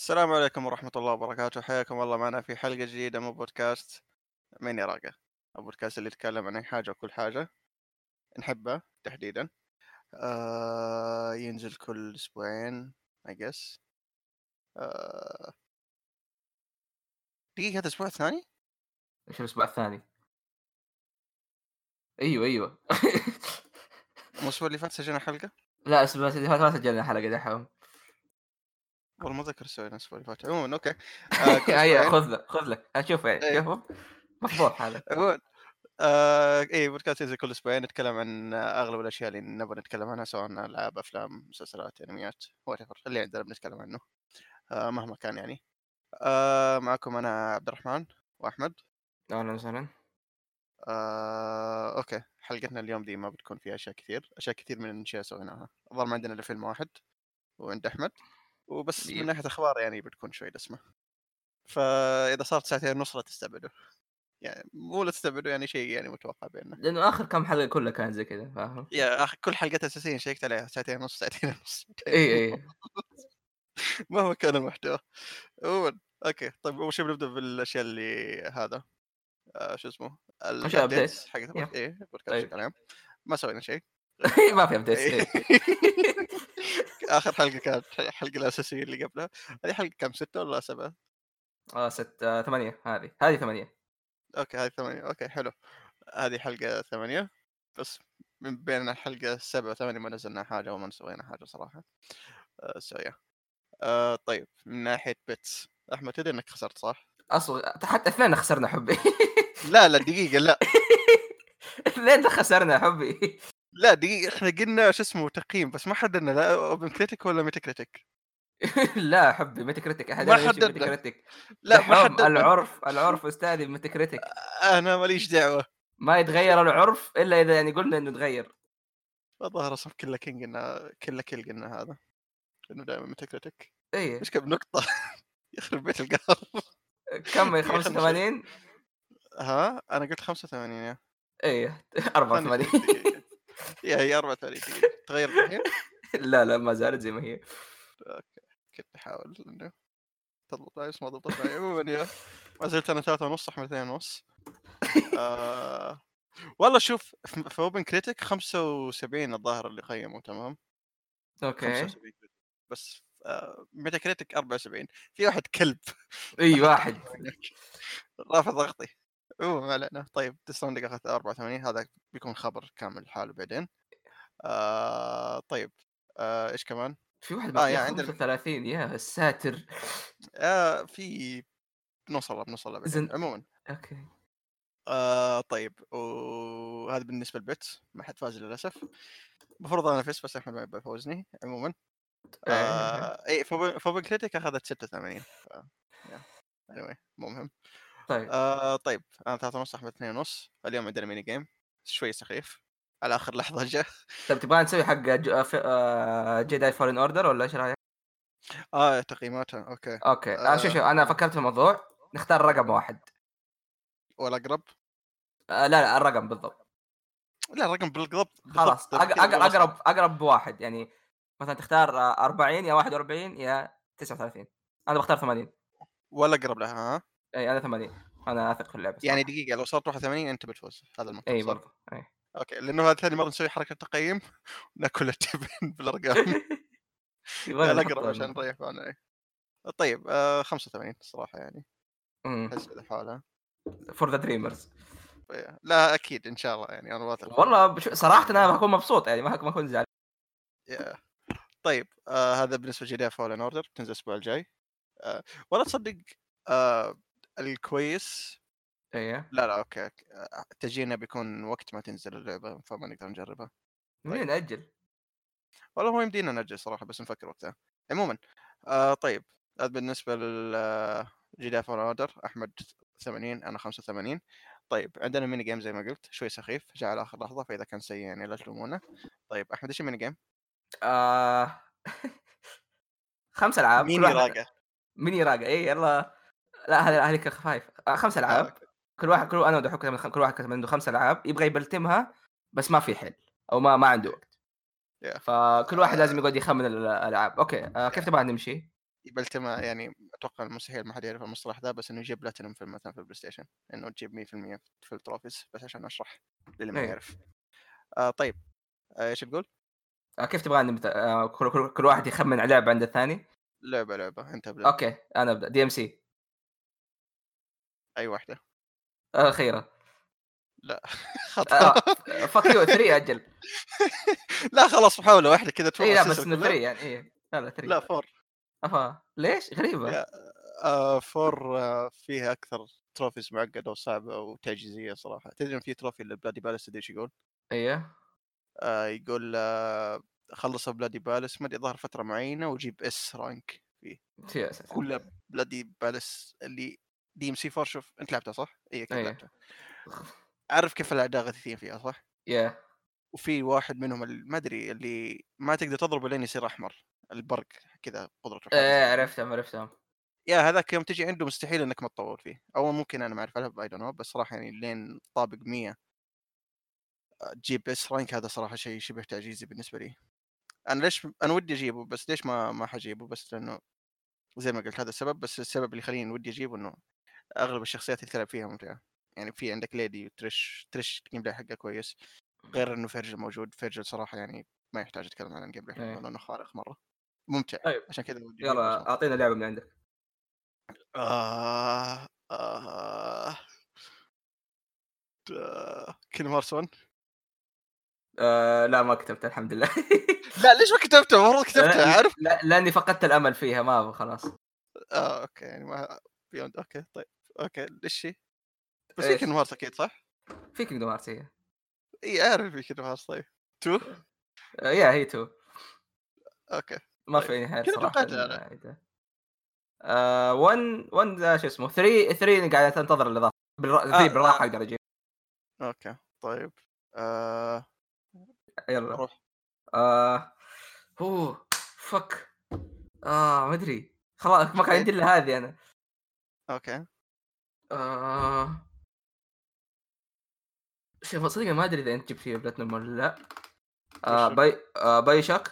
السلام عليكم ورحمة الله وبركاته حياكم الله معنا في حلقة جديدة من بودكاست من يراقة البودكاست اللي يتكلم عن أي حاجة وكل حاجة نحبها تحديدا آه ينزل كل أسبوعين I guess آه دقيقة هذا الأسبوع الثاني؟ إيش الأسبوع الثاني؟ أيوه أيوه مو الأسبوع اللي فات سجلنا حلقة؟ لا الأسبوع اللي فات ما سجلنا حلقة دحوم والله ما أذكر سوينا الأسبوع اللي فات. عموما أوكي. آه هيا أسبوعين خذ لك خذ لك أشوف إيه. شوفه. مفضوح هذا عموما آه إيه بودكاست ينزل كل أسبوعين نتكلم عن أغلب الأشياء اللي نبغى نتكلم عنها سواء ألعاب أفلام مسلسلات أنميات وات اللي عندنا بنتكلم عنه. آه مهما كان يعني. آه معكم أنا عبد الرحمن وأحمد. أهلا وسهلا. آه أوكي. حلقتنا اليوم دي ما بتكون فيها أشياء كثير. أشياء كثير من الاشياء سويناها. الظاهر ما عندنا الا فيلم واحد وعند أحمد. وبس من. ناحية أخبار يعني بتكون شوي دسمة فإذا صارت ساعتين ونص لا تستبعدوا يعني مو لا تستبعدوا يعني شيء يعني متوقع بيننا لأنه آخر كم حلقة كلها كان زي كذا فاهم؟ يا أخي كل حلقات اساسيه شيكت عليها ساعتين ونص ساعتين ونص اي اي مهما كان المحتوى عموما أوكي طيب أول شيء بنبدأ بالأشياء اللي هذا آه شو اسمه ال updates updates. حقت. إيه بودكاست طيب. بشكل عام ما سوينا شيء ما في updates إيه. إيه. آخر حلقة كانت الحلقة الأساسية اللي قبلها هذه حلقة كم ستة ولا سبعة؟ آه ست آه، ثمانية هذه هذه ثمانية. أوكي هذه ثمانية أوكي حلو. هذه حلقة ثمانية بس من بين الحلقة السبعة وثمانية ما نزلنا حاجة وما سوينا حاجة صراحة. آه سويا آه طيب من ناحية bets أحمد تدري إنك خسرت صح؟ أصلا حتى اثنين خسرنا حبي. لا لا دقيقة لا. اثنين خسرنا حبي. لا دقيقة إحنا قلنا شو اسمه تقييم بس ما حددنا لا Open Critic ولا Metacritic لا حبي Metacritic أحد ما حددنا. Critic لا ما حددنا. العرف العرف أستاذي Metacritic أنا ماليش دعوة. ما يتغير العرف إلا إذا يعني قلنا إنه تغير الظاهر أصلا كله كينج قلنا كله كيل قلنا هذا إنه دائما ميتا كريتيك إيه مشكله بنقطة؟ يخرب بيت القهر كم دقيقة، خلنا 85 ها؟ أنا قلت 85 يا. إيه ثانية 84 يا هي 34 دقيقة تغير الحين لا لا ما زالت زي ما هي. كنت أحاول إنه تضبط معي بس ما ضبطت معي. عموما يا ما زلت أنا ثلاثة ونص أحمد اثنين ونص. آه... والله شوف في Open Critic 75 الظاهر اللي قيموا تمام؟ أوكي. 75 بس آه... Metacritic 74 في واحد كلب. إي واحد. رافع ضغطي. عموما ما علينا. طيب Death Stranding اخذت 84 هذا بيكون خبر كامل لحاله بعدين. آه... طيب. آه... إيش كمان؟ في واحد آه، آه yeah عندنا- 35 يا ساتر آه في بنوصل بنوصل بعدين. زين. عموما. أوكي. آه طيب. وهذا بالنسبة لل bets ما حد فاز للأسف. المفروض أنا فزت بس أحمد ما يبغى يفوزني. عموما. إيه. آه اي ف Open Critic أخذت 86 ف anyway مو مهم. طيب. آه طيب أنا ثلاثة ونص أحمد اثنين ونص اليوم عندنا mini game شوي سخيف على آخر لحظة جاء طيب تبغى نسوي حق Jedi Fallen Order ولا إيش رأيك؟ آه تقييماتها أوكي. أوكي. آه شوف شوف أنا فكرت في الموضوع نختار رقم واحد. ولا أقرب؟ آه لا لا الرقم بالضبط. لا الرقم بالضبط خلاص أقرب أقرب بواحد يعني مثلا تختار آه، 40 يا 41 يا 39 أنا بختار 80 ولا أقرب لها ها؟ اي أنا 80 أنا أثق في اللعبة يعني. دقيقة لو صارت 81 أنت بتفوز هذا المفروض اي؟ برضه اي okay لأنه هذا ثاني مرة نسوي حركة تقييم نأكل التبن بالأرقام. لا اقرب عشان نريح بالنا إيه. طيب آه 85 الصراحة يعني. أحس حالها. for the dreamers. لا أكيد إن شاء الله يعني أنا واثق والله بش... صراحة أنا بكون مبسوط يعني ما أكون زعلان. yeah. طيب آه هذا بالنسبة ل Jedi Fallen Order بتنزل الأسبوع الجاي. آه ولا تصدق آه الكويس. إيه. لا لا okay آه، تجينا بيكون وقت ما تنزل اللعبة فما نقدر نجربها. مين ناجل والله هو يمدينا نأجل صراحة بس نفكر وقتها. عموما آه طيب هذا بالنسبة لل Jedi Fallen Order أحمد 80 أنا 85 طيب عندنا mini game زي ما قلت شوي سخيف جاء على اخر لحظة فإذا كان سيء يعني لا تلومونه طيب أحمد إيش ال mini game؟ آه... خمس ألعاب ميني راقة. ميني راقة اي يلا. لا هذه هذيك خفايف آه خمس آه، ألعاب. كل واحد كل أنا خم- كل واحد كتب عنده خمس ألعاب يبغى يبلتنها بس ما في حل أو ما ما عنده وقت. Yeah. فكل واحد آه. لازم يقعد يخمن ال- الألعاب. okay آه كيف تبغى نمشي؟ يبلتنها يعني أتوقع مستحيل ما حد يعرف المصطلح ذا بس إنه يجيب بلاتينوم في مثلا في البلاي ستيشن إنه تجيب 100% في ال trophies بس عشان أشرح للي ما إيه. يعرف. آه طيب. آه، إيش تقول؟ آه كيف تبغاني مت... آه كل, كل, كل واحد يخمن على لعبة عند الثاني؟ لعبة لعبة. أنت أبدأ. okay أنا أبدأ. DMC أي واحدة. أخيرا لا. آه خطأ. fuck you 3 أجل. لا خلاص محاوله واحدة كذا اي لا بس إنه 3 يعني اي لا لا 3 لا four. افا ليش؟ غريبة. آه four آه فيها أكثر trophies معقدة وصعبة وتعجيزيه صراحة. تدري إن في trophy ل Bloody Palace تدري إيش يقول؟ أيوه آه يقول آه خلص Bloody Palace ما أدري ظهر فترة معينة وجيب S rank فيه. يا ساتر. كل Bloody Palace اللي DMC 4 شوف أنت لعبتها صح؟ اي أكيد إيه. لعبتها عارف كيف الاعداء غثيثين فيها صح؟ yeah وفي واحد منهم ما أدري اللي ما تقدر تضربه لين يصير أحمر البرق كذا قدرته إيه. عرفتهم عرفتهم yeah هذاك يوم تجي عنده مستحيل إنك ما تطول فيه أو ممكن أنا ما أعرف I don't know بس صراحة يعني لين طابق 100 تجيب S rank هذا صراحة شيء شبه تعجيزي بالنسبة لي أنا ليش أنا ودي أجيبه بس ليش ما ما حجيبه بس لأنه زي ما قلت هذا السبب بس السبب اللي يخليني ودي أجيبه إنه أغلب الشخصيات اللي تلعب فيها ممتعة يعني في عندك Lady و Trish Trish ال gameplay حقه كويس غير إنه Vergil موجود Vergil صراحة يعني ما يحتاج أتكلم عن ال gameplay إيه. حقه لأنه خارق مرة ممتع طيب. عشان كذا يلا. أعطينا لعبة من عندك آه آه آه هارتس 1 آه لا ما كتبت الحمد لله لا ليش ما كتبته؟ المفروض كتبته عارف؟ لا لأني فقدت الأمل فيها ما خلاص آه أوكي يعني ما بيوند أوكي طيب أوكي ليش هي؟ بس في؟ كيلو هارتس أكيد صح؟ في كينجدوم هارتس هي إي أعرف في كيلو هارتس طيب تو آه، يا هي تو أوكي ما طيب. في نهايه صراحة. آه 1 1 ذا شو اسمه 3 3 قاعد تنتظر الاضافه. آه، ذي بالراحة آه. أقدر أجيب أوكي طيب آه يلا روح آه أوه فك آه ما أدري خلاص ما كان عندي إلا هذه أنا أوكي آه. شوف صدق ما أدري إذا أنت جبت فيها بلاتنوم ولا لا. آه؟ باي آه باي شوك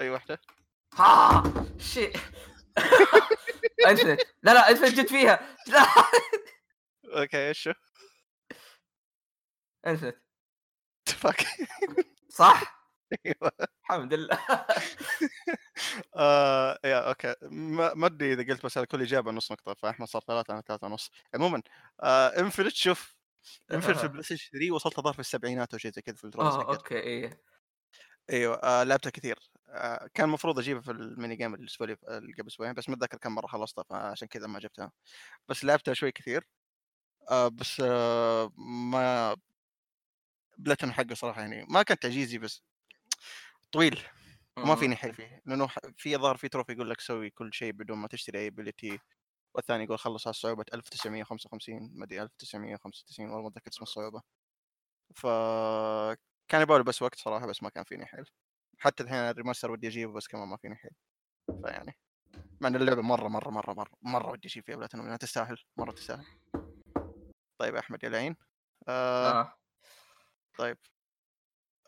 أي واحدة؟ ها! شيء. Infinite لا لا Infinite جبت فيها. لا. okay إيش شو؟ Infinite صح؟ الحمد لله. آه yeah okay. ما أدري إذا قلت بس هذا كل إجابة نص نقطة فاحمد صار ثلاثة أنا ثلاثة ونص عموما آه Infinite شوف Infinite في البلاي ستيشن 3 وصلت الظاهر في السبعينات أو شيء زي كذا في الدروس آه okay إيه. أيوه آه لعبتها كثير. آه كان المفروض أجيبها في ال mini game الأسبوع اللي اللي قبل أسبوعين بس ما أتذكر كم مرة خلصتها فعشان كذا ما جبتها. بس لعبتها شوي كثير. آه بس آه ما بلاتن حقه صراحة يعني ما كان تعجيزي بس طويل وما فيني حيل فيه لأنه في ظهر في trophy يقول لك سوي كل شيء بدون ما تشتري أي ability والثاني يقول خلص على صعوبة 1955 ما أدري 1995 والله ما أتذكر اسم الصعوبة. ف كان يبغى له بس وقت صراحة بس ما كان فيني حيل. حتى الحين ال remaster ودي أجيبه بس كمان ما فيني حيل. فيعني مع إن اللعبة مرة مرة مرة مرة مرة ودي أجيب فيها بلاتينوم لأنها تستاهل مرة تستاهل. طيب يا أحمد يا العين. آه آه. طيب.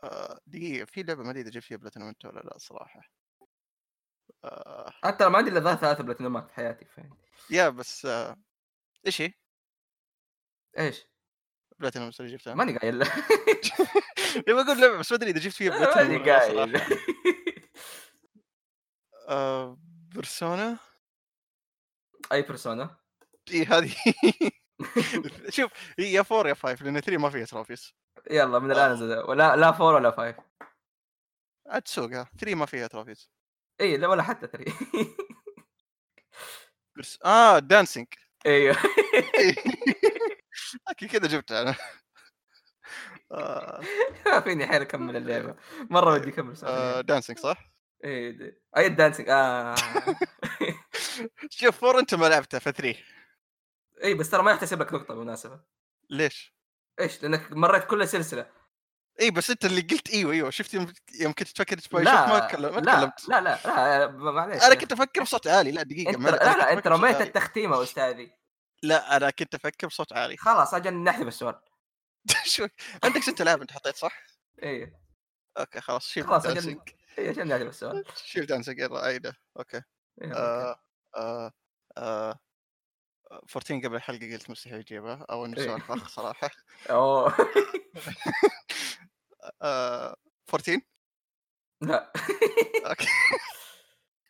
آه دقيقة في لعبة ما أدري إذا جبت فيها بلاتينوم ولا لا صراحة. آه. حتى ما عندي إلا ذا ثلاث بلاتينومات في حياتي فاهم yeah بس آه إيش هي؟ إيش؟ بلاتينوم اللي جبتها؟ ماني قايل. يبغى أقول لعبة بس ما أدري إذا جبت فيها بلاتينوم ماني قايل. صراحة. آه Persona أي Persona اي هذه. شوف هي يا 4 يا 5 لأن 3 ما فيها trophies يلا من الآن زد ولا لا four ولا five عاد تسوقها 3 ما فيها trophies إي لا ولا حتى three بس آه Dancing أيوه. okay كذا جبتها أنا. آه. ما فيني حيل أكمل اللعبة. مرة ودي أكمل آه. Dancing صح؟ إي أي ال Dancing آه. شوف 4 أنت ما لعبتها ف 3 اي بس ترى ما يحتسب لك نقطة بالمناسبة. ليش؟ إيش؟ لأنك مريت كل السلسله اي بس أنت اللي قلت إيوه إيوه. شفت يوم كنت تفكر تسوي لا ما لا تكلمت. لا لا لا معليش. أنا كنت أفكر بصوت عالي. لا دقيقة أنت لا لا أنت رميت. التختيمة أستاذي. لا أنا كنت أفكر بصوت عالي. خلاص أجل نحذف السؤال. شو عندك ست العاب أنت حطيت صح؟ اي okay خلاص شيل خلاص، Dancing. اي عشان نحذف السؤال. شيل Dancing يلا عيده okay. يلا آه آه آه 14 قبل الحلقة قلت مستحيل يجيبها أو انه إيه. سؤال فخ صراحة. أوه. آه 14 لا. أوكي.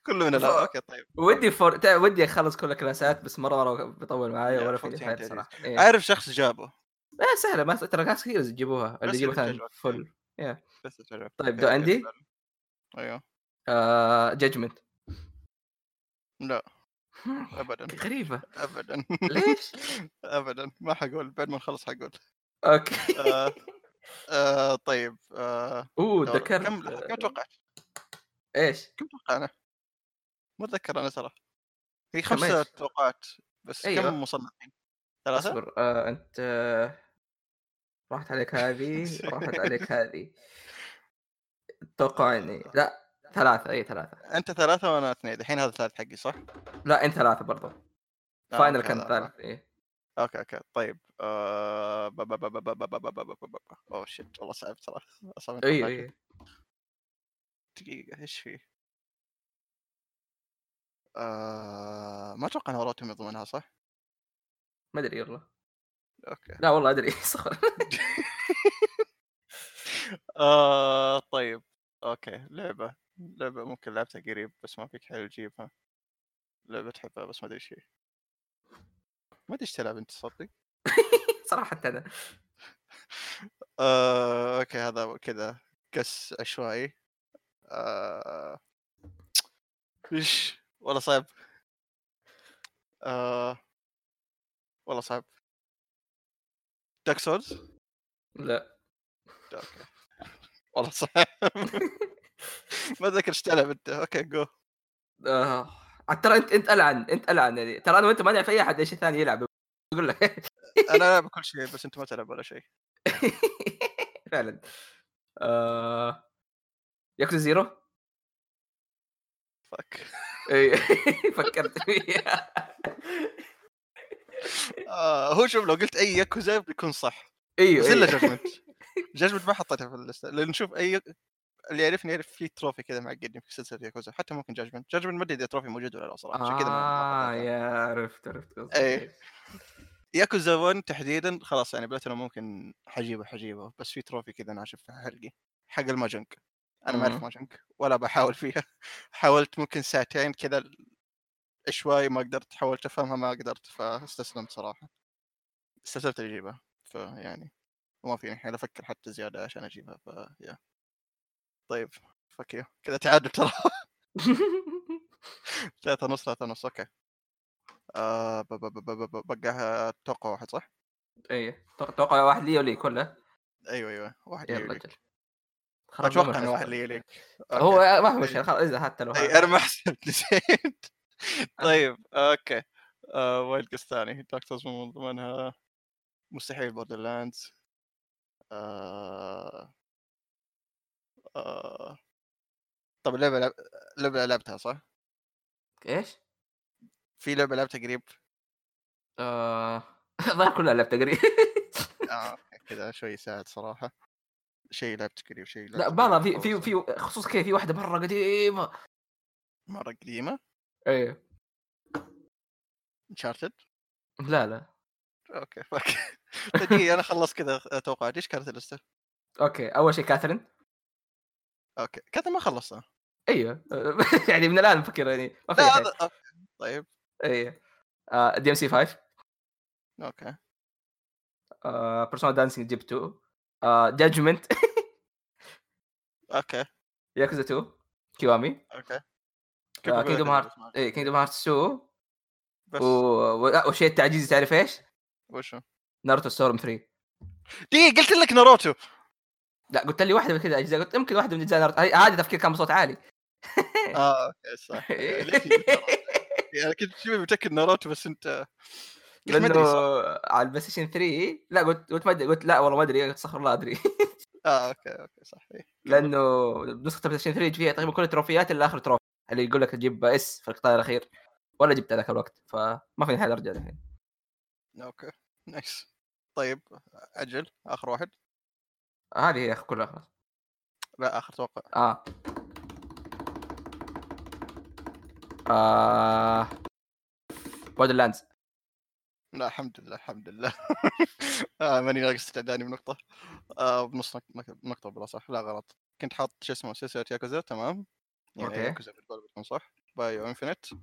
كله من لا أوكي طيب. ودي فور... ودي أخلص كل الكلاسات بس مرة مره بيطول معايا لا، ولا في 14 حياتي. صراحة. إيه. عارف شخص جابه. لا سهلة ما ترى ناس كثير يجيبوها اللي بس يجيب اللي مثلا بتعجبك. فل بس تعرف طيب دو عندي؟ أيوه. جاجمنت لا. ابدا غريبة ابدا ليش؟ ابدا ما حقول بعد ما نخلص حقول okay آه آه طيب آه أوه. ذكرت كم كم توقعت؟ إيش؟ كم توقع أنا؟ ما أتذكر أنا ترى هي خمسة؟ توقعات بس أيوة. كم الحين؟ ثلاثة؟ أصبر آه أنت آه، راحت عليك هذه راحت عليك هذه أتوقع اني لا ثلاثة اي ثلاثة انت ثلاثة وأنا اثنين الحين هذا الثالث حقي صح؟ لا انت ثلاثة برضو آه Final كان ثالث اي أوكي أوكي طيب اوه شيت والله صعب ترى اصعب اي اي دقيقة إيش فيه؟ ما أتوقع ان اوراتهم يضمنها صح؟ ما ادري والله أوكي لا والله ادري صخر آه طيب أوكي لعبه لعبة ممكن لعبتها قريب بس ما فيك حيل تجيبها. لعبة تحبها بس ما أدري إيش ما أدري إيش تلعب أنت تصدق؟ صراحة أنا. آه... okay هذا كذا guess عشوائي. آه... إيش؟ والله صعب. آه... والله صعب. Dark Souls لا. okay. والله صعب. ما اتذكر إيش تلعب أنت. okay go آه. ترى انت أنت ألعن أنت ألعن يعني. ترى أنا وأنت ما نعرف أي أحد إيش ثاني يلعب. أقول لك. أنا ألعب كل شيء بس أنت ما تلعب ولا شيء. فعلا. آه... Yakuza Zero؟ fuck اي فكرت فيها آه هو شوف لو قلت أي ياكوزا بيكون صح. إيوه بس إلا. Judgment Judgment ما حطيتها في اللسته لأن نشوف أي اللي يعرفني يعرف في trophy كذا معقدني في سلسله ياكوزا حتى ممكن Judgment Judgment ما ادري اذا trophy موجود ولا لا صراحة؟ عشان كذا آه حطيتها. يا عرفت عرفت قصدك إيه. ياكوزا 1 تحديدا خلاص يعني بلاتينوم ممكن حجيبه حجيبه. بس في trophy كذا ناشف في حلقي حق ال mahjong أنا ما أعرف مم. mahjong ولا بحاول فيها. حاولت ممكن ساعتين كذا شوي ما قدرت حاولت أفهمها ما قدرت فاستسلمت صراحة. استسلمت اجيبها فيعني ما فيني حيل أفكر حتى زيادة عشان أجيبها ف يا طيب fuck you كذا تعادل ترى ثلاثة ونص ثلاثة ونص okay. آه بقاها أتوقع واحد صح؟ اي أتوقع واحد لي ولي كله أيوه أيوه واحد لي وليك. أتوقع إنه واحد. لي ليك هو. ما في مشكله خلاص إذا حتى لو هذا. أنا ما حسبت نسيت. طيب أوكي. آه وايلد قص ثاني. دكتورز من ضمنها مستحيل بوردر لاندز آه. آه. طب اللعبة لعب... لعبة لعبتها صح؟ إيش؟ في لعبة لعبتها قريب؟ آه... الظاهر كلها لعبت تقريبا آه كذا شوي يساعد صراحة. شيء لعبت قريب شيء لا بالله قريب في في. في خصوص كذا في واحدة مرة قديمة. مرة قديمة؟ إيه. Uncharted لا لا. okay fuck دقيقة أنا خلصت كذا توقعات إيش كانت اللستة؟ okay أول شيء Catherine okay كذا ما خلصتها أيوه. يعني من الآن بفكر يعني ما في. هذا. طيب. إيه DMC 5 okay. Persona Dancing جيب 2 Judgment okay. Yakuza 2 Kiwami okay. Kingdom Hearts إيه Kingdom Hearts 2 بس. و... و- والشيء التعجيزي تعرف إيش؟ وشو؟ Naruto Storm 3 دقيقة قلت لك ناروتو. لا قلت لي واحدة من كذا أجزاء قلت يمكن واحدة من اجزاء ناروتو. هذه تفكير كان بصوت عالي. آه okay صح. ناروتو؟ يعني كنت شوي متأكد ناروتو بس أنت لأنه على ال PlayStation 3 لا قلت قلت ما أدري قلت لا والله ما أدري قلت استغفر الله أدري. آه okay okay صح. إيه. لأنه نسخة ال PlayStation 3 فيها تقريبا كل التروفيات إلا آخر trophy اللي يقول لك تجيب S في القطار الأخير ولا جبت ذاك الوقت فما في حال أرجع الحين okay nice. طيب أجل آخر واحد. هذه هي كلها خلاص. لا آخر توقع. آه. آه... بودر لاندز لا الحمد لله الحمد لله. آه ماني ناقص استعداني بنقطة. آه بنص نق- نق- نقطة بلا صح. لا غلط. كنت حاط شو اسمه سلسلة ياكوزا تمام؟ يعني أوكي. ياكوزا بالقول بتكون صح؟ بايو انفنت دي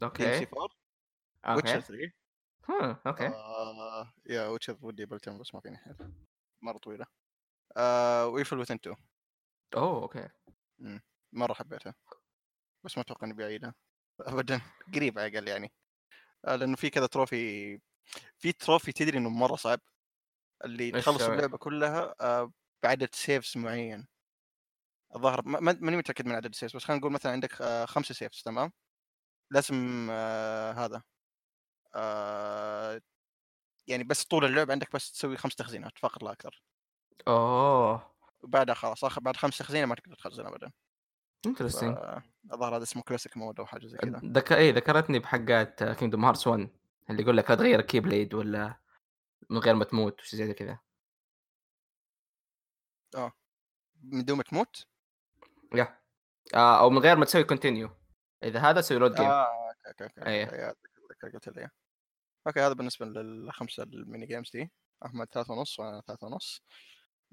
سي أوكي. 4 ويتشر أوكي 3 هم، أوكي. آه يا ويتشر ودي بلتم بس ما فيني حيل. مرة طويلة. ويفل وثن 2 أوه أوكي. مرة حبيتها. بس ما أتوقع إني بعيدها ابدا. قريب على الأقل يعني. آه لأنه في كذا trophy في trophy تدري إنه مرة صعب. اللي تخلص سوي؟ اللعبة كلها آه بعدد saves معين. الظاهر ما- ما- ماني متأكد من عدد ال saves بس خلينا نقول مثلا عندك آه خمسة saves تمام؟ لازم آه هذا. آه يعني بس طول اللعبة عندك بس تسوي خمس تخزينات فقط لا أكثر. أوه. وبعدها خلاص آخر بعد خمس تخزينه ما تقدر تخزن ابدا. interesting الظاهر هذا اسمه classic mode أو حاجة زي كذا. ذك... اي ذكرتني بحقات Kingdom Hearts 1 اللي يقول لك لا تغير ال Keyblade ولا من غير ما تموت وشي زي كذا. من دون ما تموت؟ yeah. آه أو من غير ما تسوي continue إذا هذا تسوي load game آه okay okay okay قلت لي. إياه. okay هذا بالنسبة للخمسة ال mini games دي. أحمد ثلاثة ونص وأنا ثلاثة ونص.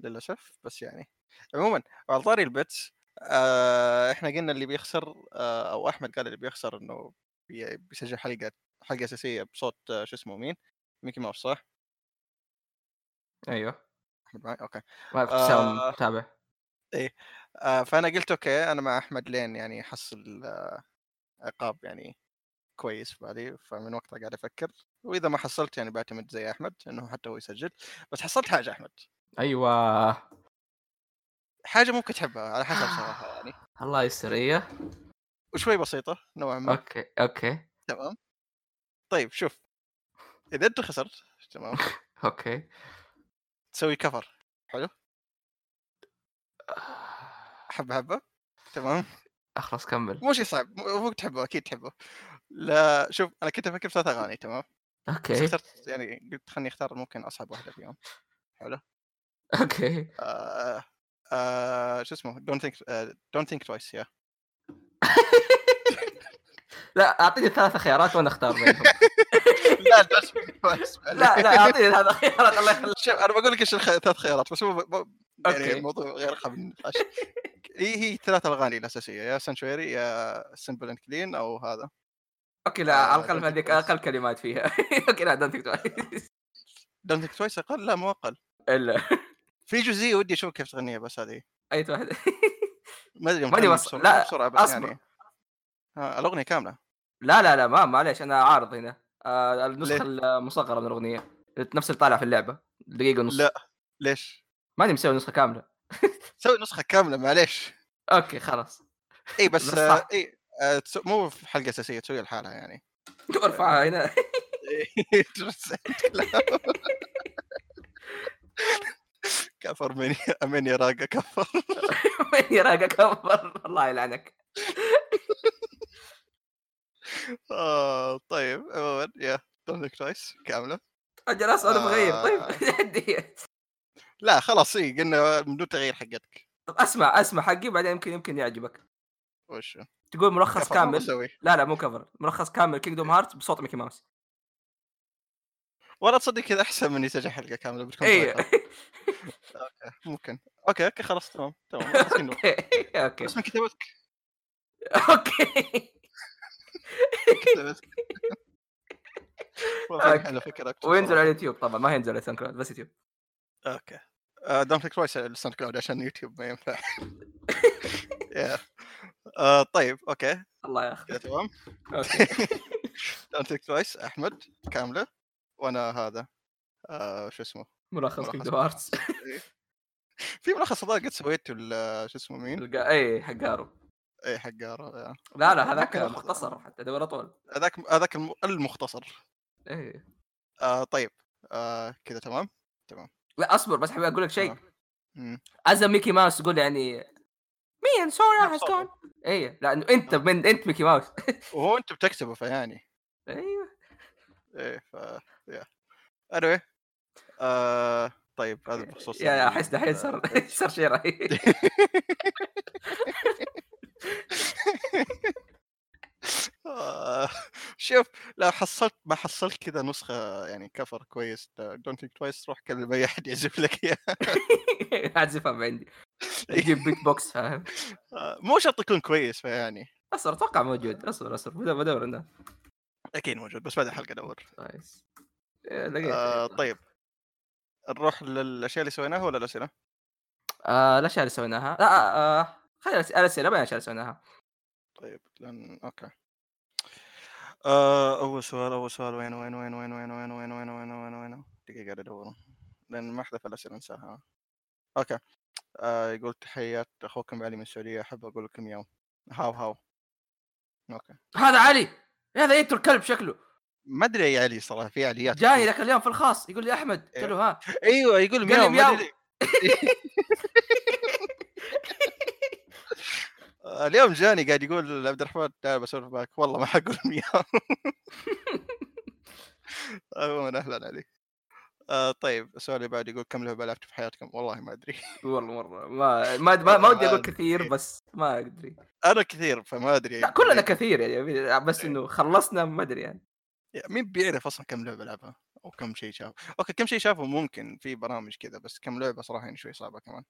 للأسف بس يعني عموما على طاري ال bets آه إحنا قلنا اللي بيخسر آه أو أحمد قال اللي بيخسر إنه بي- بيسجل حلقة حلقة أساسية بصوت آه شو اسمه مين؟ ميكي ماوس صح؟ أيوه أحمد معي okay ما آه. متابع آه فأنا قلت okay أنا مع أحمد لين يعني احصل آه عقاب يعني كويس في بالي فمن وقتها قاعد أفكر وإذا ما حصلت يعني بعتمد زي أحمد إنه حتى هو يسجل بس حصلت حاجة أحمد أيوه. حاجة ممكن تحبها على حسب صراحة يعني. الله يستر إيه؟ وشوي بسيطة نوعا ما. okay okay. تمام. طيب شوف. إذا أنت خسرت تمام. okay. تسوي cover حلو. حبه حبه تمام. أخلص كمل. مو شيء صعب مو تحبه أكيد تحبه. لا شوف أنا كنت أفكر في ثلاث أغاني تمام. بس okay. اخترت يعني قلت خلني أختار ممكن أصعب واحدة فيهم. حلو. okay آه آه شو اسمه؟ Don't Think Don't Think Twice يا لا أعطيني ثلاث خيارات وأنا أختار بينهم. لا. لا لا أعطيني ثلاث خيارات الله يخليك. شوف أنا بقول لك إيش ثلاث خيارات بس هو يعني. الموضوع غير قابل للنقاش هي هي ثلاث الاغاني الأساسية يا Sanctuary يا Simple and Clean أو هذا. okay لا آه، على الأقل don't think هذيك twice. أقل كلمات فيها. okay لا Don't Don't Think Twice أقل؟ لا مو أقل. إلا. في جزئية ودي أشوف كيف تغنيها بس هذه. أي واحد ما أدري ماني لا، بسرعة بس أصبر. يعني. آه الأغنية كاملة. لا لا لا ما معليش أنا عارض هنا. آه النسخة؟ المصغرة من الأغنية. نفس اللي طالع في اللعبة. دقيقة ونص. لا ليش؟ ماني مسوي نسخة كاملة. سوي نسخة كاملة معليش. أوكي خلاص. إي بس, آه. إي آه مو في حلقة أساسية تسويها لحالها يعني. ارفعها هنا. كفر مني مني راقه كفر. وين يراقى كفر. الله يلعنك. آه طيب عموما يا Don't Twice كاملة. أجل أسأل بغير طيب آه. عندي. لا خلاص اي قلنا من دون تغيير حقتك؟ طب أسمع أسمع حقي بعدين يمكن يمكن يعجبك. وش؟ تقول ملخص كامل. لا لا مو cover. ملخص كامل Kingdom Heart بصوت ميكي ماوس. والله تصدق كذا أحسن من يسجل حلقة كاملة بتكون اي طريقة. ممكن. okay okay خلاص تمام تمام إنه. okay بس من كتابتك. okay. كتابتك. فكرة وينزل. على اليوتيوب طبعا ما ينزل على SoundCloud بس يوتيوب. okay. Don't Think Twice ال SoundCloud عشان يوتيوب ما ينفع. آه، طيب okay. الله ياخذ كذا تمام. okay. Don't Think Twice أحمد كاملة وأنا هذا. آه شو اسمه؟ ملخص Kingdom Hearts. إيه. في ملخص الظاهر قد سويته شو اسمه مين؟ تلقى اي حقارو. اي حق آه، لا لا هذاك مختصر حتى دور طول. هذاك هذاك الم- المختصر. إيه. آه طيب. آه كذا تمام؟ لا أصبر بس حبيت أقول لك شيء. تمام. مم. ازم ميكي ماوس تقول يعني مين؟ سورا هاز. جون اي لأنه أنت من أنت ميكي ماوس. وهو أنت بتكتبه فيعني. أيوه. إيه ف yeah. Anyway. آه طيب هذا بخصوص يا أحس دحين صار ال- صار شيء رهيب. آه، شوف لو حصلت ما حصلت كذا نسخة يعني cover كويس Don't Think Twice روح كلم أي أحد يعزف لك إياها أعزفها من عندي. أجيب بيت بوكس فاهم؟ آه، مو شرط يكون كويس فيعني. أصبر أتوقع موجود. أصبر أصبر بدور أنا أكيد موجود بس بعد الحلقة أدور. كويس إيه، لقيت. آه، طيب. نروح للأشياء اللي سويناها ولا الأسئلة؟ آه الاشياء اللي سويناها لا آه خلينا الاسئله بين الاشياء اللي سويناها طيب لأن okay آه، أول سؤال أول سؤال وين وين وين وين وين وين وين وين وين وين وين دقيقة قاعد أدوره لأن ما أحذف الأسئلة أنساها أوكي آه يقول تحيات أخوكم علي من السعودية أحب أقول لكم يوم هاو هاو okay هذا علي هذا يترك كلب شكله ما أدري يا علي صراحة في عليات جاني كثير. ذاك اليوم في الخاص يقول لي أحمد قلت له ها. أيوه يقول مياو مياو. اليوم جاني قاعد يقول عبد الرحمن تعال بسولف معك. والله ما حقول مياو. عموما أهلا عليك. آه طيب السؤال اللي بعد يقول كم لعبة لعبت في حياتكم؟ والله ما أدري. والله مرة. ما ما ما, ما ودي أقول كثير. بس ما أدري. أنا كثير فما أدري. لا كلنا كثير يعني بس إنه خلصنا ما أدري يعني. مين بيعرف أصلا كم لعبة لعبها أو كم شيء شاف okay كم شيء شافه ممكن في برامج كذا بس كم لعبة صراحة يعني شوي صعبة كمان.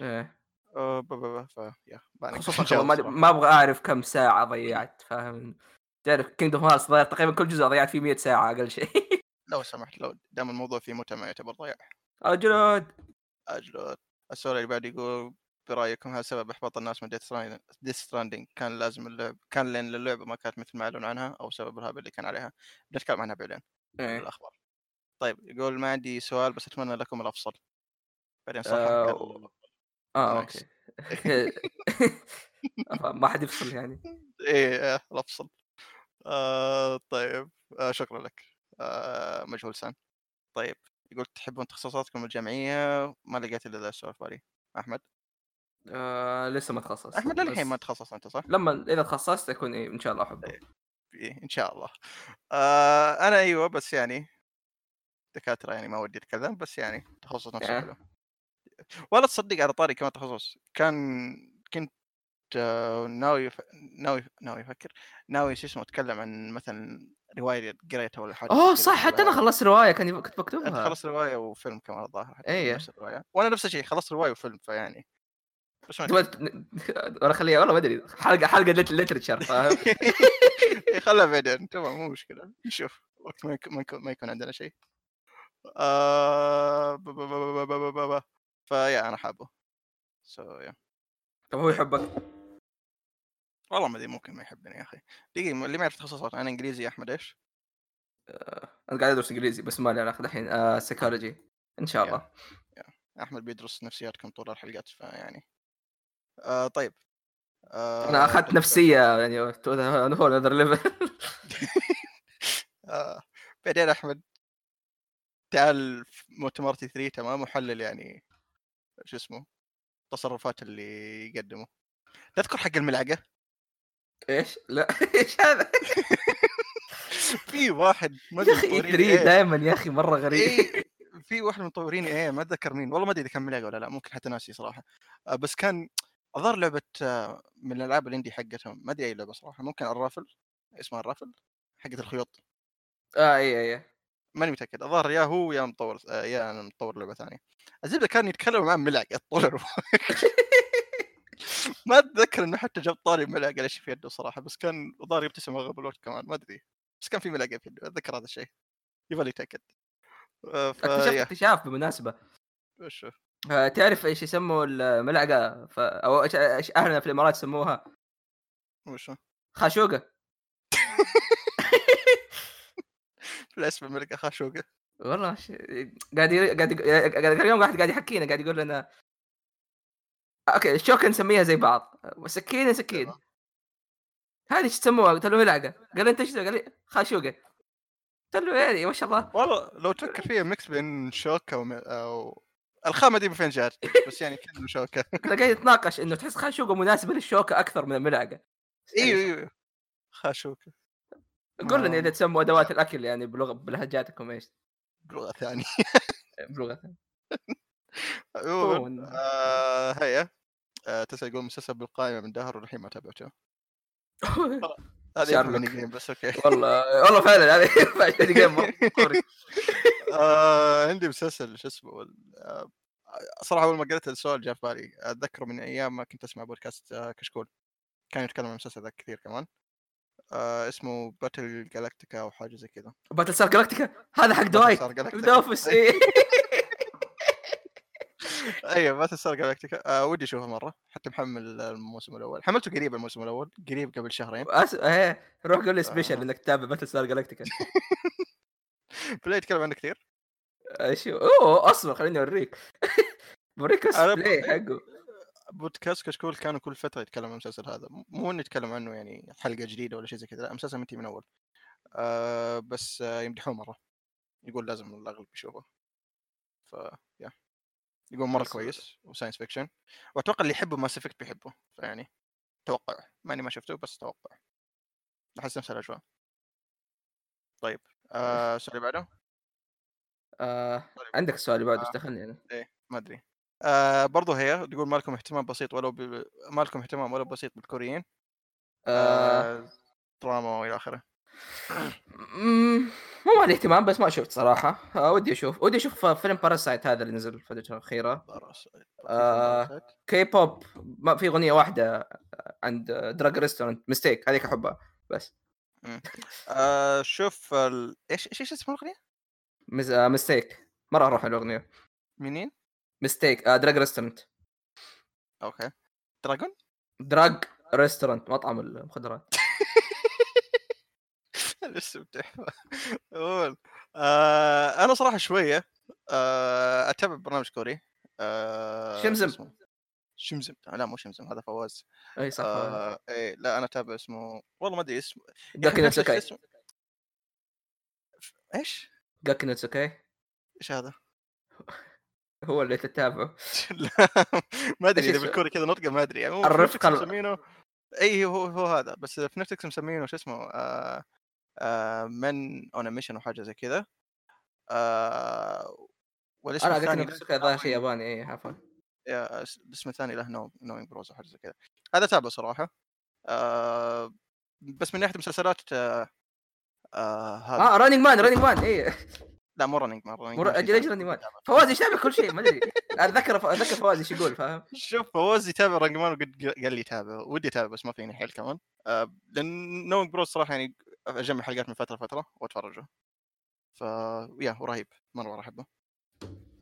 إيه. أه ب- ب- ب- ف yeah خصوصا ما, أبغى أعرف كم ساعة ضيعت فاهم؟ تعرف Kingdom Hearts ضيعت تقريبا كل جزء ضيعت فيه 100 ساعة أقل شيء. لو سمحت لو دام الموضوع فيه متعة ما يعتبر ضياع اجلد أجل السؤال اللي بعد يقول برايكم هل سبب إحباط الناس من Death Stranding كان لازم اللعب كان لأن اللعبه ما كانت مثل ما اعلنوا عنها أو سبب الهبل اللي كان عليها؟ بنتكلم عنها بعدين إيه. الاخبار طيب يقول ما عندي سؤال بس أتمنى لكم الافضل بعدين صح آه، آه nice. Okay. ما حد يفصل يعني. إيه إيه، الافضل آه طيب آه شكرا لك. آه مجهول سان طيب يقول تحبون تخصصاتكم الجامعيه ما لقيت إلا ذا السؤال في بالي. أحمد؟ آه لسه ما تخصص احمد للحين ما تخصص أنت صح؟ لما إذا تخصصت يكون إيه إن شاء الله أحبه. إيه إن شاء الله. آه أنا أيوه بس يعني دكاترة يعني ما ودي أتكلم بس يعني تخصص نفسه إيه. حلو. ولا تصدق على طاري كمان تخصص. كان كنت آه، ناوي ف... ناوي ناوي أفكر ناوي شو اسمه أتكلم عن مثلا رواية قريتها ولا حاجة أوه صح حتى أنا خلصت رواية كان كنت بكتبها خلصت رواية وفيلم كمان الظاهر إيه. نفس الرواية. وأنا نفس الشيء خلصت رواية وفيلم فيعني ولا خليها والله ما أدري. حلقه حلقة ليترشر فاهم؟ خلها بعدين. تمام مو مشكلة. نشوف وقت ما يكون ما يكون, عندنا شيء. آه... فيا أنا حابه. so yeah. طب هو يحبك؟ والله ما أدري ممكن ما يحبني يا أخي. دقيقة اللي ما يعرف تخصصات أنا إنجليزي يا أحمد إيش؟ أنا قاعد أدرس إنجليزي بس ما لي علاقة الحين آه سيكولوجي إن شاء الله. أحمد بيدرس نفسياتكم طول الحلقات فيعني آه طيب. آه أنا اخذت نفسية يعني هو level آه بعدين أحمد تعال مؤتمر تي 3 تمام؟ وحلل يعني شو اسمه التصرفات اللي يقدمه. تذكر حق الملعقة؟ إيش؟ لا. إيش هذا؟ في واحد ما يا أدري أخي 3 إيه. دائما يا أخي مرة غريب. في واحد من مطورين إيه ما أتذكر مين والله ما أدري إذا كان ملعقة ولا لا ممكن حتى ناسي صراحة. آه، بس كان الظاهر لعبة آه، من الألعاب الاندي حقتهم. ما أدري أي لعبة صراحة. ممكن الرافل. اسمها الرافل. حقت الخيوط. آه اي اي ماني متأكد. الظاهر يا هو يا مطور آه، يا أنا مطور لعبة ثانية. الزبده كان يتكلم مع ملعقة. طول ما أتذكر إنه حتى جاب طاري ملعقة ليش في يده صراحة. بس كان الظاهر يبتسم اغلب الوقت كمان. ما أدري. بس كان في ملعقة في يده. أتذكر هذا الشيء. يبغى يتأكد. آه، أكتشفت اكتشاف بالمناسبه آه، تعرف إيش يسموا الملعقة؟ ف... أو إيش أهلنا في الإمارات يسموها؟ وش خاشوقة. الاسم الملكة خاشوقة. والله ش... قاعد ي... قاعد. قاعد اليوم واحد قاعد يحكينا قاعد يقول لنا okay الشوكة نسميها زي بعض. والسكينه سكين. هذه إيش تسموها؟ قلت له ملعقة. قال لي أنت إيش قال لي خاشوقة. قلت له يعني ما شاء الله. والله لو تفكر فيها mix بين شوكة وم... أو الخامة دي من فين جات بس يعني كانه شوكة. كنا قاعد نتناقش إنه تحس خاشوقه مناسبة للشوكة أكثر من الملعقة. إيوه إيوه خاشوكه قول لنا ما- إذا تسموا أدوات الأكل يعني بلغة بلهجاتكم إيش؟ بلغة ثانية. بلغة عموما آه هيا. آه تسأل يقول مسلسل بالقائمة من دهر والحين ما تابعته. هذه. mini game بس okay. والله والله فعلا هذه mini game. آه عندي مسلسل شو اسمه آه، صراحة أول ما قريت السؤال جاء في بالي. اتذكر من أيام ما كنت أسمع بودكاست آه، كشكول. كان يتكلم عن المسلسل ذا كثير كمان. آه اسمه Battle Galactica أو حاجة زي كذا. Battlestar Galactica هذا حق Battlestar Galactica. The Office إيه. أيوه Battlestar Galactica آه ودي اشوفه مرة حتى محمل الموسم الأول. حملته قريب الموسم الأول قريب قبل شهرين. أس... إيه روح قول لي آه. special إنك تتابع Battlestar Galactica بلاي يتكلم عنه كثير؟ إيش؟ أوه أصبر خليني أوريك. بوريك أنا السبلاي ب- حقه. بودكاست كشكول كانوا كل فترة يتكلم عن المسلسل هذا. مو إنه يتكلم عنه يعني حلقة جديدة ولا شيء زي كذا لا مسلسل منتهي من أول. آه بس آه يمدحوه مرة. يقول لازم الأغلب يشوفه. ف يا. يقول مرة كويس وساينس فيكشن وأتوقع اللي يحبه ماس افكت بيحبه فيعني توقع ماني ما شفته بس توقع. أحس نفس الاجواء طيب آه السؤال اللي بعده؟ آه... عندك السؤال اللي بعده آه. إيش دخلني أنا. إيه ما أدري. آه برضو هي تقول ما لكم اهتمام بسيط ولو ب... ما لكم اهتمام ولو بسيط بالكوريين. آه... آه دراما وإلى آخره. مو مالي اهتمام بس ما شفت صراحة. آه ودي أشوف. ودي أشوف فيلم Parasite هذا اللي نزل الفترة الأخيرة. Parasite. آه. كي بوب ما في أغنية واحدة عند دراج ريستورانت ميستيك هذيك أحبها. بس. آه شوف ال... إيش إيش اسم الأغنية؟ مز... آه ميستيك مرة أروح الأغنية. منين؟ ميستيك آه دراج ريستورانت أوكي. دراجون؟ دراج ريستورانت مطعم المخدرات. تحفه أول. آه أنا صراحة شوية آه أتابع برنامج كوري. آه شمزم. شمزم. لا مو شمزم هذا فواز. أي صح آه. إيه لا أنا أتابع اسمه والله ما أدري اسمه. جاكي اسمه- إيش؟ جاكي نوتسوكاي. إيش هذا؟ هو اللي تتابعه. لا ما أدري إذا؟ بالكوري كذا نطقة ما أدري. يعني هو في الرفقة نتفلكس ال- مسمينه. إي هو هو هذا بس في نتفلكس مسمينه شو اسمه؟ آه من اون ميشن أو حاجة زي كذا آه والاسم أنا الثاني ذا شيء ياباني اي عفوا. الاسم الثاني له نو Knowing Bros أو حاجة زي كذا هذا تابعه صراحة. آه بس من ناحية المسلسلات آه آه هذا. آه Running Man Running Man اي لا مو Running Man Running. أجل أجل Running Man فواز يتابع كل شيء ما أدري. أتذكر أتذكر فواز إيش يقول فاهم؟ شوف فواز يتابع Running Man وقد قال لي يتابع ودي أتابع بس ما فيني حيل كمان. آه لأن Knowing Bros صراحة يعني اجمع حلقات من فترة لفترة واتفرجه ف يا ورهيب مرة مره احبه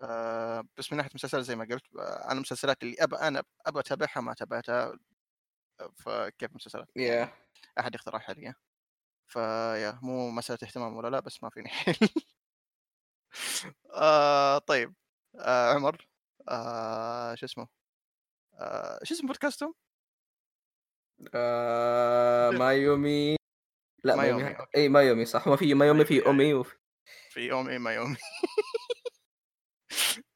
آه بس من ناحية مسلسلات زي ما قلت آه أنا المسلسلات اللي ابى أنا ابى أتابعها ما تابعتها. آه، فكيف مسلسلات؟ يا أحد يقترح علي. فيا مو مسألة اهتمام ولا لا بس ما فيني. حيل آه طيب. آه عمر آه شو اسمه؟ آه شو اسم بودكاستهم؟ آه مايومي. لا مايومي، مايومي أوكي. اي مايومي صح. ما في مايومي في أومي وفي في يومي ما يومي.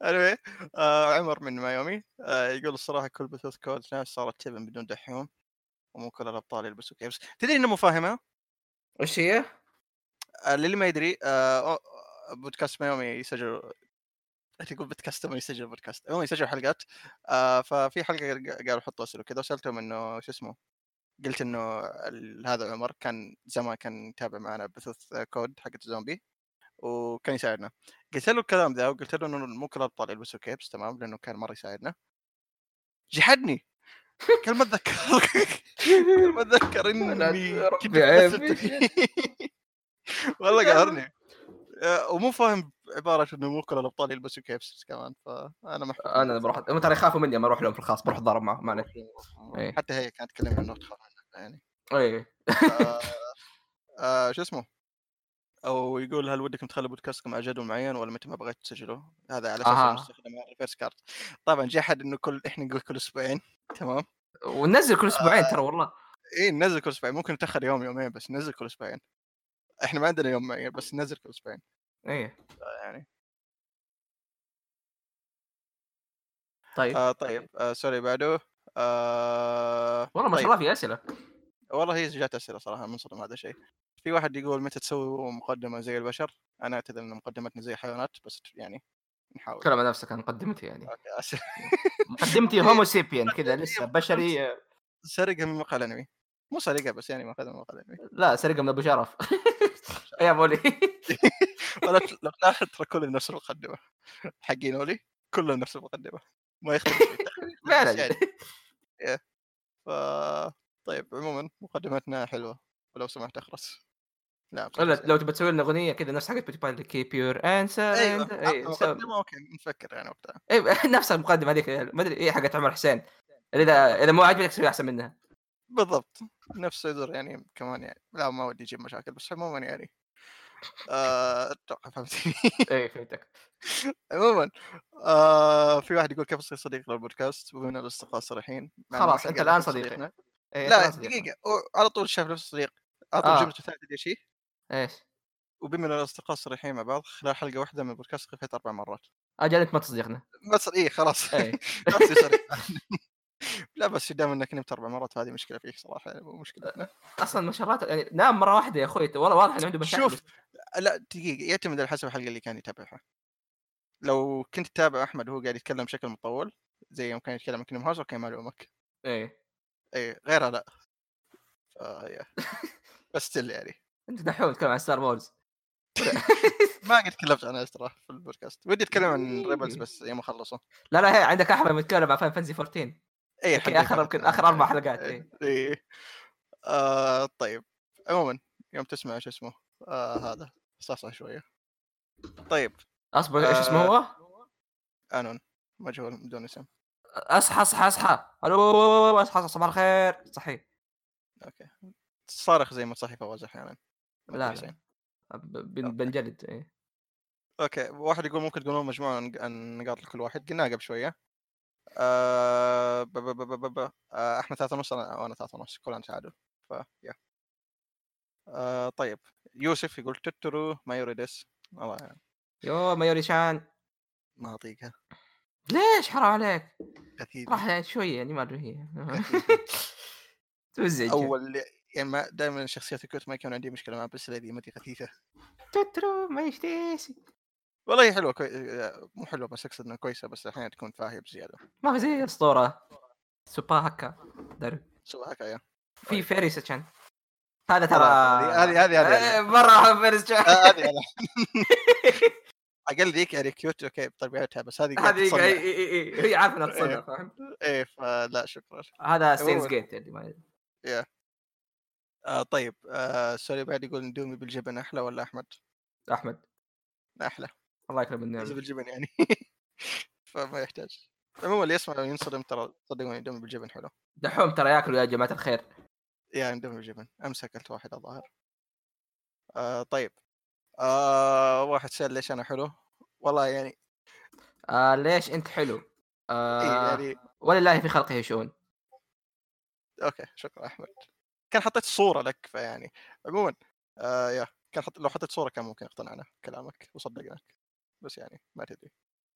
Anyway آه عمر من مايومي آه يقول الصراحة كل بثوث كود ناس صارت تبن بدون دحيوم ومو كل الأبطال يلبسوا كيبس تدري إنه مو فاهمها وش هي؟ آه للي ما يدري آه أو- بودكاست مايومي يسجل تقول بودكاست ما يسجل بودكاست هم يسجلوا حلقات. آه ففي حلقة قالوا حطوا أسئلة وكذا وسألتهم إنه شو اسمه؟ قلت إنه هذا عمر كان زمان كان يتابع معنا بثوث COD حقت زومبي وكان يساعدنا. قلت له الكلام ذا وقلت له إنه مو كل الأبطال يلبسوا capes تمام؟ لأنه كان مرة يساعدنا. جحدني! قال ما اتذكر قال ما اتذكر إني. والله قهرني. آه، ومو فاهم عبارة إنه مو كل الأبطال يلبسوا capes كمان فأنا محبوب أنا بروح هم ترى يخافوا مني لما أروح لهم في الخاص بروح ضارب معهم ما عليك. إيه. حتى هي كانت تكلمني انه تخاف يعني. اي آه، آه، شو اسمه؟ أو يقول هل ودكم تخلوا بودكاستكم على جدول معين ولا متى ما بغيت تسجلوه؟ هذا على أساس. انه نستخدم reverse card طبعا جحد إنه كل إحنا نقول كل أسبوعين تمام؟ وننزل كل أسبوعين ترى والله. إي ننزل كل أسبوعين. ممكن نتأخر يوم يومين بس ننزل كل أسبوعين. إحنا ما عندنا يوم معين بس ننزل كل أسبوعين. اي يعني. طيب. آه طيب. آه سوري بعده. آه والله ما شاء طيب. الله في أسئلة. والله هي جات أسئلة صراحة منصدم هذا الشيء. في واحد يقول متى تسوي مقدمة زي البشر؟ أنا أعتذر ان مقدمتنا زي حيوانات بس يعني نحاول. عن نفسك عن مقدمتي يعني. مقدمتي هومو سيبيان كذا لسه بشري. سرقها من مقال أنمي. مو سرقة بس يعني ماخذها من مقهى الانمي لا سرقة من أبو شرف يا بولي. ولا لو تلاحظ ترى كلهم نفس المقدمه حقين اولي كلهم نفس المقدمة. ما يختلف. فعلا. يعني ف طيب عموما مقدمتنا حلوة ولو سمحت اخرس لا ولا لو تبى تسوي لنا أغنية كذا نفس حقت بيوتي باي كي بيور انسر أيوه مقدمه أوكي نفكر يعني وقتها نفس المقدمة هذيك ما أدري إيه حقت عمر حسين. اذا إذا مو عاجبك تسوي أحسن منها. بالضبط نفس يدور يعني كمان يعني. لا ما ودي أجيب مشاكل بس عموما يعني آه، أتوقع فهمتني. اي فهمتك. عموما آه في واحد يقول كيف اصير صديق للبودكاست؟ ومن الاصدقاء الصريحين خلاص أنت الآن صديقنا. إيه، لا أو- على طول شاف نفس الصديق على طول آه. جملته ثالثه شيء إيش؟ وبما ان الأصدقاء الصريحين مع بعض خلال حلقة واحدة من البودكاست خفيت أربع مرات. أجل انت ما تصديقنا بس اي خلاص. اي لا تصير صريح. لا بس دام إنك نمت أربع مرات فهذه مشكلة فيك صراحة يعني مو مشكلة. أصلا ما شاء الله يعني نام مرة واحدة يا أخوي. والله واضح إنه عنده مشاكل. شوف لا دقيقة يعتمد على حسب الحلقة اللي كان يتابعها. لو كنت تتابع أحمد وهو قاعد يتكلم بشكل مطول زي يوم كان يتكلم عن House أوكي ما الومك إيه. اي غيرها لأ. آه يا بس still يعني. إنت دحوم تتكلم عن Star Wars ما قد تكلمت عنها ترى في البودكاست. ودي أتكلم عن Rebels إيه. بس يوم اخلصه لا لا هي عندك أحمد متكلم عن Final Fantasy 14 اي آخر- يمكن آخر أربع حلقات، إيه. اي آه طيب. عموما يوم تسمع شو اسمه؟ آه هذا. صحصح شوية. طيب. أصبر إيش اسمه آه. هو؟ anon. مجهول بدون اسم. أصحى أصحى أصحى. ألو أصحى صباح الخير. صحي أوكي. صارخ زي ما تصحي فواز أحيانا لا لا. بنجلد إيه. أوكي. واحد يقول ممكن تقولون مجموعة نق- نقاط لكل واحد. قلناها قبل شوية. آه ب ب ب ب ب ب آه احمد ثلاثة ونص أنا وأنا ثلاثة ونص. كلنا تعادل ف yeah. آه طيب. يوسف يقول トゥットゥルー まゆりです والله يعني يو مايوري شان ما أطيقها. ليش حرام عليك؟ كثير راح يعني شوية يعني ما أدري هي. تزعج أول يعني ما دائما شخصيات الكوت ما يكون عندي مشكلة معها بس الذي ما كثيفه توترو ما يشتيش. والله هي حلوة كوي... مو حلوة بس أقصد إنها كويسة بس أحيانا تكون فاهية بزيادة. ما في زي الأسطورة. سوبا هكا. داري سوى هكا يا. في فيري ساتشان هذا خلاص، ترى هذه- هذه- هذه- هذه. آه، مره فيري ساتشان آه، هذه أقل ذيك يعني cute أوكي بطبيعتها بس هذه هذه تصنع. إي- إي- هي عارفه إنها تصنع إيه. فاهم إيه فلا شكرا. هذا Steins عموماً. جيت اللي ما آه طيب آه sorry بعد يقول ندومي بالجبن أحلى ولا أحمد؟ أحمد. أحلى. الله يكرم لازم النعم بالجبن يعني. فما يحتاج. عموما اللي يسمع وينصدم ترى صدقوني ندومي بالجبن حلو. دحوم ترى ياكلوا يا جماعة الخير. يا ندومي بالجبن. امس اكلت واحد الظاهر آه طيب. آه واحد سأل ليش أنا حلو؟ والله يعني آه ليش أنت حلو؟ إيه آه يعني ولله في خلقه شؤون. أوكي شكرا أحمد. كان حطيت صورة لك فيعني عموما آه يا كان حط... لو حطيت صورة كان ممكن اقتنعنا كلامك وصدقناك بس يعني ما تدري.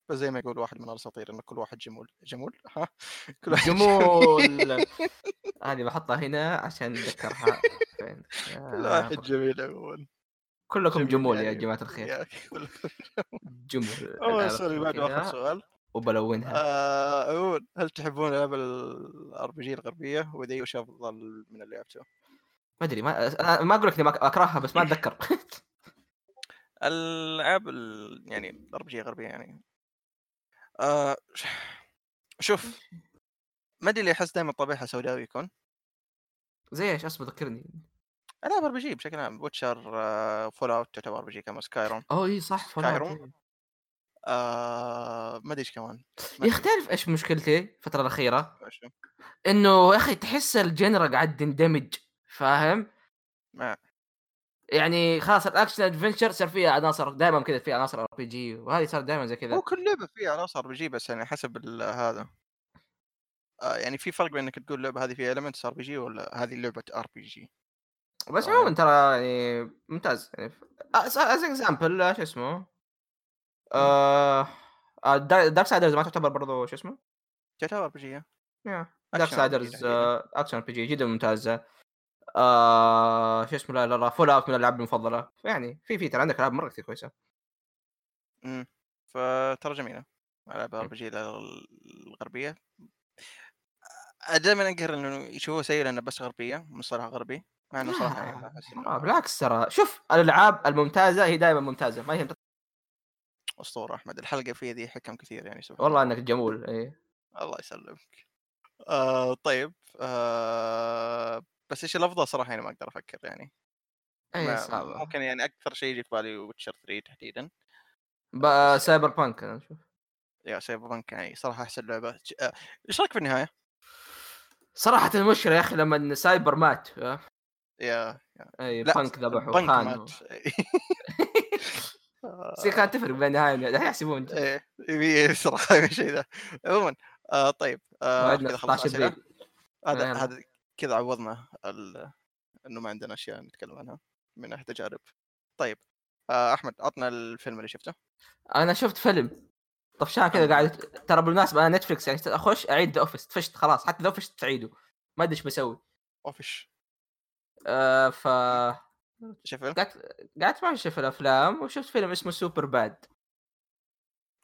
بس زي ما يقول واحد من الأساطير إنه كل واحد جمول جمول؟ ها؟ كل واحد جمول! هذه بحطها هنا عشان نتذكرها فين كل آه، واحد جميل عموما. كلكم جميل جمول يا يعني. جماعة الخير. كلكم جمول. الآن سؤال اللي كذا اخر سؤال. وبلونها. آه عموما هل تحبون العاب ال RPG الغربية؟ وإذا إيش أفضل من اللي لعبته؟ ما أدري ما ما أقول لك إني ما أكرهها بس ما أتذكر. الألعاب ال... يعني ال RPG الغربية يعني. آه شوف ما أدري ليه أحس دائما طابعها سوداوي يكون. زي إيش؟ أصبر ذكرني. العاب RPG بشكل عام Witcher Fallout تعتبر RPG كمان Skyrim أوه اي صح فول؟ إيه. آه ما أدري إيش كمان تعرف إيش مشكلتي الفترة الأخيرة؟ إنه يا أخي تحس ال genre قاعد تندمج فاهم؟ ما يعني خلاص ال action adventure صار فيها عناصر دائما كذا فيها عناصر RPG وهذه صار دائما زي كذا هو كل لعبة فيها عناصر RPG بس يعني حسب ال- هذا آه يعني في فرق بين إنك تقول اللعبة هذه فيها المنتس ار بي جي ولا هذه لعبة ار بي جي بس. عموما ترى يعني ممتاز. يعني as example شو اسمه؟ آه Darksiders ما تعتبر برضو شو اسمه؟ تعتبر RPG Darksiders. action RPG جدا ممتازه آه شو اسمه لا لا لا Fallout من الألعاب المفضلة. يعني في في ترى عندك ألعاب مرة كثير كويسة. امم فترى جميلة. ألعاب ار بي جي الغربية. دائما انقهر إنه يشوفوه سيء لأنه بس غربية مصطلح غربي. مع إنه صراحة يعني أحس إنه آه، بالعكس ترى. شوف الألعاب الممتازة هي دائما ممتازة ما هي أسطورة أحمد الحلقة فيها ذي حكم كثير يعني سبحان والله الله. إنك جمول إي. الله يسلمك. آه طيب آه بس إيش الأفضل صراحة يعني ما أقدر أفكر يعني. إي صعبة. ممكن يعني أكثر شيء يجي في بالي ويتشر 3 تحديدا. ب- بس- سايبر بانك أنا أشوف. يا سايبر بانك يعني صراحة احسن لعبه آه، إيش رأيك في النهاية؟ صراحة المشكلة يا أخي لما سايبر مات؟ يا أي بانك ذبحوا خان. مات. بس كانت تفرق بين النهايه والنهاية، يحسبون. إيه صراحة الشيء ذا. عموما آه طيب آه وعندنا كذا خلصنا 16 أسئلة. ابريل هذا يلا. هذا كذا عوضنا ال... إنه ما عندنا أشياء نتكلم عنها من ناحية تجارب. طيب آه أحمد عطنا الفيلم اللي شفته. أنا شفت فيلم. طفشان كذا قاعد ترى بالمناسبة أنا Netflix يعني أخش أعيد The Office طفشت خلاص. حتى The Office تعيده. ما أدري إيش بسوي. اوفش آه ف شوف فيلم قعدت قعدت ما أشوف الافلام وشفت فيلم اسمه Superbad.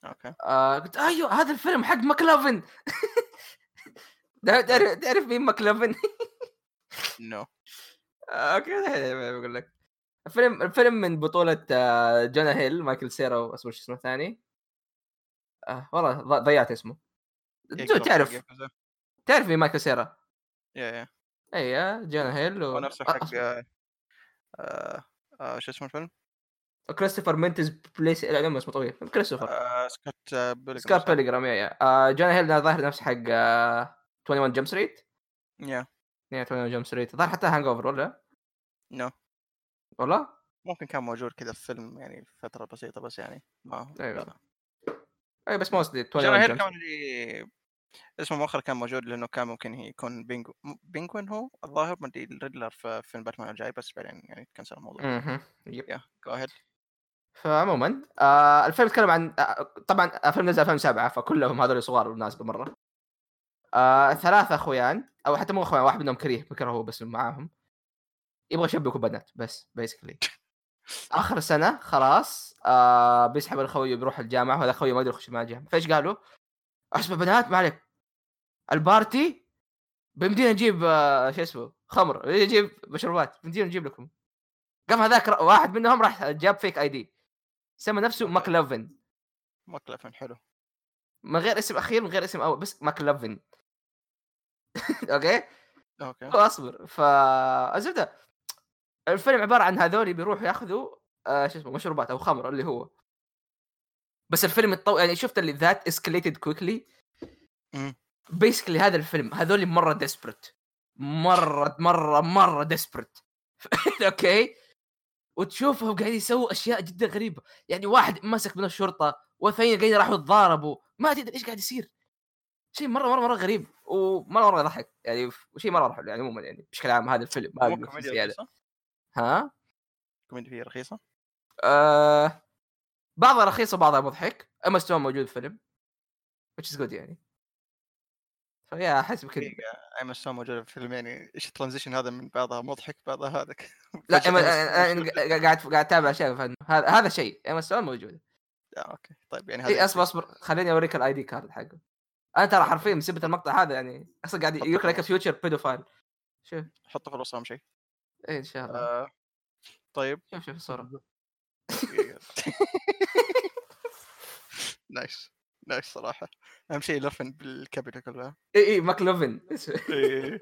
Okay. آه قلت أيوه هذا الفيلم حق McLovin. تعرف تعرف مين McLovin؟ No. آه، okay بقول لك. الفيلم الفيلم من بطولة آه، Jonah Hill Michael Cera واسمه شو اسمه الثاني؟ آه والله ضيعت اسمه. تعرف تعرف مين Michael Cera yeah yeah اي Jonah Hill و... ونفسه آه، حق آه، آه، آه، شو اسمه الفيلم؟ Christopher Mintz-Plasse لا لا اسمه طويل. Christopher. آه، Scott آه، Pilgrim Scott؟ Pilgrim yeah yeah. آه Jonah Hill ظاهر نفس حق آه 21 Jump Street؟ yeah yeah 21 Jump Street. ظاهر حتى Hangover ولا؟ no والله؟ ممكن كان موجود كذا في فيلم يعني فترة بسيطة بس يعني ما أيوة. لا. اي بس mostly Jonah 21 Hill كمان اللي اسمه مؤخرا كان موجود لأنه كان ممكن هي يكون Pengu- Penguin هو الظاهر ما ادري ال Riddler في فيلم باتمان الجاي بس بعدين يعني cancel الموضوع. أها yep. Yeah go ahead فعموما آه الفيلم يتكلم عن آه طبعا الفيلم نزل 2007 فكلهم هذول صغار بالمناسبة مرة. آه ثلاثة أخويان أو حتى مو أخويان واحد منهم كريه بكره هو بس معاهم. يبغى يشبكوا بنات بس basically آخر سنة خلاص آه بيسحب الخوي بيروح الجامعة وهذا خوي ما يقدر يخش مع الجامعة. فإيش قالوا؟ أسمع بنات ما عليك. ال party بيمدينا نجيب آه شو اسمه خمر. نجيب مشروبات. بيمدينا نجيب لكم. قام هذاك واحد منهم راح جاب fake ID سمى نفسه McLovin. McLovin حلو. من غير اسم أخير من غير اسم أول بس McLovin. Okay؟ Okay. أصبر. فالزبده الفيلم عبارة عن هذول بيروحوا ياخذوا آه شو اسمه مشروبات أو خمر اللي هو. بس الفيلم الطو... يعني شفت اللي that escalated quickly. Basically هذا الفيلم هذول مرة desperate مرة مرة مرة desperate okay وتشوفهم قاعدين يسووا أشياء جدا غريبة. يعني واحد مسك من الشرطة والثانيين قاعدين راحوا يتضاربوا. ما تدري إيش قاعد يصير. شيء مرة مرة مرة غريب. ومرة مرة يضحك. يعني وشيء مرة حلو يعني عموما يعني بشكل عام هذا الفيلم ما كوميديا رخيصة؟ ها؟ كوميديا فيه رخيصة؟ آه. بعضها رخيص وبعضها مضحك Emma Stone موجود في الفيلم which is good يعني. ف yeah أحس بكذا Emma Stone موجوده في الفيلم يعني إيش ال transition هذا من بعضها مضحك بعضها هذا لا أنا قاعد قاعد أتابع اشياء هذا هذا شيء. Emma Stone موجود. آه، okay. طيب يعني هذا أصبر أصبر. خليني أوريك ال ID card حقه. أنا ترى حرفيا بسبب المقطع هذا يعني. أصلا قاعد يقول لك future pedophile شوف. حطه في الوصف أهم شيء. اي إن شاء الله. آه، طيب. شوف شوف الصورة. nice nice صراحة. أهم شيء Lovin بال capital كلها. اي اي McLovin. إيه.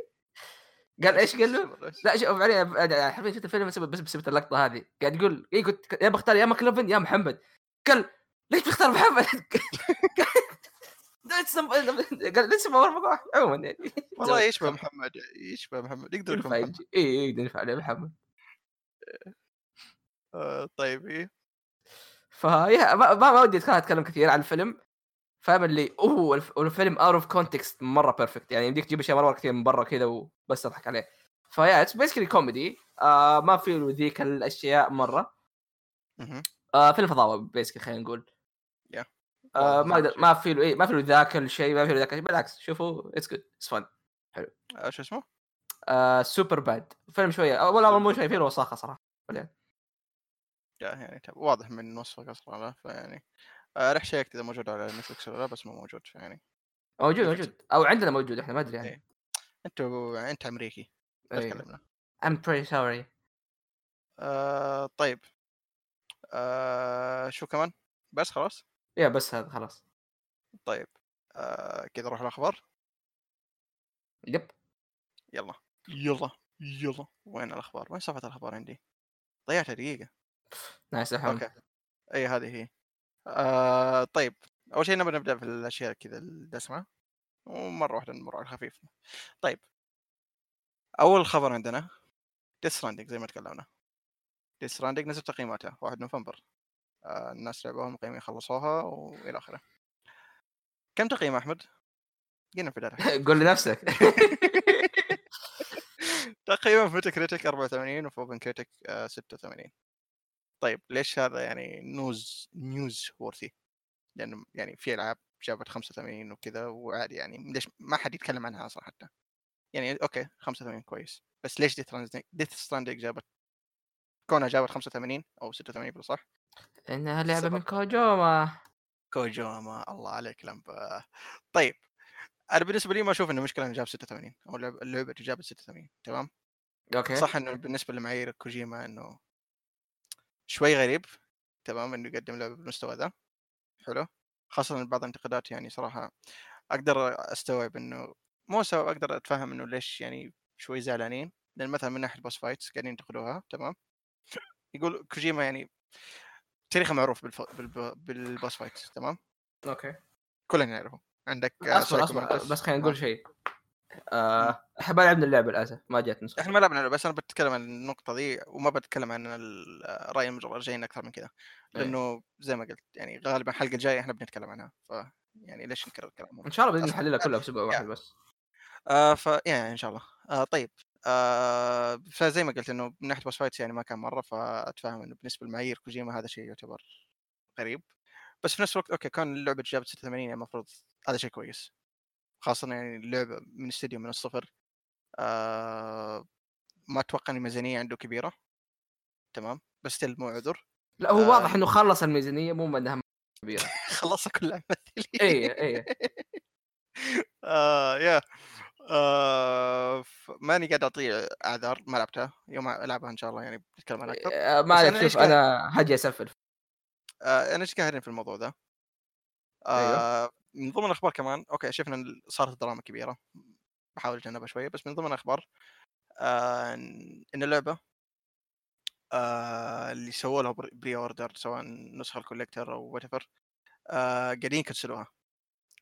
قال إيش قال له؟ لا شوف أنا حرفيا شفت الفيلم بس بس بسبب اللقطة هذه. قاعد يقول اي قلت يا بختار يا ماكلوفن يا محمد. قال ليش بختار محمد؟ قال ليش ما عموما يعني. والله يشبه محمد يشبه محمد. يقدر يكون محمد. اي اي ينفع عليه محمد. آه، طيب إيه فيا ما, ما ودي أتكلم كثير عن الفيلم فاهم اللي أوه الف- الفيلم اوت اوف كونتكست مرة بيرفكت يعني يمديك تجيب أشياء مرة كثير من برا كذا وبس تضحك عليه ف yeah it's basically comedy آه ما في ذيك الأشياء مرة مهم. آه فيلم فضاوه basically خلينا نقول. آه ما. ما في له إيه ما في له ذاك الشيء ما في له ذاك الشيء بالعكس شوفوا it's good it's fun آه، شو اسمه؟ آه Superbad فيلم شوية ولا مو شوية في له وساخة صراحة yeah يعني واضح من وصفك أصلا فيعني آه، رح شيكت إذا موجود على Netflix ولا لا بس مو موجود يعني موجود. موجود. أو عندنا موجود إحنا ما أدري يعني. إيه. أنتوا أنت أمريكي لا. تكلمنا I'm pretty sorry. آه طيب. آه شو كمان؟ بس خلاص؟ يا بس هذا خلاص. طيب. آه كذا نروح الأخبار؟ Yep. يلا. يلا. يلا. وين الأخبار؟ وين صفحة الأخبار عندي؟ ضيعتها دقيقة. nice الحمد okay. إي هذه هي. آه طيب. أول شيء نبغى نبدأ في الأشياء كذا الدسمة. ومرة واحدة نمر على الخفيف. طيب. أول خبر عندنا Death زي ما تكلمنا. Death نزل تقييماتها 1 نوفمبر. آه الناس لعبوها مقيمين خلصوها وإلى آخره. كم تقييم أحمد؟ قلنا في البدايه قول لنفسك. تقييمه في Metacritic 84 وفي OpenCritic 86 طيب ليش هذا يعني news newsworthy لأنه يعني في ألعاب جابت 85 وكذا وعادي يعني ليش ما حد يتكلم عنها أصلا حتى يعني okay 85 كويس بس ليش Death Stranding جابت كونها جابت 85 أو 86 بالصح إنها لعبة من. كوجوما. كوجوما الله عليك لمبة. طيب أنا بالنسبة لي ما أشوف إنه مشكلة إنه جاب 86 أو اللعبه جابت 86 تمام؟ Okay. صح إنه بالنسبة لمعايير كوجيما إنه شوي غريب تمام إنه يقدم لعبه بالمستوى ذا حلو خاصة بعض الانتقادات يعني صراحة أقدر أستوعب إنه مو سبب أقدر أتفهم إنه ليش يعني شوي زعلانين لأن مثلا من ناحية ال boss fights قاعدين ينتقدوها تمام؟ يقول كوجيما يعني تاريخه معروف بالف... بالب... بال boss fights تمام؟ Okay. كلنا نعرفه عندك أصبر أصبر. بس خلينا. نقول شيء. آه، إحنا ما لعبنا اللعبة للأسف ما جات نسخه إحنا ما لعبنا له، بس أنا بتكلم عن النقطة ذي وما بتكلم عن الراي المرجعين أكثر من كذا إيه. لأنه زي ما قلت يعني غالبا الحلقة الجاية إحنا بنتكلم عنها ف يعني ليش نكرر الكلام إن شاء الله باذن. نحللها كلها في أسبوع يا. واحد بس آه ف يعني إن شاء الله آه طيب آه فزي ما قلت إنه من ناحية boss fights يعني ما كان مرة فأتفهم إنه بالنسبة لمعايير كوجيما هذا شيء يعتبر غريب بس في نفس الوقت okay كان اللعبة جابت 86 يعني المفروض هذا شيء كويس خاصة يعني اللعبة من استديو من الصفر آه ما أتوقع إن الميزانية عنده كبيرة. تمام بس ستيل مو عذر. لا هو آه. واضح إنه خلص الميزانية مو انها كبيرة. خلصها كلها مثلي اي اي آه يا آه ماني قاعد أعطيه أعذار ما لعبتها. يوم ألعبها إن شاء الله يعني بنتكلم عنها أكثر. آه، بس ما أنا عليك شوف أنا هجي أسفل. آه أنا إيش قاهرني في الموضوع ذا؟ أيوه. من ضمن الأخبار كمان okay شفنا صارت دراما كبيرة بحاول أتجنبها شوية بس من ضمن الأخبار آه إن اللعبة آه اللي سووا لها pre-order سواء نسخة ال collector أو whatever آه قاعدين يكنسلوها.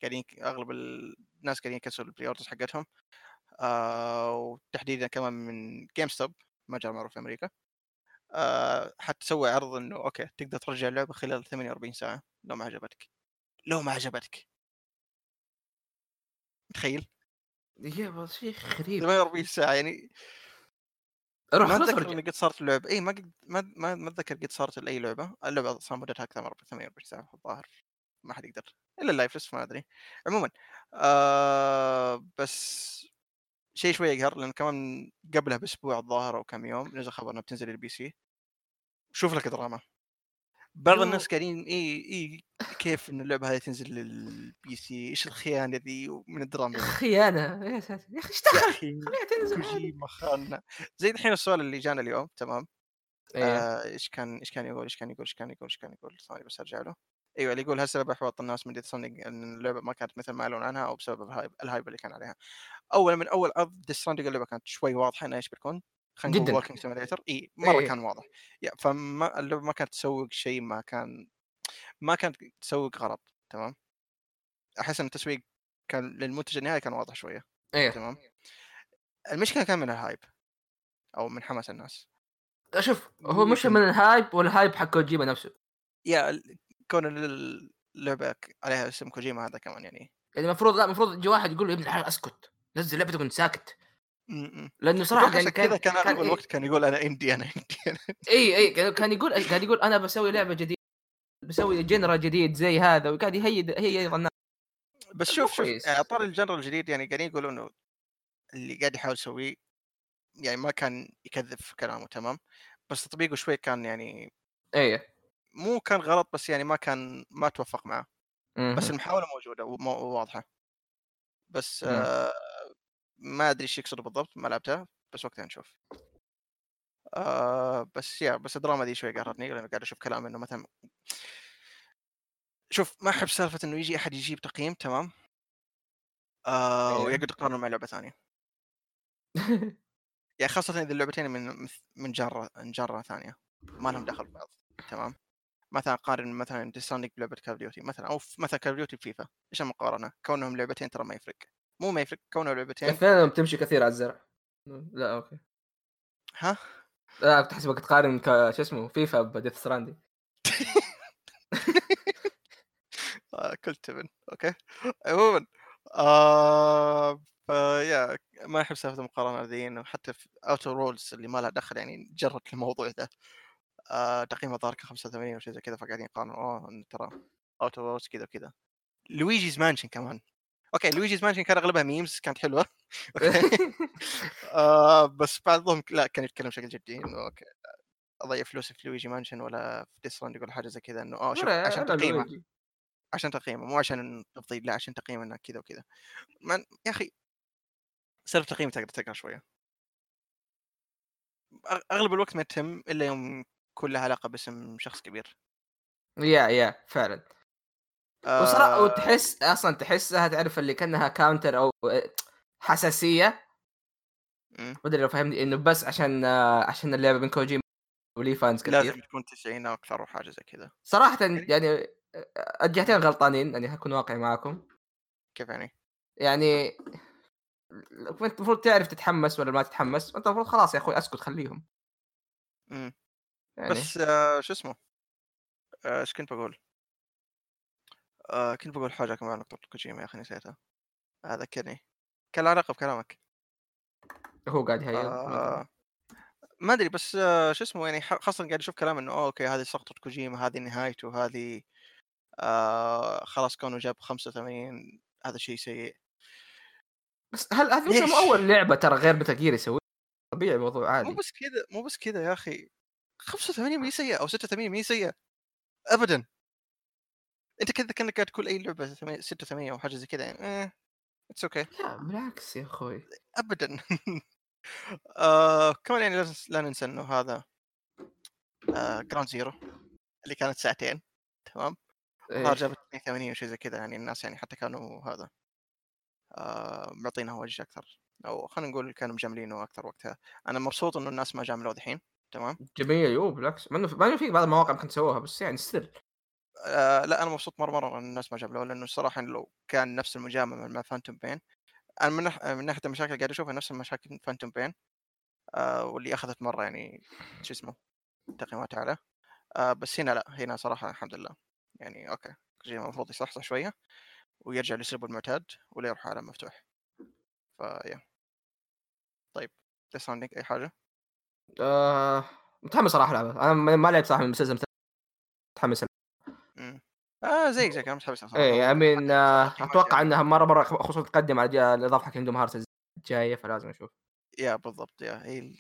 قاعدين أغلب الناس قاعدين يكنسلوا ال pre-orders حقتهم آه وتحديدا كمان من GameStop متجر معروف في أمريكا آه حتسوي عرض إنه okay تقدر ترجع اللعبة خلال 48 ساعة لو ما عجبتك. لو ما عجبتك. متخيل؟ يا شيء غريب. 48 ساعة يعني روح ما أتذكر إني قد صارت اللعبة. إي ما قد ما ما ما أتذكر قد صارت لأي لعبة. اللعبة أصلا مدتها أكثر من 48 ساعة الظاهر ما حد يقدر. إلا اللايف لسه ما أدري. عموما آه بس شيء شوي يقهر لأن كمان قبلها بأسبوع الظاهر أو كم يوم نزل خبر إنها بتنزل لل PC شوف لك دراما بعض. الناس قاعدين إي إي كيف ان اللعبة هذه تنزل لل PC إيش الخيانة ذي من الدراما؟ خيانة. يا ساتر. يا أخي اشتغل أخي خليها تنزل خاننا زي الحين السؤال اللي جانا اليوم تمام؟ إيه. آه، إيش كان إيش كان يقول إيش كان يقول إيش كان يقول إيش كان يقول؟ ثاني بس أرجع له. أيوه اللي يقول هل سبب إحباط الناس من Death إن اللعبة ما كانت مثل ما اعلن عنها أو بسبب ال hype ال hype اللي كان عليها؟ أول من أول عرض Death اللعبة كانت شوي واضحة إنها إيش بتكون؟ خلينا نقول. Walking simulator إي مرة إيه. كان واضح. يا فما اللعبه ما كانت تسوق شيء ما كان ما كانت تسوق غلط تمام؟ أحس إن التسويق كان للمنتج النهائي كان واضح شوية إيه. تمام؟ المشكلة كان من ال hype أو من حماس الناس. شوف هو مش من ال hype وال hype حق كوجيما نفسه. يا كون ال- اللعبة عليها اسم كوجيما هذا كمان يعني. يعني المفروض لا المفروض يجي واحد يقول له يا ابن الحلال أسكت نزل لعبتك وأنت ساكت. لأنه صراحة يعني عشان كذا كان أغلب إيه. الوقت كان يقول أنا indie أنا indie اي اي كان- كان يقول قاعد يقول أنا بسوي لعبة جديدة بسوي genre جديد زي هذا وقاعد يهيت هي الناس بس مو شوف شوف كويس. يعني ال genre ال الجديد يعني قاعدين يقولوا إنه اللي قاعد يحاول يسويه يعني ما كان يكذب في كلامه تمام بس تطبيقه شوي كان يعني إيه مو كان غلط بس يعني ما كان ما توفق معه. بس المحاولة موجودة وواضحة بس. آه ما أدري إيش يقصد بالضبط ما لعبتها بس وقتها نشوف. آه بس يا بس الدراما دي شوي قهرتني لأنه قاعد أشوف كلام إنه مثلا شوف ما أحب سالفة إنه يجي أحد يجيب تقييم تمام؟ آه أيوه. ويقعد يقارنه مع لعبة ثانية. يعني خاصة إذا اللعبتين من من جرة من جرة ثانية ما لهم دخل ببعض تمام؟ مثلا قارن مثلا ديستاندينج بلعبة كاب ديوتي مثلا أو في- مثلا كاب ديوتي بفيفا إيش المقارنة؟ كونهم لعبتين ترى ما يفرق. مو ما يفرق كونهم لعبتين. الاثنين بتمشي كثير على الزرع لا أوكي. ها؟ لا بتحسبك تقارن ك شو اسمه فيفا بديث ستراندي آه، كل تبن. Okay. عموما آه فيا ما أحب سالفة المقارنة ذي إنه حتى في Outer Worlds اللي ما لها دخل يعني جرت الموضوع ذا آه تقييمها ظهر 85 أو شيء زي كذا فقاعدين يقارنوا. أوه ترى Outer Worlds كذا وكذا. Luigi's Mansion كمان. Okay Luigi's Mansion كان أغلبها memes كانت حلوة. Okay. آه بس بعضهم لا كان يتكلم بشكل جدي إنه okay أضيع فلوسي في Luigi Mansion ولا في Death Strand ولا حاجة زي كذا إنه آه شوف عشان تقييمه. عشان تقييمه مو عشان تفضيل لا عشان تقييم إنه كذا وكذا. يا أخي سالفة تقييم تقدر تقرأ شوية. أغلب الوقت ما تتم إلا يوم يكون لها علاقة باسم شخص كبير. يا يا فعلا. وصراحة وتحس أصلا تحسها تعرف اللي كأنها كاونتر أو حساسية. ما أدري لو فهمني إنه بس عشان آه، عشان اللعبة من كوجيما وليه فانز كثير. لازم تكون 90 أو أكثر أو حاجة زي كذا. صراحة يعني آه، الجهتين غلطانين يعني هكون واقعي معاكم. كيف يعني؟ يعني انت المفروض تعرف تتحمس ولا ما تتحمس انت المفروض خلاص يا أخوي أسكت خليهم. مم. يعني. بس آه شو اسمه؟ آه، إيش كنت بقول؟ آه كنت بقول حاجة كمان نقطة كوجيما يا أخي نسيتها. آه، ذكرني كان علاقه بكلامك هو قاعد يهيل آه ما أدري بس آه شو اسمه يعني خاصة قاعد أشوف كلام إنه oh okay هذه سقطة كوجيما هذه نهايته هذه آه خلاص كونه جاب 85 هذا شيء سيء. بس هل هذه مش ليش؟ مو أول لعبة ترى غير Metal Gear يسوي طبيعي الموضوع مو عادي. بس كذا مو بس كذا يا أخي. 85 مي سيئة أو 86 مي سيئة. ابدا. أنت كذا كأنك قاعد تقول أي لعبة 86 أو حاجة زي كذا يعني إيه it's okay لا بالعكس يا أخوي. ابدا. آه كمان يعني لا لا ننسى إنه هذا آه Ground Zero اللي كانت ساعتين تمام؟ إيه. جابت 82 أو شيء زي كذا يعني الناس يعني حتى كانوا هذا آه معطينها وجه أكثر أو خلينا نقول كانوا مجاملينه أكثر وقتها. أنا مبسوط إنه الناس ما جاملوه دحين تمام؟ جميل يو بالعكس. ما إنه في بعض المواقع ممكن تسووها بس يعني still آه لا أنا مبسوط مرة مرة إن الناس ما جاملوه لأنه الصراحة لو كان نفس المجاملة مع Phantom Pain أنا من, نح... من ناحية المشاكل قاعد أشوفها نفس المشاكل Phantom Pain آه واللي أخذت مرة يعني شو اسمه تقييمات اعلى آه بس هنا لا هنا صراحة الحمد لله. يعني okay كوجيما المفروض يصحصح شوية ويرجع لاسلوبه المعتاد ولا يروح عالم مفتوح. ف yeah طيب ديس أي حاجة؟ آه متحمس صراحة العبها أنا ما لعبت صراحة من المسلسل متحمس آه زيك زيك أنا I mean آه تقييمات أتوقع يعني. إنها مرة مرة خصوصا تقدم على الاضافه حق Kingdom Hearts الجاية فلازم أشوف. yeah بالضبط yeah هي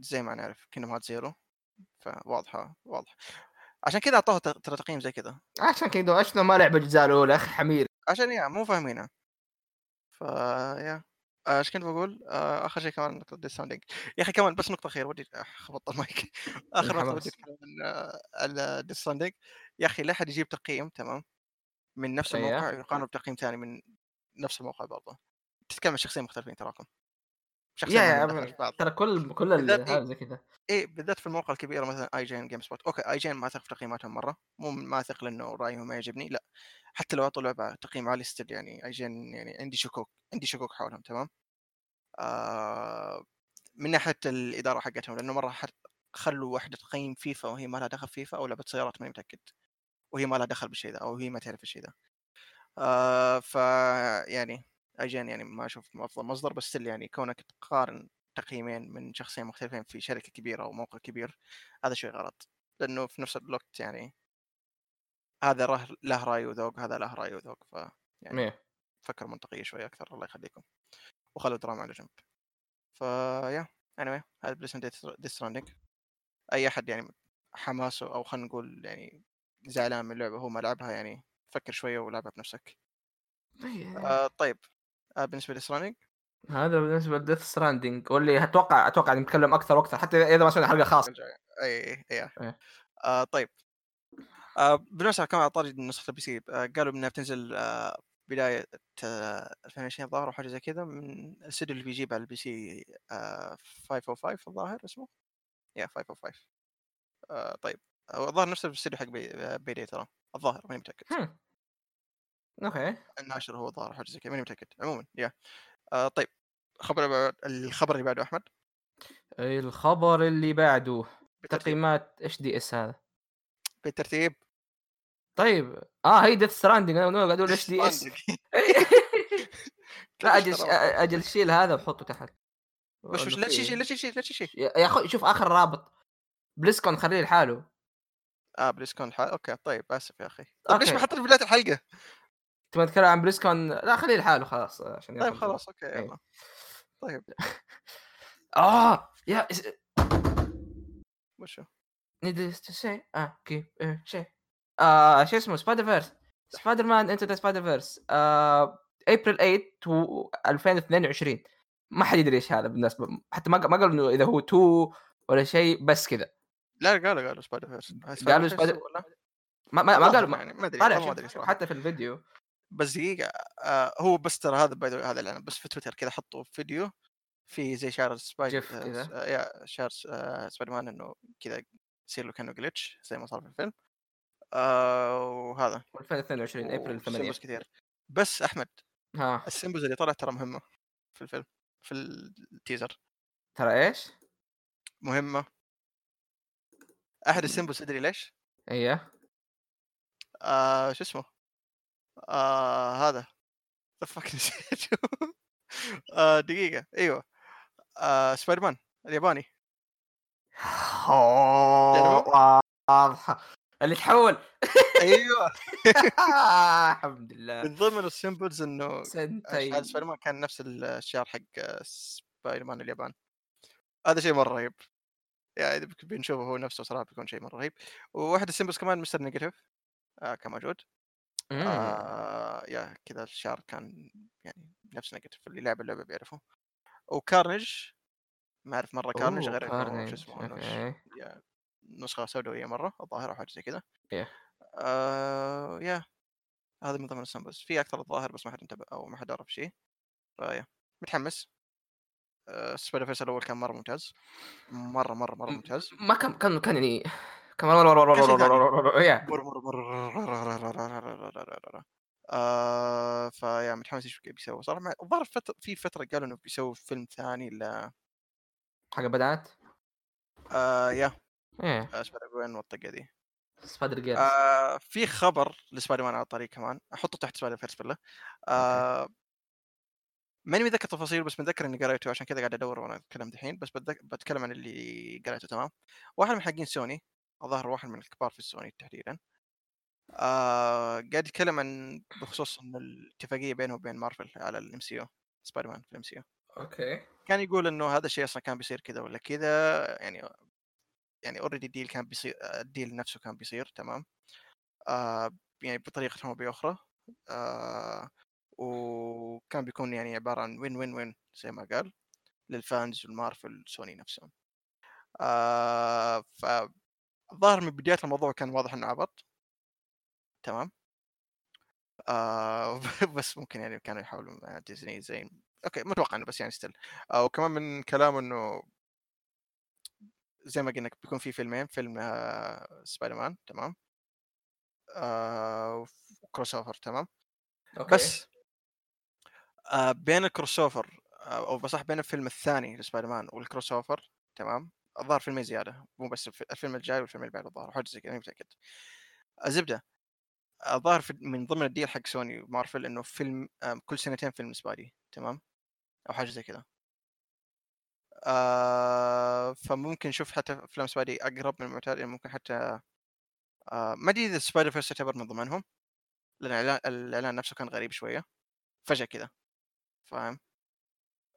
زي ما نعرف Kingdom Hearts Zero فواضحة واضح. عشان كذا اعطوه ت- ترى تقييم زي كذا عشان Kingdom اشنو ما لعب الجزء الأولى أخي حمير عشان yeah مو فاهمينها. ف آه، إيش كنت بقول؟ آه، آخر شيء كمان نقطة Death Stranding يا أخي كمان بس نقطة أخيرة ودي خبطت المايك آخر نقطة الحماس. ودي اتكلم عن ال Death Stranding يا أخي لا أحد يجيب تقييم تمام من نفس أيه. الموقع يقارن بتقييم ثاني من نفس الموقع برضه تتكلم عن شخصين مختلفين تراكم شخصين يا ما لهم يا دخل في بعض. ترى كل كل إيه. هذا زي كذا. إيه بالذات في المواقع الكبيرة مثلا IGN GameSpot okay IGN ما اثق في تقييماتهم مرة. مو ما اثق لأنه رأيهم ما يعجبني. لا حتى لو أعطوا لعبة تقييم عالي still يعني IGN يعني عندي شكوك عندي شكوك حولهم تمام؟ آه من ناحية الإدارة حقتهم لأنه مرة خلوا واحدة تقيم فيفا وهي ما لها دخل فيفا أو لعبة سيارات ماني متأكد. وهي ما لها دخل بالشيء ذا أو هي ما تعرف الشيء ذا آه ف يعني IGN يعني ما أشوف أفضل مصدر بس still يعني كونك تقارن تقييمين من شخصين مختلفين في شركة كبيرة أو موقع كبير هذا شيء غلط. لأنه في نفس الوقت يعني هذا ره- له رأي وذوق هذا له رأي وذوق ف يعني إيه. فكر منطقية شوي أكثر الله يخليكم. وخلوا الدراما على جنب. ف yeah anyway هذا بالنسبة Death Stranding أي أحد يعني حماسه أو خلينا نقول يعني زعلان من اللعبه هو ما لعبها يعني فكر شوية ولعبها بنفسك. إيه. آه طيب. بالنسبة ل Stranding هذا بالنسبة ل Death Stranding واللي أتوقع أتوقع نتكلم أكثر وأكثر حتى اذا ما سوينا حلقة خاصة. اي اي اي إيه. آه طيب. آه بالنسبة كمان على طاري نسخه ال PC آه قالوا إنها بتنزل آه بداية آه 2020 الظاهر أو حاجة زي كذا من الاستوديو اللي بيجيب على ال PC آه 505 الظاهر اسمه؟ yeah 505 آه طيب. هو الظاهر نفس الاستوديو حق بي, آه، بي ترى الظاهر ماني متأكد. okay. الناشر هو الظاهر حاجة زي كذا ماني متأكد. عموما yeah. آه طيب خبر الخبر اللي بعده أحمد؟ الخبر اللي بعده تقييمات HDS هذا. بالترتيب. طيب آه هي Death Stranding أنا قاعد أقول HDS. لا أجل أجل شيل هذا وحطه تحت. وش وش لا تشيل لا تشيل لا تشيل. يا أخوي شوف آخر رابط. BlizzCon خليه لحاله. آه BlizzCon حال okay طيب آسف يا أخي. طيب ليش ما حطيت بداية الحلقة؟ تبغى نتكلم عن BlizzCon لا خليه لحاله خلاص عشان طيب خلاص okay إيه. يلا. طيب. آه yeah وشو؟ needless to say آه كيف إيه شيء آه شو اسمه؟ Spider-Verse Spider-Man Into the Spider-Verse ابريل 8 2022 ما حد يدري إيش هذا بالنسبة حتى ما ما قالوا انه إذا هو 2 ولا شيء بس كذا. لا قالوا قالوا Spider-Verse قالوا Spider ما ما, ما قالوا يعني ما أدري حتى في الفيديو. بس دقيقة آه هو بس ترى هذا باي هذا الاعلان بس في تويتر كذا حطوا فيديو في زي شعار Spider كذا آه yeah شعار آه سبايدر مان إنه كذا يصير له كأنه glitch زي ما صار في الفيلم. آه وهذا. 2022 ابريل 8 بس كثير بس أحمد ها. ال symbols اللي طلعت ترى مهمة في الفيلم في ال teaser ترى إيش؟ مهمة. أحد ال symbols تدري ليش؟ أيوه آه شو اسمه؟ آه هذا. fuck نسيت آه دقيقة. أيوه. آه سبايدر مان الياباني واضحة اللي تحول. أيوه. الحمد لله. من ضمن ال symbols إنه سنتين. سبايدر مان كان نفس الشعار حق سبايدر مان اليابان. هذا شيء مرة رهيب. يعني إذا بنشوفه هو نفسه صراحة بيكون شيء مرة رهيب. وواحد ال samples كمان Mister Negative. آه كان موجود. آه yeah كذا الشعر كان يعني نفس Negative اللي لعب اللعبة بيعرفه. و Carnage ما أعرف مرة Carnage غير إنه شو اسمه إنه yeah نسخة سوداوية مرة الظاهر أو حاجة زي كذا. yeah. آه yeah هذا من ضمن ال samples. في أكثر الظاهر بس ما حد انتبه أو ما حد عرف شيء. ف yeah متحمس. آه Spider-Verse الأول كان مرة ممتاز. مرة مرة مرة ممتاز. ما كان كان كان يعني مره مره مره مره مره آه ف yeah متحمس إيش بيسوي صراحة الظاهر في فتره قالوا انه بيسوي فيلم ثاني ل حاجة بدات؟ آه yeah إيه آه Spider-Gwen والطقه دي Spider girls آه في خبر لسبايدر مان على الطريق كمان احطه تحت Spider-Verse بالله آه ماني متذكر تفاصيل بس متذكر اني قريته عشان كذا قاعد ادور وأنا اتكلم دحين بس. بتكلم عن اللي قريته تمام واحد من حقين سوني الظاهر واحد من الكبار في سوني تحديدا. آه قاعد يتكلم عن بخصوص إن الاتفاقية بينه وبين مارفل على ال MCU، Spider-Man في ال MCU أوكي. كان يقول إنه هذا الشيء أصلا كان بيصير كذا ولا كذا يعني يعني already ال deal كان بيصير ال deal نفسه كان بيصير تمام. آه يعني بطريقه أو بأخرى. آه وكان بيكون يعني عبارة عن win win win زي ما قال لل fans والمارفل سوني نفسهم. آه فالظاهر من بداية الموضوع كان واضح إنه عبط. تمام. آه بس ممكن يعني كانوا يحاولوا مع ديزني زي okay متوقع إنه بس يعني still آه وكمان من كلامه إنه زي ما قلنا بيكون في فيلمين فيلم آه سبايدر مان تمام. آه و crossover تمام. okay. بس آه بين ال crossover آه أو بصح بين الفيلم الثاني ل Spider-Man وال crossover تمام. الظاهر فيلمين زيادة مو بس الف- الفيلم الجاي والفيلم اللي بعده الظاهر حاجة زي كذا متأكد. الزبده الظاهر في- من ضمن ال deal حق سوني ومارفل إنه فيلم آه كل سنتين فيلم Spidey تمام؟ أو حاجة زي كذا. آه فممكن نشوف حتى أفلام Spidey أقرب من المعتاد يعني ممكن حتى آه ما أدري إذا Spider-Verse يعتبر من ضمنهم لأن الاعلان الإعلان نفسه كان غريب شوية. فجأة كذا. فاهم؟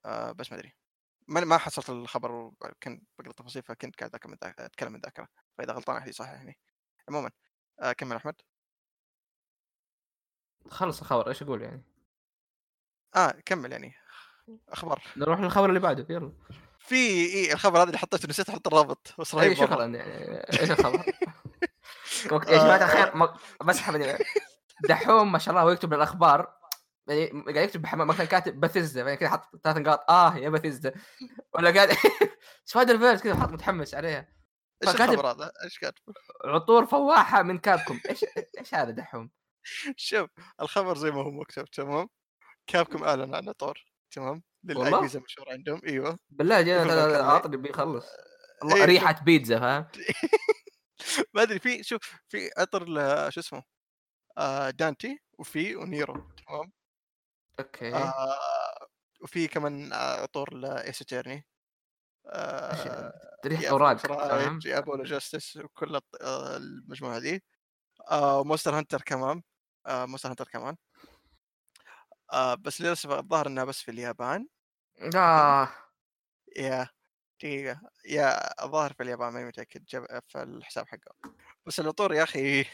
آه بس ما أدري. ما ما حصلت الخبر كنت بقرا التفاصيل فكنت قاعد أتكلم من ذاكره فإذا غلطان احد يصححني عموما آه كمل أحمد. خلص الخبر إيش أقول يعني؟ آه كمل يعني. أخبار. نروح للخبر اللي بعده يلا. في إيه الخبر هذا اللي حطيته نسيت أحط الرابط. بس أي رهيب. شكرا يعني إيش الخبر؟ يا جماعة الخير ما- بس حبيبي دحوم ما شاء الله هو يكتب الاخبار يعني قاعد يكتب مثلا كاتب بثيزدا بعدين كذا حط ثلاث نقاط. آه يا بثيزدا ولا قاعد Spider-Verse كذا حاط متحمس عليها. إيش الخبر هذا؟ إيش كاتب؟ عطور فواحة من كابكم إيش إيش هذا دحوم؟ شوف الخبر زي ما هو مكتوب تمام؟ كابكم أعلن عن اطور تمام؟ للاجهزه المشهوره عندهم. إيوه. بالله جينا لك عاطني بيخلص الله إيه، ريحة بيتزا فاهم؟ ما أدري في شوف في عطر شو اسمه؟ آه دانتي وفي ونيرو تمام؟ أوكي. آه وفي كمان آه، عطور لايس اترني آه ريحه أوراق Apollo Justice وكل آه، المجموعة دي آه Monster Hunter كمان. آه Monster Hunter كمان. آه بس للأسف الظاهر إنها بس في اليابان. آه. yeah دقيقة. yeah الظاهر في اليابان ماني متأكد جاب في الحساب حقه. بس العطور يا أخي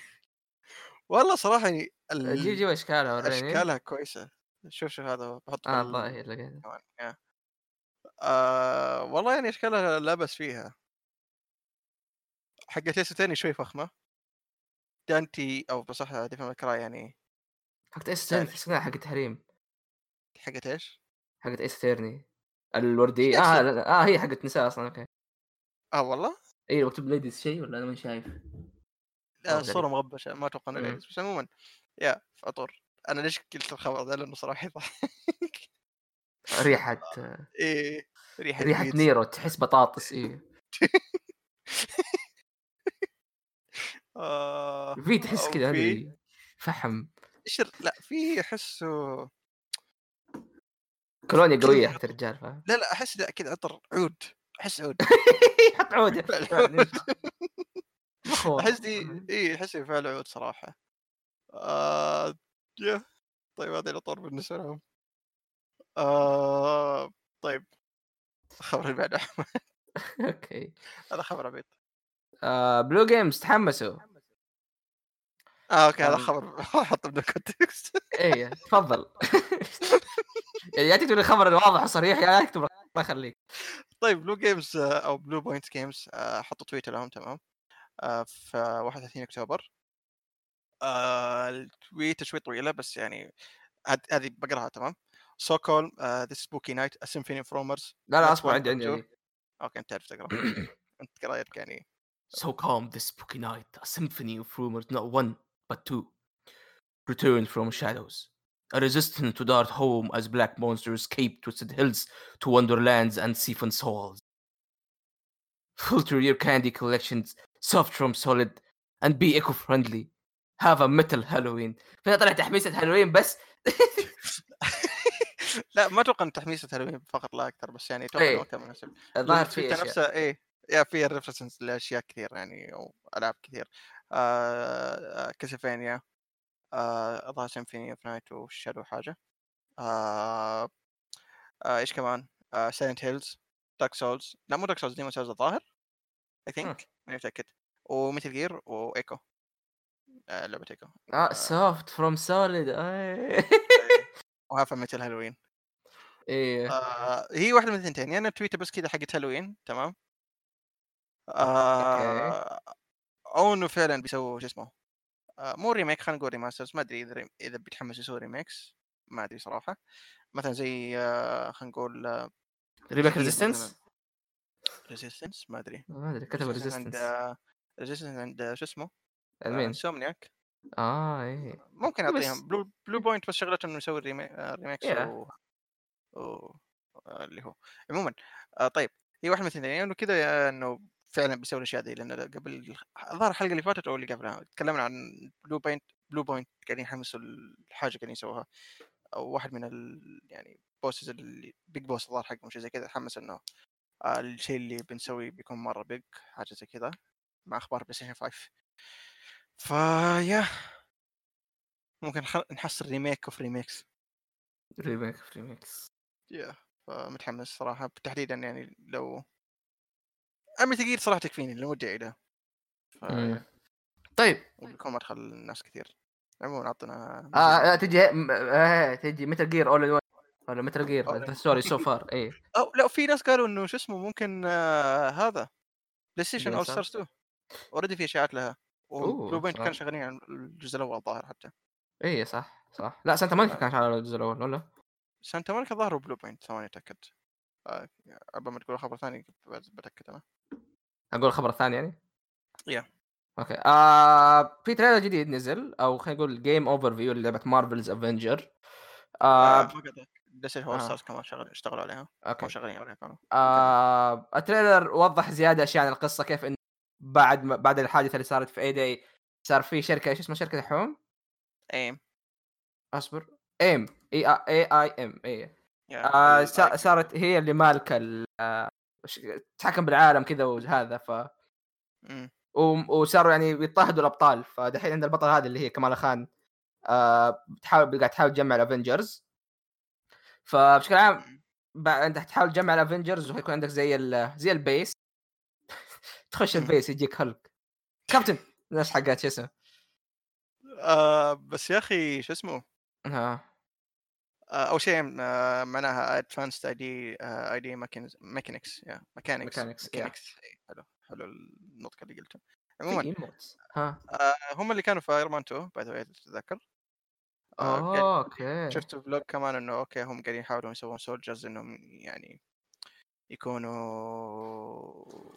والله صراحة يعني ال- جي جي وأشكالها وريني. أشكالها كويسة. شوف شوف هذا بحط آه في الله يا. آه والله يعني أشكالها لا بأس فيها. حقت Ace Attorney شوي فخمة. دانتي أو بصح Devil May Cry يعني حقت. Attorney تحس حقت حريم حقت إيش؟ حقت Ace Attorney الوردية. آه ال- لا- آه هي حقت نساء أصلا okay. آه والله؟ اي مكتوب ladies شيء ولا أنا ماني شايف. لا آه، الصورة مغبشة ما أتوقع إنه مم. ladies بس عموما yeah فعطور أنا ليش قلت الخبر ذا لأنه صراحة يضحك. ريحة إيه ريحة ريحة بيتزا. نيرو تحس بطاطس اي آه في تحس كذا هذه فحم. إيش لا في احسه كولونيا قوية حق الرجال فاهم؟ لا لا أحس لا كذا عطر عود أحس عود. حط عود أحس دي اي أحس فعل عود صراحة. آه... yeah طيب هذه العطور بالنسبة لهم. آه... طيب. الخبر اللي بعده okay. هذا خبر عبيط آه بلو جيمز تحمسوا. آه okay هذا. خبر. أحطه بدون context إيه تفضل. يعني يا تكتب الخبر الواضح وصريح يا تكتب الله يخليك طيب Blue Games آه، أو Bluepoint Games حطوا tweet لهم تمام. آه، في 31 أكتوبر. آه، ال tweet ه شوي طويله بس يعني هذه بقراها تمام so calm the spooky night a symphony of rumors لا لا اصبر عندي عندي from. okay انت تعرف تقرا انت قرايتك يعني So calm this spooky night, a symphony of rumors, not one, but two, return from shadows. A resistance to dart home as black monsters escape twisted hills to wonderlands and siphon souls. Filter your candy collections, soft from solid, and be eco-friendly. A metal Halloween. فين طلع تحميسة هالوين بس. لا ما أتوقع إن تحميسة هالوين فقط لا أكثر بس يعني أتوقع إيه. إنه كان مناسب. الظاهر في نفسها إيه يا في reference لأشياء كثير يعني أو العاب كثير. آه Castlevania آه الظاهر Symphony of Night و Shadow حاجة. آه آه إيش كمان؟ آه Silent Hills Dark Souls لا مو Dark Souls Demon Souls الظاهر I think ماني متأكد. و Metal Gear و Ico آه لعبه Ico آه soft from solid و have a metal Halloween. إيه. آه هي واحدة من الثنتين أنا تويتر بس كذا حقت هالوين تمام؟ آه أو انه فعلا بيسووا شو اسمه آه مو ريميك خلينا نقول ريماسترز ما أدري اذا إذا بيتحمسوا يسووا ريميكس ما أدري صراحة. مثلا زي آه خلينا نقول آه ريباك ريزيستنس ريزيستنس ما أدري. ما أدري عند ريزيستنس ريزيستنس عند شو اسمه؟ مين؟ سومنياك آه إيه. ممكن بس- اعطيهم بلو, بلو بوينت بس شغلته إنه يسوي ريمي- آه، ريميكس Yeah. و... و... آه، اللي هو. عموما آه طيب. هي واحدة من الاثنين إنه كذا إنه فعلا بيسوي الأشياء دي. لأن قبل الظاهر الحلقة اللي فاتت أو اللي قبلها تكلمنا عن Bluepoint Bluepoint قاعدين يحمسوا الحاجة قاعدين يسووها. أو واحد من ال... يعني bosses اللي big boss الظاهر حقهم شيء زي كذا حمس إنه آه الشيء اللي بنسويه بيكون مرة big حاجة زي كذا مع أخبار PlayStation 5 ف yeah ممكن خل... نحصل remake of remakes. remake remakes. يا فمتحمس صراحة تحديدا يعني لو أمي تقيل صراحة تكفيني لو ودي أعيدها ف... طيب. وبيكون مدخل ناس كثير. عموما أعطنا آه آه، تجي آه تجي متل جير اول ولا متل جير سوري سو فار اي أو لا في ناس قالوا إنه شو اسمه ممكن آه هذا. بلاي ستيشن جيم أو ستار. ستارز 2 اوريدي في اشاعات لها. وبلو بوينت. كانوا شغالين على الجزء الأول الظاهر حتى. اي صح صح. لا Santa Monica كانت على الجزء الأول ولا؟ Santa Monica ظهروا Bluepoint ثواني أتأكد. آه، قبل ما تقول خبر ثاني بتأكد أنا. أقول الخبر الثاني يعني؟ yeah. okay. آه في trailer جديد نزل أو خلينا نقول game overview لعبه Marvel's Avenger آه، آه بس هو آه. ستارز كمان شغل اشتغلوا عليها. okay. شغالين عليها كانوا. آه ال trailer وضح زيادة أشياء عن القصة كيف بعد ما بعد الحادثة اللي صارت في اي داي صار في شركة إيش اسمها شركة الحوم؟ ايم أصبر. ايم إي اي اي ام إي. آه ال- صا- صارت هي اللي مالكة ال- آه، تتحكم بالعالم كذا وهذا ف وصاروا يعني بيضطهدوا الأبطال فدحين عند البطل هذا اللي هي كمال خان آه بتحاول قاعد تحاول تجمع الافنجرز فبشكل عام أنت تحاول تجمع الافنجرز ويكون عندك زي ال- زي البيس. تخش. البيس يجيك هلك. كابتن! نفس حقات شو اسمه؟ آه بس يا أخي شو اسمه؟ ها. آه، أول شيء آه، معناها ادفانسد اي دي اي دي ميكانكس يا ميكانكس. ميكانكس حلو حلو النطق اللي قلته. عموما ها. آه، هم اللي كانوا في ايرون مان 2 باي ذا تتذكر. آه، قاعد- أوكي. شفت فلوج كمان إنه أوكي هم قاعدين يحاولون يسوون سولجرز إنهم يعني يكونوا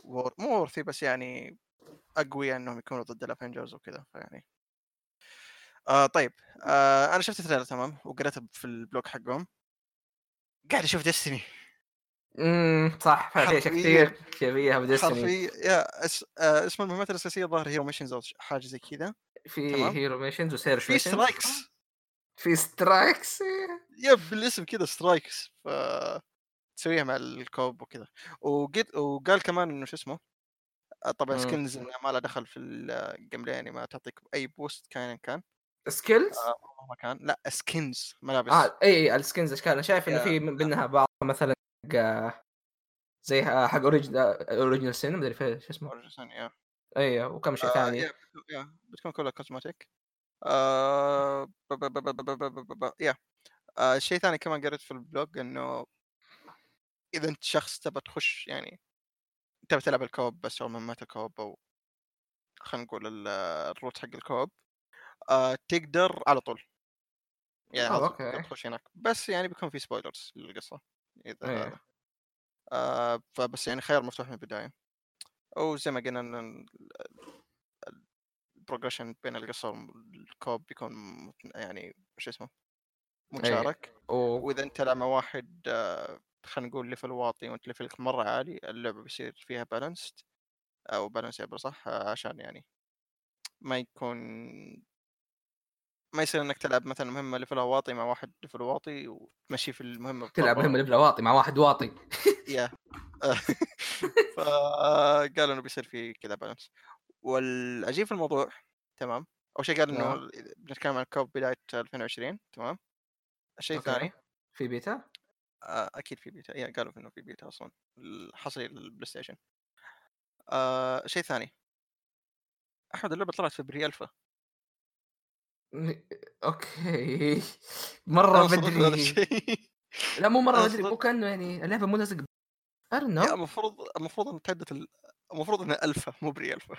وور مو وورثي بس يعني أقوياء إنهم يكونوا ضد الافنجرز وكذا فيعني. آه طيب. آه أنا شفت التريلر تمام وقريت في البلوج حقهم. قاعد أشوف ديستني امم صح في اشياء. كثير شبيهه بديستني حرفيا يا اس... آه اسم المهمات الأساسية ظاهر هيرو ميشنز أو حاجة زي كذا. في تمام. هيرو ميشنز وسيرش في سترايكس في سترايكس yeah بالاسم كذا strikes ف تسويها مع ال co-op وكذا وجيت وقال كمان انه شو اسمه طبعا skins ما لها دخل في ال game يعني ما تعطيك اي boost كان كان skills؟ آه ما كان لا skins ملابس آه اي اي ال skins اشكال أنا شايف انه في منها بعض مثلا زي حق original sin مدري شو اسمه original sin yeah أيوه وكم شيء ثاني بتكون كلها cosmetic yeah شيء ثاني كمان قريت في ال blog انه إذا أنت شخص تبى تخش يعني تبى تلعب ال co-op بس أو مهمات ال co-op أو خلينا نقول ال- ال route حق ال co-op آه تقدر على طول. يعني آه، على طول. تقدر تخش هناك. بس يعني بيكون في spoilers للقصة إذا إيه. آه فبس يعني خيار مفتوح من البداية. وزي ما قلنا إن ال progression بين القصة وال co-op بيكون يعني شو اسمه مشارك و... وإذا أنت تلعب مع واحد آه، خلينا نقول level واطي وانت level ك مره عالي اللعبة بيصير فيها balanced أو balance صح آه، عشان يعني ما يكون ما يصير إنك تلعب مثلا مهمة level ها واطي مع واحد level واطي وتمشي في المهمة تلعب مهمة ليفل واطي مع واحد واطي. yeah. فقالوا إنه بيصير في كذا balance والعجيب في الموضوع تمام؟ أول شيء قال إنه. بنتكلم عن co-op بداية 2020 تمام؟ الشيء. الثاني في بيتا؟ أكيد في beta yeah قالوا إنه في بيتا أصلا الحصري للبلاي ستيشن. آه شيء ثاني. أحمد اللعبة طلعت في pre-alpha. okay. مرة بدري. لا مو مرة بدري مو. كأنه يعني اللعبة مو لازق المفروض المفروض إن تعدت ال... المفروض إنها ألفا مو pre-alpha.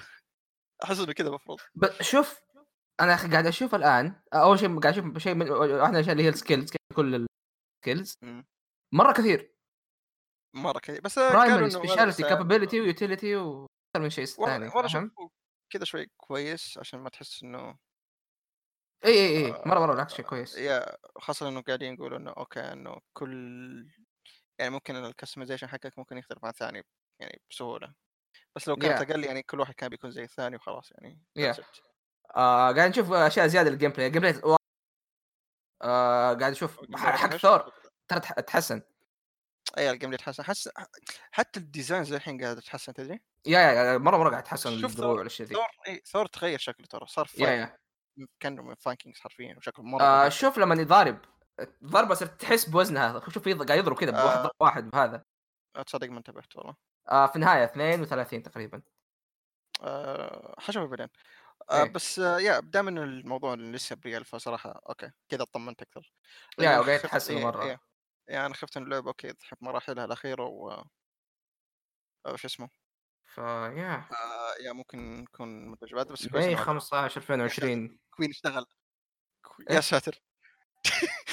أحس إنه كذا المفروض شوف أنا أخي قاعد أشوف الآن أول شيء قاعد أشوف شيء من واحدة من الأشياء اللي هي ال skills كل ال skills. مرة كثير. مرة كذا بس primary specialty capability و utility وأكثر من شيء ثاني والله كذا شوي كويس عشان ما تحس إنه اي اي اي مرة مرة بالعكس شيء كويس. yeah خاصة إنه قاعدين يقولوا إنه okay إنه كل يعني ممكن ال customization حقك ممكن يختلف عن الثاني يعني بسهولة. بس لو كانت Yeah. أقل يعني كل واحد كان بيكون زي الثاني وخلاص يعني Yeah. آه قاعد نشوف أشياء زيادة لل gameplay ال gameplay آه قاعد أشوف ح- حق. ثور. ترى تح- تحسن. اي ال game يتحسن حس حتى ال design زي الحين قاعد يتحسن تدري؟ yeah yeah مرة مرة قاعد تحسن الدروع والأشياء ذي. ثور اي ثور تغير شكله ترى صار yeah yeah. كأنه من Vikings حرفيا وشكله مرة آه. شوف لما يضارب ضربه صرت تحس بوزنها شوف قاعد يضرب كذا بواحد آه. واحد بهذا. تصدق ما انتبهت والله. آه في النهاية 32 تقريبا. أه حشوفه بعدين. أه إيه. بس أه يا دام انه الموضوع لسه بريال فصراحه أوكي كذا اطمنت أكثر. يا وقاعد خفت- يتحسن إيه، يعني خفت إن اللعبة أوكي تحب مراحلها الأخيرة و أو شو اسمه. فيا آه يا ممكن يكون منتج بس إنه 15 2020 كوين اشتغل؟ يا ساتر.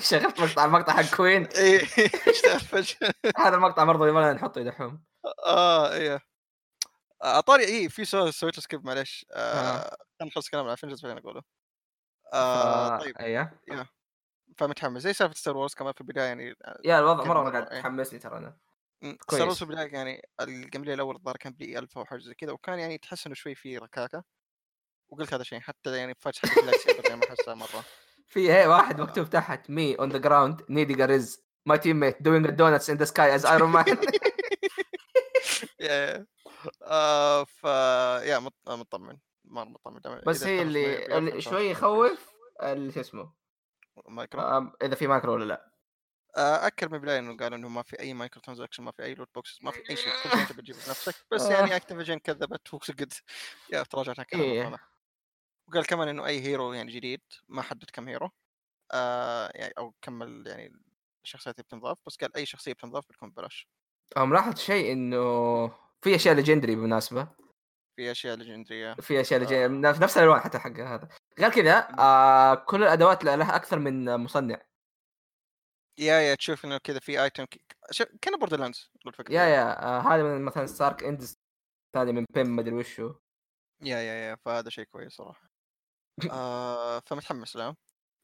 شغلت مقطع المقطع حق كوين. إيه اشتغل فجأة. هذا المقطع برضه يبغى نحطه دحوم آه إيه. آه، طاري إيه في سؤال سويت skip معلش آه. آه خلينا نخلص كلام عن Avengers بعدين أقوله. آه طيب. أيوه. yeah. فمتحمس زي سالفة Star Wars كمان في البداية يعني yeah الوضع مرة قاعد إيه. تحمسني ترى أنا. Star كويس. Wars في البداية يعني ال gameplay الأول الظاهر كان pre-alpha وحاجه زي كذا وكان يعني تحس إنه شوي في ركاكة. وقلت هذا الشيء حتى يعني ال lightsaber ما احسها مرة. في هي واحد مكتوب تحت me on the ground needing a res my teammate doing donuts in the sky as Iron Man آه ف yeah مط- مطمن. مرة مطمن. بس هي اللي, اللي شوي يخوف اللي شو اسمه مايكرو آم، إذا في مايكرو ولا لا آه، اكد من البداية إنه قالوا إنه ما في أي microtransaction ما في أي loot box ما في أي شيء كل شيء أنت بتجيبه بنفسك بس آه. يعني Activision كذبت وقد yeah تراجعت عن. هذا. وقال كمان إنه أي hero يعني جديد ما حدد كم هيرو آه يعني أو كم يعني الشخصيات اللي بتنضاف بس قال أي شخصية بتنضاف بتكون ببلاش ملاحظ شيء إنه في أشياء legendary بالمناسبة في أشياء legendary ة. في أشياء آه. legendary في نفس الالوان حتى حق هذا. غير كذا آه كل الأدوات لها أكثر من مصنع. yeah yeah تشوف إنه كذا في item كان Borderlands يا يا آه هذا من مثلا Stark Industries ثاني من Pym مدري وشو. yeah yeah yeah فهذا شيء كويس صراحة. آه فمتحمس له.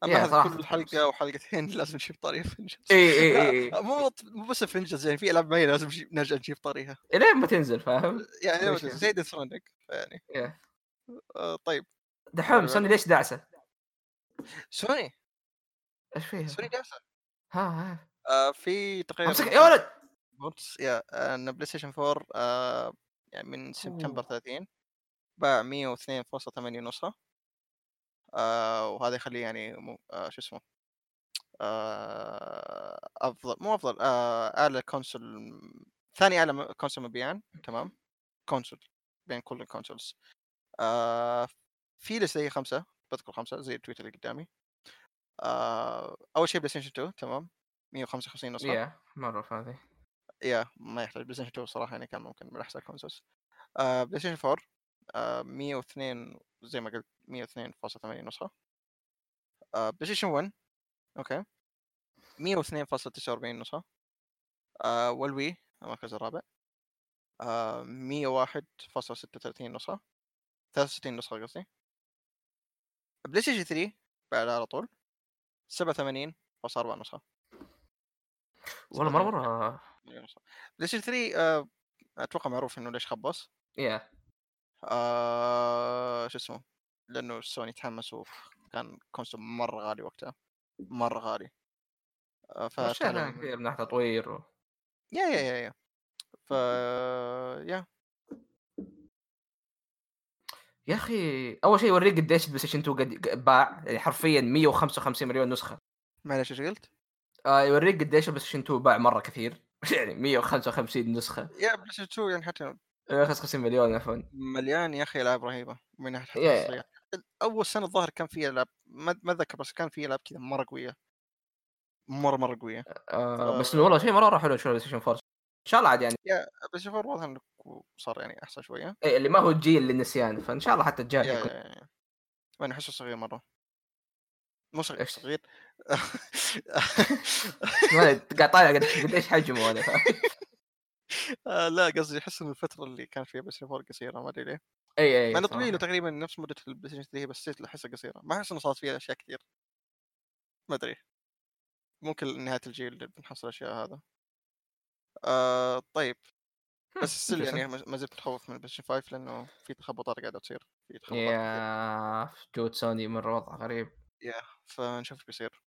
اما هذا كل. حلقة وحلقتين لازم نجيب طاري Avengers اي اي اي مو مو بس Avengers يعني في ألعاب معينة لازم نرجع نجيب طاريها الين ما تنزل فاهم؟ يعني. زي Death يعني. آه طيب دحوم مرة سوني ليش دعسه؟ سوني إيش فيها؟ سوني جالسه ها ها آه في تقريبا امسك يا ولد يا آه، إن بلاي ستيشن 4 آه يعني من سبتمبر أوه. 30 باع 102.8 نسخة آه وهذا يخليه يعني مو آه شو اسمه آه أفضل مو أفضل آه أعلى console ثاني أعلى console مبيعا تمام؟ console بين كل ال consoles. آه في لسه هي خمسة بذكر خمسة زي التويتر اللي قدامي. آه أول شيء بلاي ستيشن 2 تمام 155 نسخة. يا مرة هذه yeah ما يحتاج بلاي ستيشن 2 صراحة يعني كان ممكن من أحسن ال consoles. آه بلاي ستيشن 4 آه 102 زي ما قلت 102.8 نسخة. آه بلاي ستيشن 1 okay 102.49 نسخة. آه وال Wii المركز الرابع. آه 101.36 نسخة. 63 نسخة قصدي. بلاي ستيشن 3 بعد على طول. 87.4 نسخة. والله مرة مرة. بلاي ستيشن 3 آه أتوقع معروف إنه ليش خبص. yeah آه شو اسمه لأنه سوني تحمسوا كان console مرة غالي وقتها مرة غالي. آه فتعلم كثير من ناحية تطوير و... yeah yeah yeah yeah. ف yeah. يا أخي أول شيء يوريك قديش ال PlayStation 2 قد باع يعني حرفيا 155 مليون نسخة. معلش إيش قلت؟ آه يوريك قديش ال PlayStation 2 باع مرة كثير. يعني 155 نسخة. yeah PlayStation 2 يعني حتى 155 مليون عفوا مليان يا أخي العاب رهيبة من ناحية حتى التصريح. أول سنة الظاهر كان في العاب ما أتذكر بس كان في العاب كذا مرة قوية. مرة مرة قوية. آه بس ف- إنه والله شيء مرة حلو شو ال PlayStation 4 إن شاء الله عاد يعني. بس شوف واضح إنه صار يعني أحسن شوية. إيه اللي ما هو الجيل للنسيان فإن شاء الله حتى الجاي yeah يكون. yeah yeah وأنا احسه صغير مرة. مو صغير إيش؟ صغير. قاعد طالع قد- قديش حجمه هذا آه، لا قصدي أحس ان الفترة اللي كان فيها PlayStation 4 قصيرة ما أدري ليه. إي إي مع إنه صراحة. طويله تقريبا نفس مدة ال PlayStation 3 بس احسها قصيرة. ما أحس إنه صارت فيها أشياء كثير. ما أدري. ممكن نهاية الجيل بنحصل أشياء هذا. آه طيب. بس still يعني ما زلت متخوف من ال PlayStation 5 لأنه في تخبطات قاعدة تصير. في تخبطات. يا جود سوني مره وضع غريب. فنشوف إيش بيصير.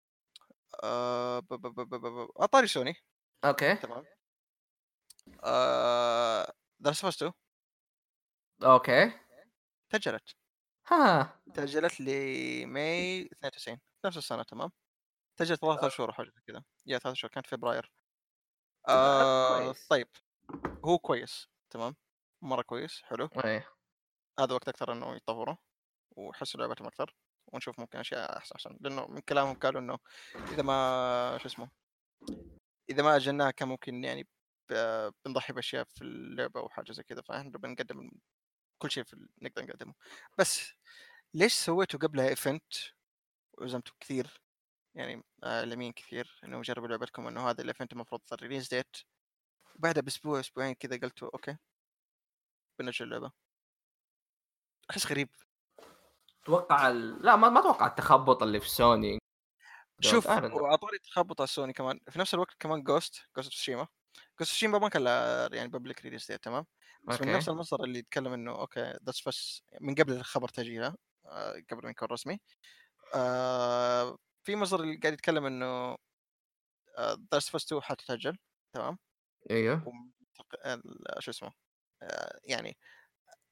آه أطاري Sony. Okay. تمام. The Last of Us 2 okay. تأجلت. ها. تأجلت لماي 92 نفس السنة تمام. تأجلت ثلاثة شهور أو حاجة زي كذا يا ثلاثة شهور كانت فبراير. آه. طيب. هو كويس تمام. مرة كويس حلو. إيه هذا وقت أكثر إنه يطوره ويحسوا لعبتهم أكثر ونشوف ممكن أشياء أحسن أحسن. لأنه من كلامهم قالوا إنه إذا ما شو اسمه إذا ما أجلناها كان ممكن يعني بنضحي بأشياء في اللعبة أو حاجة زي كذا فإحنا بنقدم كل شيء في نقدر نقدمه. بس ليش سويتوا قبلها event وعزمتوا كثير يعني اعلاميين كثير إنه جربوا لعبتكم إنه هذا ال event المفروض ال release date بعدها بأسبوع أسبوعين كذا قلتوا okay بنأجل اللعبة. أحس غريب. أتوقع ال... لا ما ما أتوقع التخبط اللي في سوني شوف. واعطوني تخبط على سوني كمان. في نفس الوقت كمان Ghost Ghost Tsushima Ghost تسوشيما ما كان يعني public release date تمام؟ بس من okay. نفس المصدر اللي يتكلم إنه okay The Last of Us بس من قبل الخبر تاجيلها آه، قبل ما يكون رسمي. آه، في مصدر اللي قاعد يتكلم إنه The Last of Us 2 حتتاجل تمام؟ أيوه. شو اسمه آه، يعني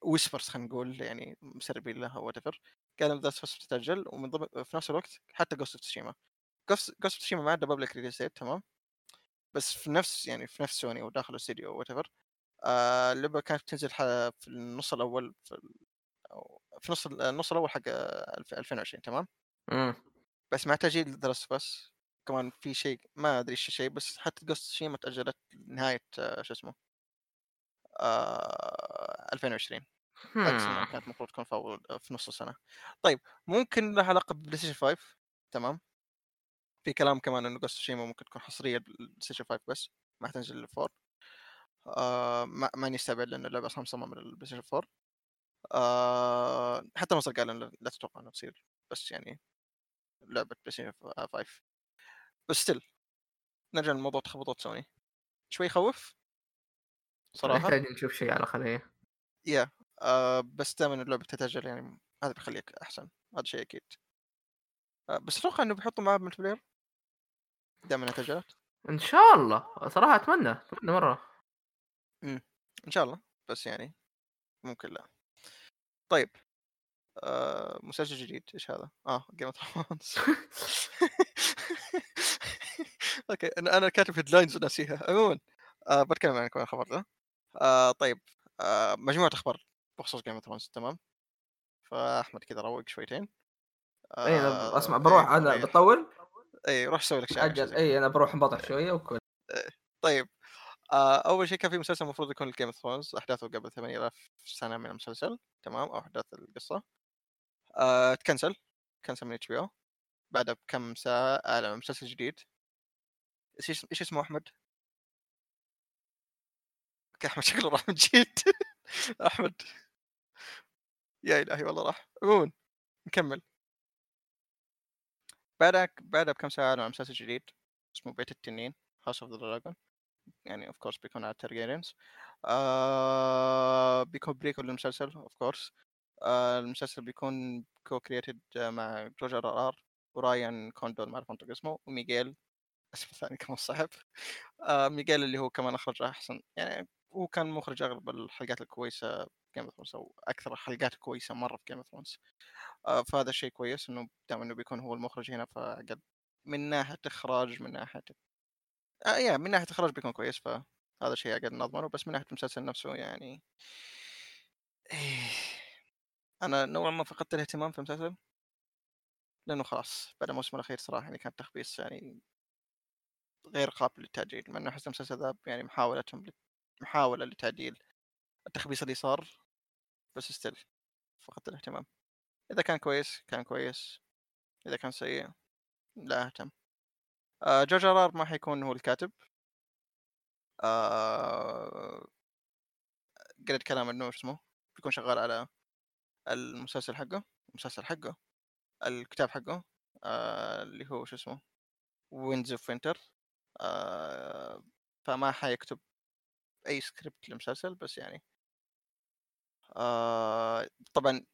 whispers خلينا نقول يعني مسربين لها whatever قالوا The Last of Us تتاجل ومن ضمن في نفس الوقت حتى Ghost of Tsushima Ghost of Tsushima ما عندها public release date تمام؟ بس في نفس يعني في نفس سوني أو داخل الاستديو أو whatever اللعبة كانت تنزل في النص الأول في أو في نص ال- النص الأول حق آه، ألف- 2020 تمام؟ امم. بس مع تأجيل The Last of Us بس كمان في شيء ما أدري إيش الشيء بس حتى Ghost of Tsushima تأجلت لنهايه آه، شو اسمه آه 2020 عكس انها كانت المفروض تكون في نص السنة. طيب ممكن لها علاقة PlayStation 5 تمام؟ في كلام كمان إنه قصة شيء ممكن تكون حصرية بال PlayStation 5 بس ما تنزل لل four آه ما ماني استبعد لأن اللعبة أصلا مصممة لل PlayStation 4 آه حتى المصدر قال إنه لا تتوقع انه تصير بس يعني لعبة PlayStation 5 بس still نرجع لموضوع تخبطات سوني. شوي يخوف صراحة. نحتاج نشوف شيء على خليه yeah آه بس دائما اللعبة تتأجل يعني هذا بيخليك أحسن هذا شيء أكيد. آه بس أتوقع إنه بيحطوا معاه multiplayer دامها تاجلت إن شاء الله. صراحة أتمنى. أتمنى مرة. إن شاء الله. بس يعني ممكن لا. طيب. آه مسلسل جديد. إيش هذا؟ آه Game of Thrones Okay. أنا أنا كاتب headlines وناسيها. عموما آه بتكلم عن الخبر ده آه طيب. آه مجموعة أخبار بخصوص Game of Thrones تمام. فأحمد كذا روق شويتين. اي أنا آه، أسمع بروح. إيه، أنا ريح. بطول. إي روح سوي لك شاي أجل إي أنا بروح انبطح شوية وكل. طيب. آه أول شيء كان في مسلسل المفروض يكون Game of Thrones أحداثه قبل 8000 سنة من المسلسل تمام أو أحداث القصة. آه تكنسل كنسل من HBO بعدها بكم ساعة اعلن مسلسل جديد. إيش اسم- إيش اسمه أحمد؟ أحمد شكله راح من جد أحمد. يا إلهي والله راح. عموما نكمل. بعدها بعدها بكم ساعة أعلن مسلسل جديد اسمه بيت التنين House of the Dragon يعني of course بيكون على ال Targaryens آه بيكون prequel للمسلسل of course آه المسلسل بيكون co-created مع جورج آر آر ورايان كوندول ما أعرف انطق اسمه وميغيل. اسمه الثاني كمان صعب. آه ميغيل اللي هو كمان اخرج أحسن. يعني هو كان مخرج أغلب الحلقات الكويسة Game of Thrones أو أكثر الحلقات كويسة مرة في Game of Thrones فهذا الشيء كويس إنه دام إنه بيكون هو المخرج هنا فقد من ناحية إخراج من ناحية آه يا من ناحية إخراج بيكون كويس فهذا الشيء أقدر نضمنه بس من ناحية المسلسل نفسه يعني. أنا نوعا ما فقدت الاهتمام في المسلسل لأنه خلاص بعد الموسم الأخير صراحة يعني كان تخبيص يعني غير قابل للتأجيل مع إنه أحس المسلسل ذا يعني محاولتهم لت- محاولة لتعديل التخبيص اللي صار بس still فقدت الاهتمام. إذا كان كويس كان كويس. إذا كان سيء لا أهتم. آه جورج ار آر ما حيكون هو الكاتب. آه قريت كلام إنه اسمه؟ بيكون شغال على المسلسل حقه المسلسل حقه الكتاب حقه آه اللي هو شو اسمه؟ Winds of Winter فما حيكتب أي سكريبت للمسلسل بس يعني آه طبعا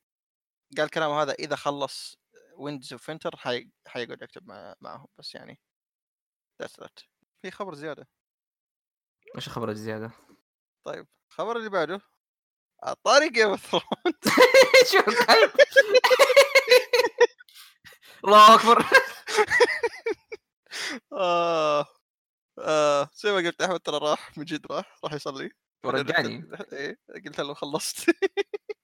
قال كلامه هذا إذا خلص Winds of Winter حي... حيقعد يكتب مع... معهم بس يعني that's that في خبر زيادة. إيش الخبر الزيادة؟ طيب الخبر اللي بعده طاري Game of الكلب الله أكبر. آه آه زي ما قلت أحمد ترى راح من جد راح راح يصلي. ورجعني. إيه قلت له خلصت.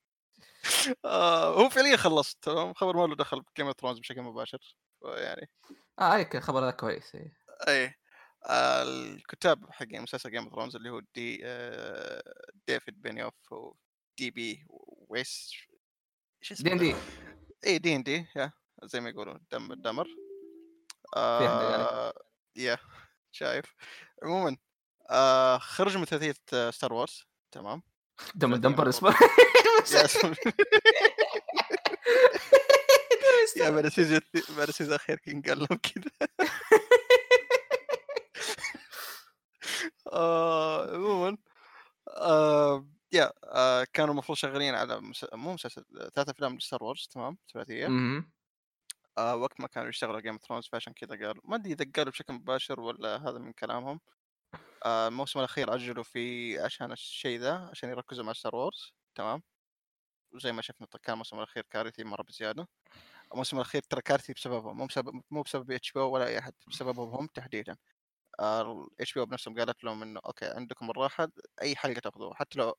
آه هو فعليا خلصت تمام؟ خبر ما له دخل ب Game of Thrones بشكل مباشر يعني آه هيك الخبر ذا كويس إيه. اي آه الكتاب حقين مسلسل Game of Thrones اللي هو دي آه David Benioff و D. B. Weiss إيش اسمه D and D. اي D and D yeah زي ما يقولون Dumb and Dumber آه yeah شايف. عموما آه خرج من ثلاثيه Star Wars تمام؟ Dumb and Dumber اسمه. yeah بعد ال season الاخير كان قال لهم كذا آه، عموما آه، yeah كانوا المفروض شغالين على. مو مسلسل ثلاث أفلام ل Star Wars تمام؟ ثلاثيه. آه وقت ما كانوا يشتغلوا Game of Thrones فعشان كذا قالوا ما أدري إذا قالوا بشكل مباشر ولا هذا من كلامهم. الموسم الأخير أجلوا فيه عشان الشيء ذا عشان يركزوا مع Star Wars تمام؟ وزي ما شفنا كان الموسم الأخير كارثي مرة بزيادة. الموسم الأخير ترى كارثي بسببهم مو بسبب مو بسبب HBO ولا أي أحد بسببهم هم تحديدا HBO بنفسهم قالت لهم إنه okay عندكم الراحة أي حلقة تاخذوها حتى لو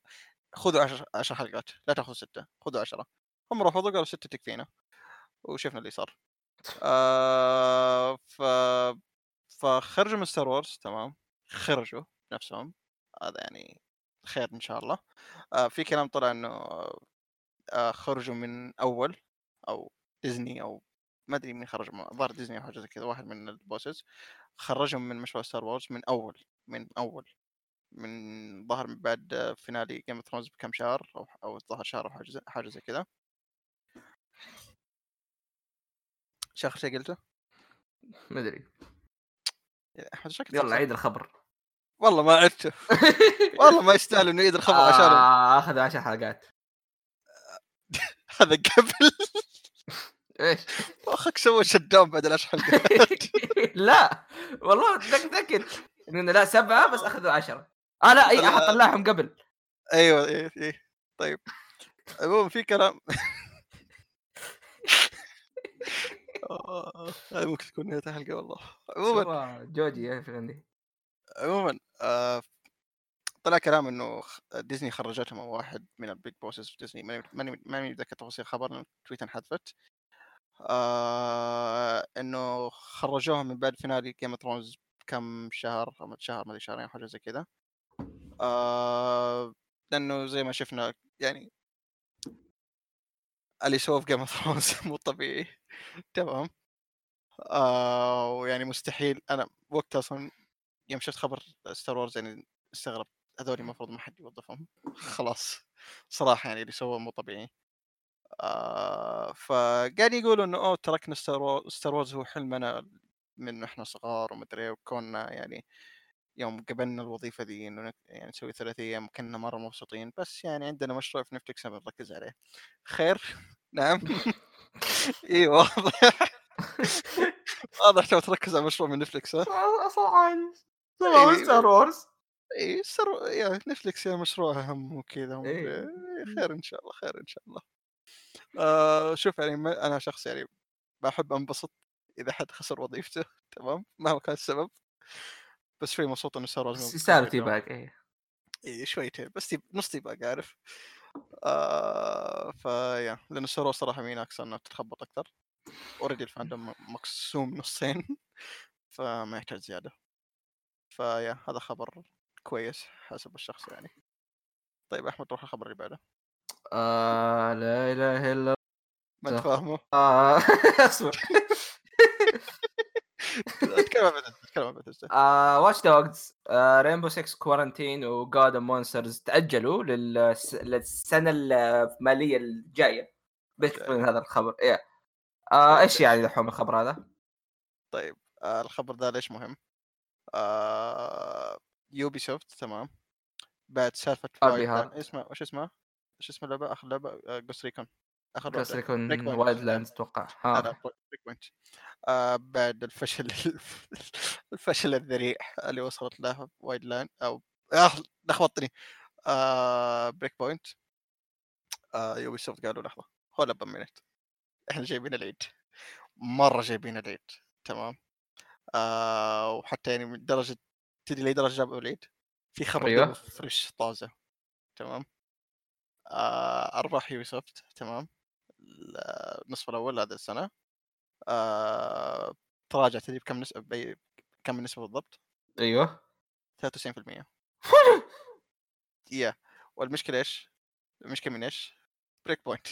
خذوا 10 10 حلقات لا تاخذوا ستة خذوا 10 هم رفضوا قالوا سته تكفينا وشفنا اللي صار. آه ف فخرجوا من Star Wars تمام؟ خرجوا نفسهم. هذا يعني خير إن شاء الله. آه في كلام طلع إنه آه خرجوا من أول أو ديزني أو ما أدري مين خرج الظاهر ديزني أو حاجة زي كذا واحد من ال bosses. خرجهم من مشروع Star Wars من أول من أول من ظهر من بعد finale Game of Thrones بكم شهر أو أو ظهر شهر أو حاجة زي كذا. اخر شيء قلته؟ ما أدري. شكلك يلا. عيد الخبر. والله ما عدته والله ما يستاهل إنه يعيد الخبر عشان آه آخذ 10 حلقات. هذا قبل. إيش؟ اخك سوى شت داون بعد العشر حلقات. لا والله متاكد إنه لا سبعة بس أخذوا 10 آه لا إي. احد طلعهم قبل. أيوه إيه إيه طيب. عموما في كلام. آه، هاي ممكن تكون نهاية الحلقة والله. عموما جوجي في عندي عموما آه، طلع كلام إنه ديزني خرجتهم أو واحد من ال big bosses في ديزني ماني ماني ماني متذكر تفاصيل الخبر لأن تويتر انحذفت. آه إنه خرجوهم من بعد finale Game of Thrones كم شهر أو شهر ما أدري شهرين حاجة زي كذا. آه لأنه زي ما شفنا يعني اللي سووه في Game of Thrones مو طبيعي. تمام؟ آه ويعني مستحيل أنا وقت أصلا يوم شفت خبر Star Wars يعني استغربت هذول المفروض ما حد يوظفهم. خلاص صراحة يعني اللي سووه مو طبيعي. آه فقاعد يقولوا إنه أوه تركنا Star Wars هو حلمنا من إحنا صغار ومدري وكوننا يعني يوم قبلنا الوظيفة ذي إنه يعني نسوي ثلاثيه كنا مرة مبسوطين بس يعني عندنا مشروع في Netflix بنركز عليه. خير؟ نعم. إي واضح. واضح تبغى تركز على مشروع من Netflix صراحة إيه. Star Wars. اي سر يا Netflix يا مشروع أهم وكذا ومدري إيه. إيه، خير إن شاء الله خير إن شاء الله. آه شوف يعني ما- أنا شخص يعني بحب أنبسط إذا حد خسر وظيفته تمام؟ مهما كان السبب. بس شوي مبسوط إنه صار بس يستاهلوا teabag إيه. اي شويتين بس تيب نص تيباك عارف. آه فيا لأن السورو صراحة مين أكثر إنها تتخبط أكثر. اوريدي الفاندوم مقسوم نصين فما يحتاج زيادة. فيا هذا خبر كويس حسب الشخص يعني. طيب أحمد روح الخبر اللي بعده. آه لا إله إلا ما انت. فاهمه الله أصبر. اتكلم عن اتكلم عن Watch Dogs Rainbow 6 Quarantine و Gods & Monsters تأجلوا للس... للسنة المالية الجاية. من هذا الخبر. إيه. آه إيش يعني دحوم الخبر هذا؟ طيب آه الخبر ذا ليش مهم؟ آه Ubisoft تمام بعد سالفة. لاند- اسمه وش اسمه؟ وش اسم اللعبة؟ آخر لعبة Ghost Recon آخر بس واحدة. يكون Breakpoint. Wildlands أتوقع Breakpoint آه بعد الفشل الفشل الذريع اللي وصلت له Wildlands أو آه لخبطتني آه Breakpoint آه Ubisoft قالوا لحظة hold up a minute إحنا جايبين العيد مرة جايبين العيد تمام آه وحتى يعني من درجة تدري لي درجة جابوا العيد في خبر أيوة. فريش طازة تمام آه، ارباح Ubisoft تمام ال- النصف الأول هذا السنة آه، تراجع تدري بكم نسبة بي- كم النسبة بالضبط؟ أيوه 93% yeah والمشكلة إيش؟ المشكلة من إيش؟ Breakpoint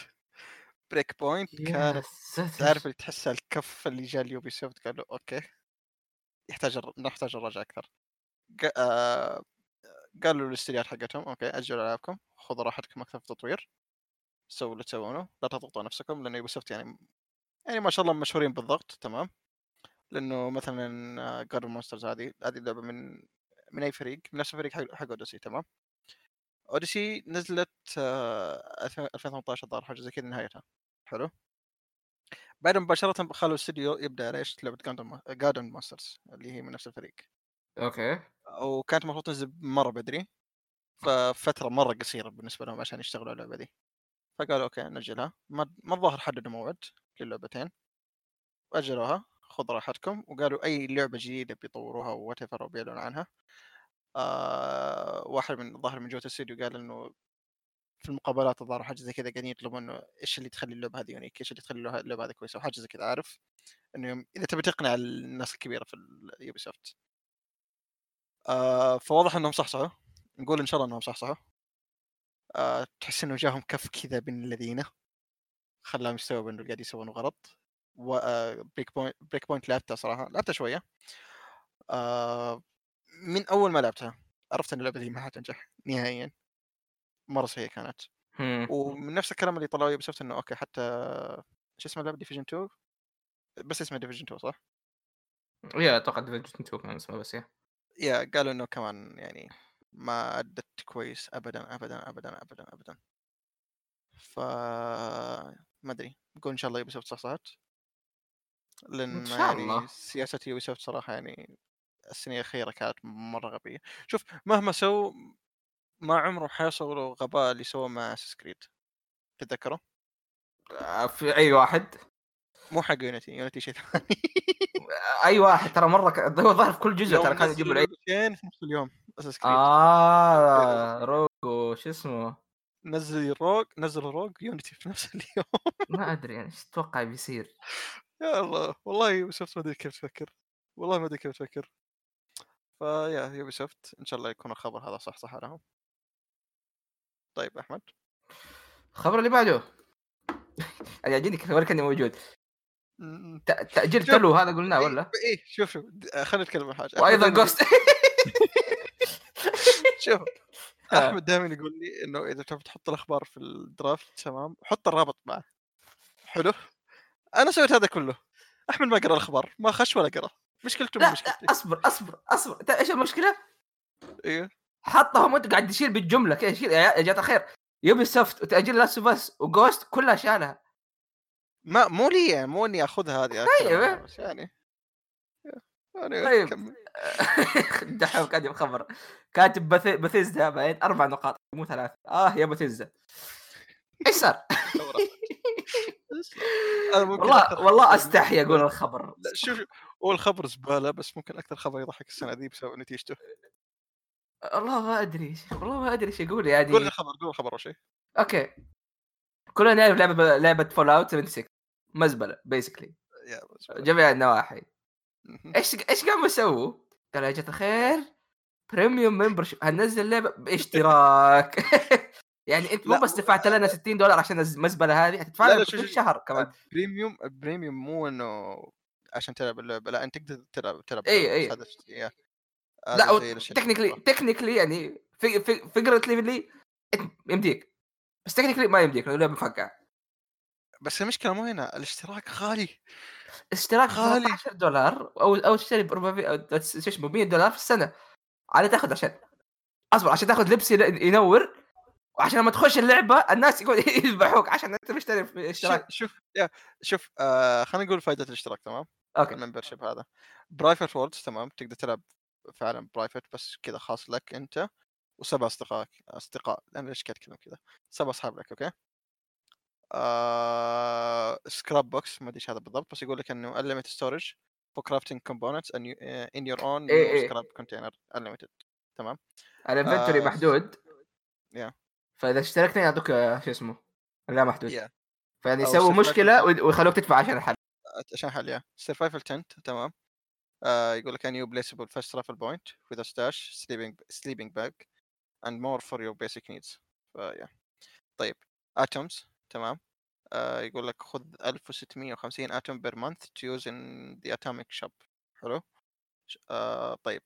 Breakpoint كانت. تعرف اللي تحسها الكف اللي جاء ال Ubisoft قالوا okay يحتاج نحتاج نراجع أكثر. آه، قالوا للاستديوهات حقتهم okay أجلوا العابكم خذوا راحتكم أكثر في التطوير. سووا اللي تسوونه لا تضغطوا نفسكم لأن Ubisoft يعني يعني ما شاء الله مشهورين بالضغط تمام. لأنه مثلا Gods Monsters هذه هذه اللعبة من من أي فريق من نفس الفريق حق Odyssey تمام. Odyssey نزلت آه، 2018 الظاهر حاجة زي كذا نهايتها. حلو. بعد مباشرة خلوا الاستديو يبدأ إيش؟ لعبة Gods and Monsters اللي هي من نفس الفريق. okay. وكانت المفروض تنزل مرة بدري. ففترة مرة قصيرة بالنسبة لهم عشان يشتغلوا على اللعبة دي. فقالوا okay نجلها. ما ما الظاهر حددوا موعد للعبتين. واجلوها خذ راحتكم. وقالوا أي لعبة جديدة بيطوروها whatever وبيعلنوا عنها. آه واحد من الظاهر من جوه الاستديو قال إنه في المقابلات الظاهر حاجة زي كذا قاعدين يطلبون إنه إيش اللي تخلي اللعبة هذه unique إيش اللي تخلي اللعبة هذه كويسة وحاجة زي كذا عارف؟ إنه إذا تبي تقنع الناس الكبيرة في ال Ubisoft آه فواضح إنهم صحصحوا نقول إن شاء الله إنهم صحصحوا آه تحس إنه جاهم كف كذا بين الذين خلاهم يستوعبوا إنه قاعد يسوون غلط. و Breakpoint Breakpoint لعبتها صراحة لعبتها شوية. آه من أول ما لعبتها عرفت إن اللعبة دي ما حتنجح نهائيا. مرة سيئه كانت. ومن نفس الكلام اللي طلعوا Ubisoft إنه okay حتى شو اسمه اللعبة؟ Division 2 بس اسمها Division 2 صح؟ yeah أتوقع Division 2 كان اسمه بس yeah yeah قالوا إنه كمان يعني ما أدت كويس ابدا ابدا ابدا ابدا ابدا. ف ما أدري. نقول إن شاء الله Ubisoft صحصحت. لأن إن شاء يعني الله. سياسة Ubisoft صراحة يعني السنة الأخيرة كانت مرة غبية. شوف مهما سووا ما عمرهم حيوصلوا غباء اللي سووه مع Assassin's Creed تتذكروا؟ آه، في أي واحد؟ مو حق Unity Unity شيء ثاني. أي واحد ترى مرة ك... هو ظهر في كل جزء ترى كان يجيب العيد. في نفس اليوم Assassin's Creed آه Rogue شو اسمه؟ نزل Rogue نزل Rogue Unity في نفس اليوم. ما أدري يعني إيش تتوقع بيصير؟ يا الله والله Ubisoft ما أدري كيف تفكر. والله ما أدري كيف تفكر. ف yeah Ubisoft إن شاء الله يكون الخبر هذا صح صح لهم طيب أحمد. الخبر اللي بعده. يعني يعجبني كيف اني موجود. تأجيل. تلو هذا قلناه إيه، ولا؟ إيه شوف شوف د- خلينا نتكلم عن حاجة. وأيضا just شوف آه. أحمد دائما يقول لي إنه إذا تبغى تحط الأخبار في ال draft تمام حط الرابط معه. حلو. أنا سويت هذا كله. أحمد ما قرأ الأخبار ما خش ولا قرأ. مشكلته لا مشكلتي. أصبر أصبر أصبر. تأ- إيش المشكلة؟ أيوه حطهم وانت قاعد تشيل بالجملة. كذا شيل؟ يا جماعة الخير Ubisoft وتأجيل Last of Us و Ghost كلها شالها ما مو لي يعني مو إني اخذها هذه طيب. يعني. يعني طيب. دحوم كاتب خبر. كاتب Beth- Bethesda بعدين أربع نقاط مو ثلاث آه yeah Bethesda. إيش صار؟ والله والله أستحي أقول الخبر. لا شوف شوف، هو الخبر زبالة بس ممكن أكثر خبر يضحك السنة دي بسبب نتيجته والله ما أدري والله ما أدري إيش أقول قول يعني الخبر قول الخبر أول شيء. okay. كلنا نعرف لعبة لعبة Fallout 76 مزبلة basically جميع النواحي. إيش إيش قاموا يسووا؟ قالوا يا جماعة الخير premium membership هننزل لعبة باشتراك. يعني أنت مو بس دفعت لنا 60 دولار عشان المزبله هذه هتدفع لنا كل. شهر كمان. ال premium ال premium مو إنه عشان تلعب اللعبة. لا أنت تقدر تلعب تلعب إي، اللعبة، لا technically. technically يعني figuratively يمديك. بس technically ما يمديك لأنه لعبة مفقعه بس المشكلة مو هنا الاشتراك غالي. اشتراك غالي. 13 دولار أو أو تشتري ب 400 أو شو اسمه 100 دولار في السنة. على تاخذ عشان. أصبر عشان تاخذ لبس ين- ينور وعشان لما تخش اللعبة الناس يقول يذبحوك عشان أنت مشتري في شوف اشتراك. شوف يا شوف آه خلينا نقول فائده الاشتراك تمام؟ okay. ال membership هذا. private worlds تمام؟ تقدر تلعب فعلا private بس كذا خاص لك أنت وسبع أصدقائك أصدقاء أنا ليش قاعد أتكلم كذا سبع أصحاب لك okay؟ آه... Scrapbox ما أدري إيش هذا بالضبط بس يقول لك إنه unlimited storage for crafting components and you, uh, in your own إيه new إيه. scrap container unlimited تمام؟ ال inventory آه، محدود. yeah. فإذا اشتركت يعطوك آه، شو اسمه؟ لا محدود. فيعني يسووا survival مشكلة ويخلوك تدفع عشان الحل. عشان حل yeah survival tent تمام؟ آه يقول لك new placeable fast travel point with a stash sleeping sleeping bag and more for your basic needs. ف yeah طيب. Atoms تمام. آه يقول لك خذ 1650 atom per month to use in the atomic shop. حلو. آه طيب.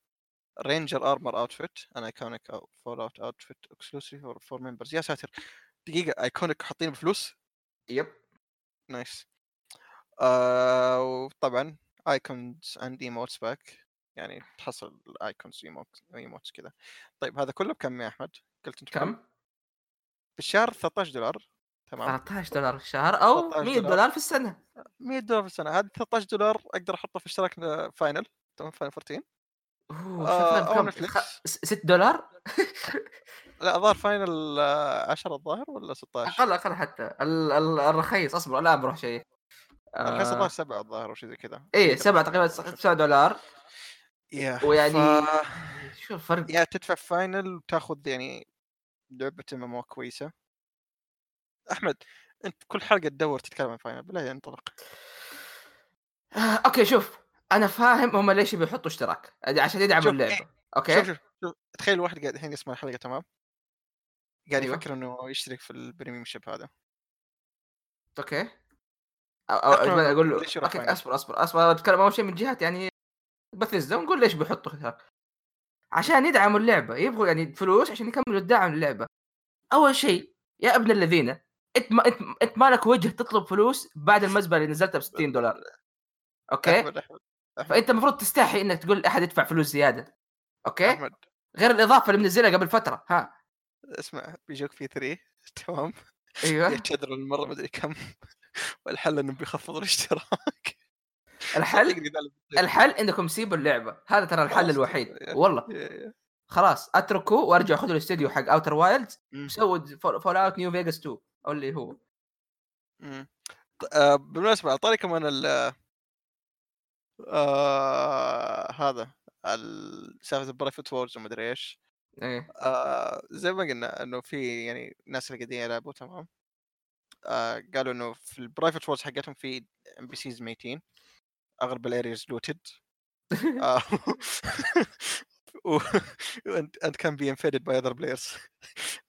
Ranger armor outfit, an iconic Fallout outfit exclusive for members يا ساتر. دقيقة. iconic حاطين بفلوس؟ yep nice آه وطبعا icons and emotes pack يعني تحصل icons emotes كذا طيب هذا كله بكم يا أحمد؟ قلت انت كم؟ بالشهر 13 دولار. تمام. 13 دولار في الشهر؟ أو 13 100 دولار. دولار في السنة. 100 دولار في السنة. هذا 13 دولار أقدر أحطه في اشتراك Final تمام Final 14 أوه آه، شوف أو كم؟ Netflix. خ- س- 6 دولار؟ لا الظاهر Final 10 الظاهر ولا 16 أقل أقل حتى. ال- ال- الرخيص. أصبر الان بروح شيء. الحين آه. 16 7 الظاهر أو شيء زي كذا إيه 7 تقريبا 7 دولار. يا ويعني- ف... شوف الفرق يا تدفع Final وتاخذ يعني لعبة ام كويسة. أحمد أنت كل حلقة تدور تتكلم عن Final بالله انطلق آه، أوكي شوف أنا فاهم هم ليش بيحطوا اشتراك. عشان يدعموا شوف، اللعبة شوف أوكي؟ شوف شوف تخيل واحد قاعد الحين يسمع الحلقة تمام؟ قاعد أيوه. يفكر إنه يشترك في ال premiumship هذا. أوكي. أو أقنعه أقول له أوكي؟ أصبر أصبر أصبر اتكلم أول شيء من جهة يعني بثيسدا ونقول ليش بيحطوا اشتراك عشان يدعموا اللعبة يبغوا يعني فلوس عشان يكملوا الدعم للعبة. أول شيء يا ابن الذين انت ما انت انت مالك وجه تطلب فلوس بعد المزبلة اللي نزلتها ب 60 دولار. أوكي؟ أحمد أحمد فأنت المفروض تستحي إنك تقول لأحد يدفع فلوس زيادة. أوكي؟ أحمد. غير الإضافة اللي منزلها قبل فترة ها. اسمع بيجوك في 3 تمام؟ أيوه. يتشدروا المرة مدري كم. والحل انهم بيخفضوا الاشتراك. الحل. الحل إنكم سيبوا اللعبة. هذا ترى الحل الوحيد. والله. خلاص اتركوا وارجعوا خذوا الاستوديو حق Outer Worlds مم. سووا Fallout New Vegas 2 أو اللي هو. مم. ط- آه، بالمناسبة على طاري كمان ال آه هذا ال- سالفة ال private worlds ومدري إيش. إيه. آه زي ما قلنا إنه في يعني ناس اللي قاعدين يلعبوا تمام. قالوا إنه في ال private worlds حقتهم في NPCs ميتين أغلب ال areas looted آه، و and, and can be invaded by other players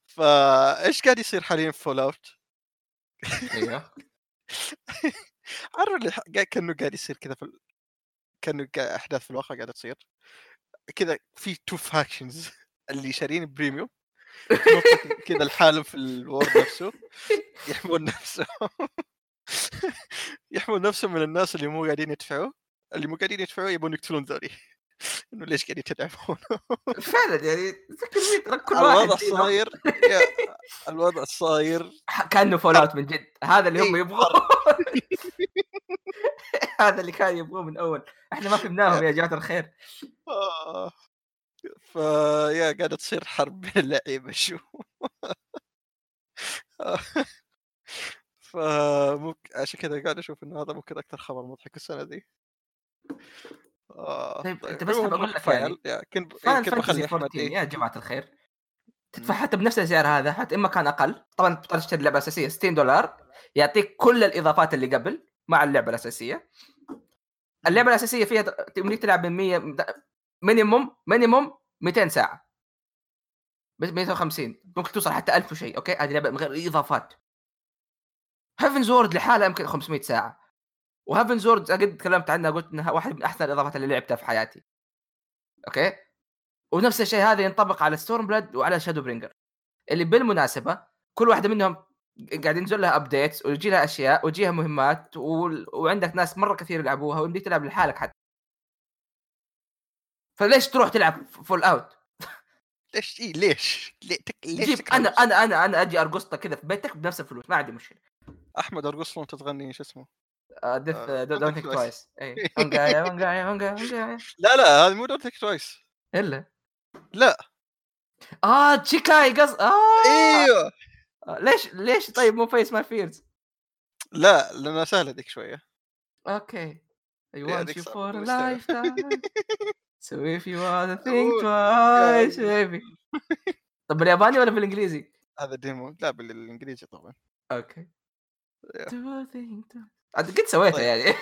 فايش قاعد يصير حاليا في Fallout؟ إيوه عارف اللي كأنه قاعد يصير كذا في. كأنه أحداث في الواقع قاعدة تصير كذا في two factions اللي شارين premium كذا الحالم في ال world نفسه يحمون نفسهم يحمون نفسهم من الناس اللي مو قاعدين يدفعوا. اللي مو قاعدين يدفعوا يبون يقتلون ذولي. إنه ليش قاعدين تدعمون فعلا يعني تذكر كل الوضع واحد فينا صاير الوضع صاير كأنه فول أوت من جد. هذا اللي هم إيه، يبغوه. هذا اللي كانوا يبغوه من أول. إحنا ما فهمناهم يا جماعة الخير. آه. فيا قاعدة تصير حرب بين اللعيبة شو فممكن عشان كذا قاعد أشوف إنه هذا ممكن أكثر خبر مضحك السنة ذي آه طيب، بس المهم حاب أقول نروح لك. يعني كنت كنت بخلي أحمد 14. يا جماعة الخير تدفع. حتى بنفس السعر هذا حتى إما كان أقل طبعا تضطر تشتري اللعبه الاساسيه 60 دولار يعطيك كل الإضافات اللي قبل مع اللعبة الأساسية اللعبة الأساسية فيها تمديك تلعب من 100 minimum minimum 200 ساعة. بس 150 ممكن توصل حتى 1000 وشيء أوكي؟ هذه لعبة من غير إضافات. Heavensward لحالها يمكن 500 ساعة. و Heavensward قد تكلمت عنها قلت إنها واحدة من أحسن الإضافات اللي لعبتها في حياتي. أوكي؟ ونفس الشيء هذا ينطبق على Stormblood وعلى Shadowbringers اللي بالمناسبة كل واحدة منهم قاعد ينزل لها updates ويجي لها أشياء ويجيها مهمات و... وعندك ناس مرة كثير يلعبوها ويمديك تلعب لحالك حتى. فليش تروح تلعب فول اوت؟ ليش؟ إيه ليش؟ ليش جيب أنا؟ أنا أنا أنا أجي أرقصتك كذا في بيتك بنفس الفلوس ما عندي مشكلة. أحمد أرقص له وأنت تغني شو اسمه؟ ديث دونت ثينك توايس اي لا لا هذه مو دونت ثينك تويس إلا؟ لا. آه تشيكاي قص آه. أيوه. آه، ليش ليش؟ طيب مو فيس ماي فيرز لا لأنها سهلة ذيك شوية. أوكي. Yeah, want هذيك you صعبة so if you wanna think twice baby طب بالياباني ولا بالإنجليزي؟ هذا demo لا بالإنجليزي طبعا. أوكي. عاد قد سويتها طيب. يعني.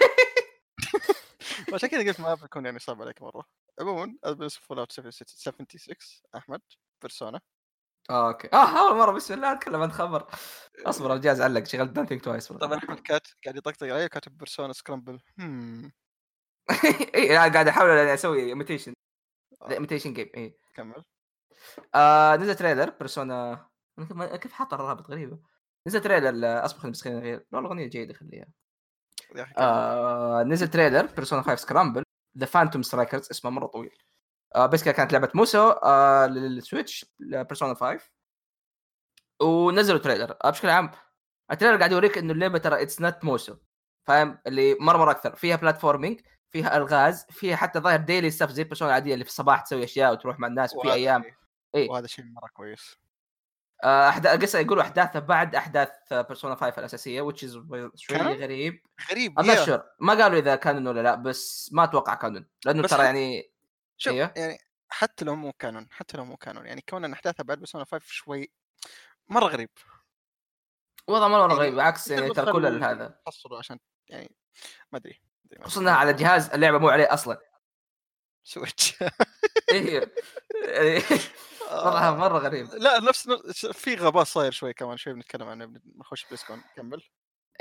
عشان كذا قلت ما بيكون يعني صعب عليك مرة. عموما ادرس Fallout 76 أحمد Persona أوكي. آه أول مرة بسم الله اتكلم عن خبر. أصبر الجهاز علق شغلت Don't Think Twice طبعا أحمد كات قاعد يطقطق علي كاتب Persona Scramble لا قاعد أحاول أسوي imitation. imitation game اي كمل. آه نزل trailer Persona كيف- حاط الرابط؟ غريبة. نزل trailer اصبر خليني بس خليني اغير والله اغنيه جيدة خليها. آه نزل trailer Persona 5 Scramble: The Phantom Strikers اسمه مرة طويل. آه بس كانت لعبة musou آه لل Switch Persona 5 ونزلوا trailer. آه بشكل عام ال trailer قاعد يوريك إنه اللعبة ترى it's not musou فاهم؟ اللي مرة مرة أكثر. فيها platforming فيها ألغاز فيها حتى ظاهر daily stuff زي Persona العادية اللي في الصباح تسوي أشياء وتروح مع الناس في وهذا أيام إيه. وهذا شيء مرة كويس آه، احداث قصة يقولوا احداثها بعد أحداث Persona 5 الأساسية which is canon؟ غريب غريب يا. sure ما قالوا إذا canon ولا لا بس ما أتوقع canon لأنه ترى يعني شوف أيوه. يعني حتى لو مو canon حتى لو مو canon يعني كون ان احداثها بعد Persona 5 شوي مرة غريب وضع مرة يعني غريب عكس يعني ترى كل هذا حصلوا عشان يعني ما أدري خصوصا إنها على جهاز اللعبة مو عليه أصلا. Switch إيه يعني وضعها مرة غريب. لا نفس في غباء صاير شوي كمان شوي بنتكلم عنه بنخش بلسكون كمل.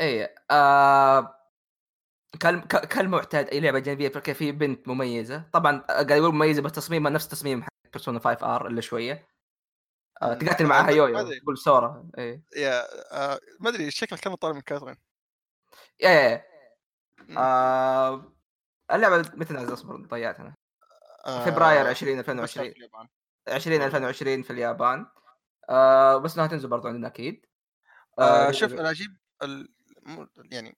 إيه آه كالمعتاد أي لعبة جانبية فكان في بنت مميزة. طبعا قاعد يقول مميزة بس تصميمها نفس تصميم حق بيرسونا 5 ار إلا شوية. آه. تقاتل آه، معاها يويو. تقول سورا إيه. يا آه ما أدري شكله كان طالع من كاثرين. إيه إيه. آه اللعبة متى نازله اصبر ضيعت أنا آه، فبراير 20 بس في 2020 اليابان. 20 2020 في اليابان آه بس إنها تنزل برضو عندنا أكيد آه آه شوف العجيب ال... يعني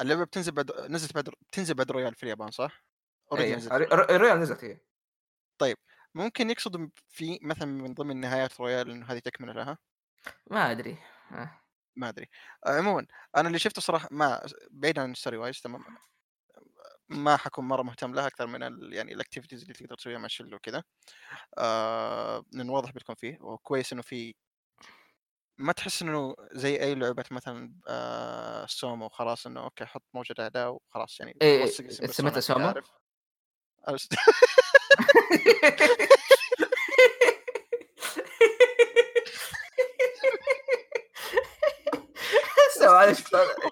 اللعبة بتنزل بعد نزلت بعد بتنزل بعد Royal في اليابان صح؟ إيه نزلت. ر- ر- Royal نزلت هي ممكن يقصدوا في مثلا من ضمن نهايات Royal إنه هذه تكمله لها ما أدري آه. ما أدري. عموما أنا اللي شفته صراحة ما بعيد عن story wise تمام ما حكون مرة مهتم لها أكثر من ال... يعني ال activities اللي تقدر تسويها مع الشلة وكذا. آه لأنه واضح بتكون فيه وكويس إنه في ما تحس إنه زي أي لعبة مثلا آه سومو خلاص إنه okay حط موجة اعداء وخلاص يعني إيه، وثق اسم سميتها سومو؟ عارف. عرفت؟ استوعب معلش